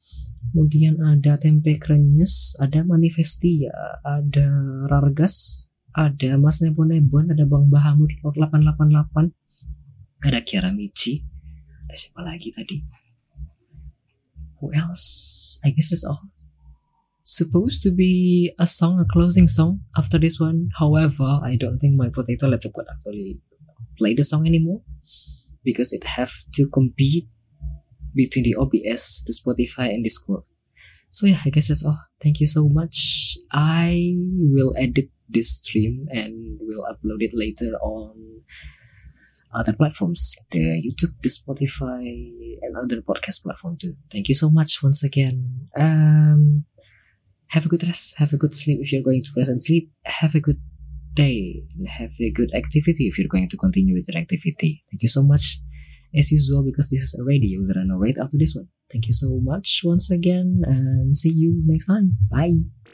kemudian ada Tempe Krenyes, ada Manifestia, ada Rargas, ada Mas Nebon Nebon, ada Bang Bahamut Lord 888, ada Kiara Michi, ada siapa lagi tadi? Who else? I guess that's all. Supposed to be a song, a closing song after this one. However, I don't think my potato laptop could actually play the song anymore because it have to compete between the OBS, the Spotify, and Discord. So yeah, I guess that's all. Thank you so much. I will edit this stream and will upload it later on other platforms, the YouTube, the Spotify, and other podcast platform too. Thank you so much once again. Um, have a good rest, have a good sleep if you're going to rest and sleep. Have a good day and have a good activity if you're going to continue with your activity. Thank you so much as usual because this is a radio that I narrate after this one. Thank you so much once again and see you next time. Bye.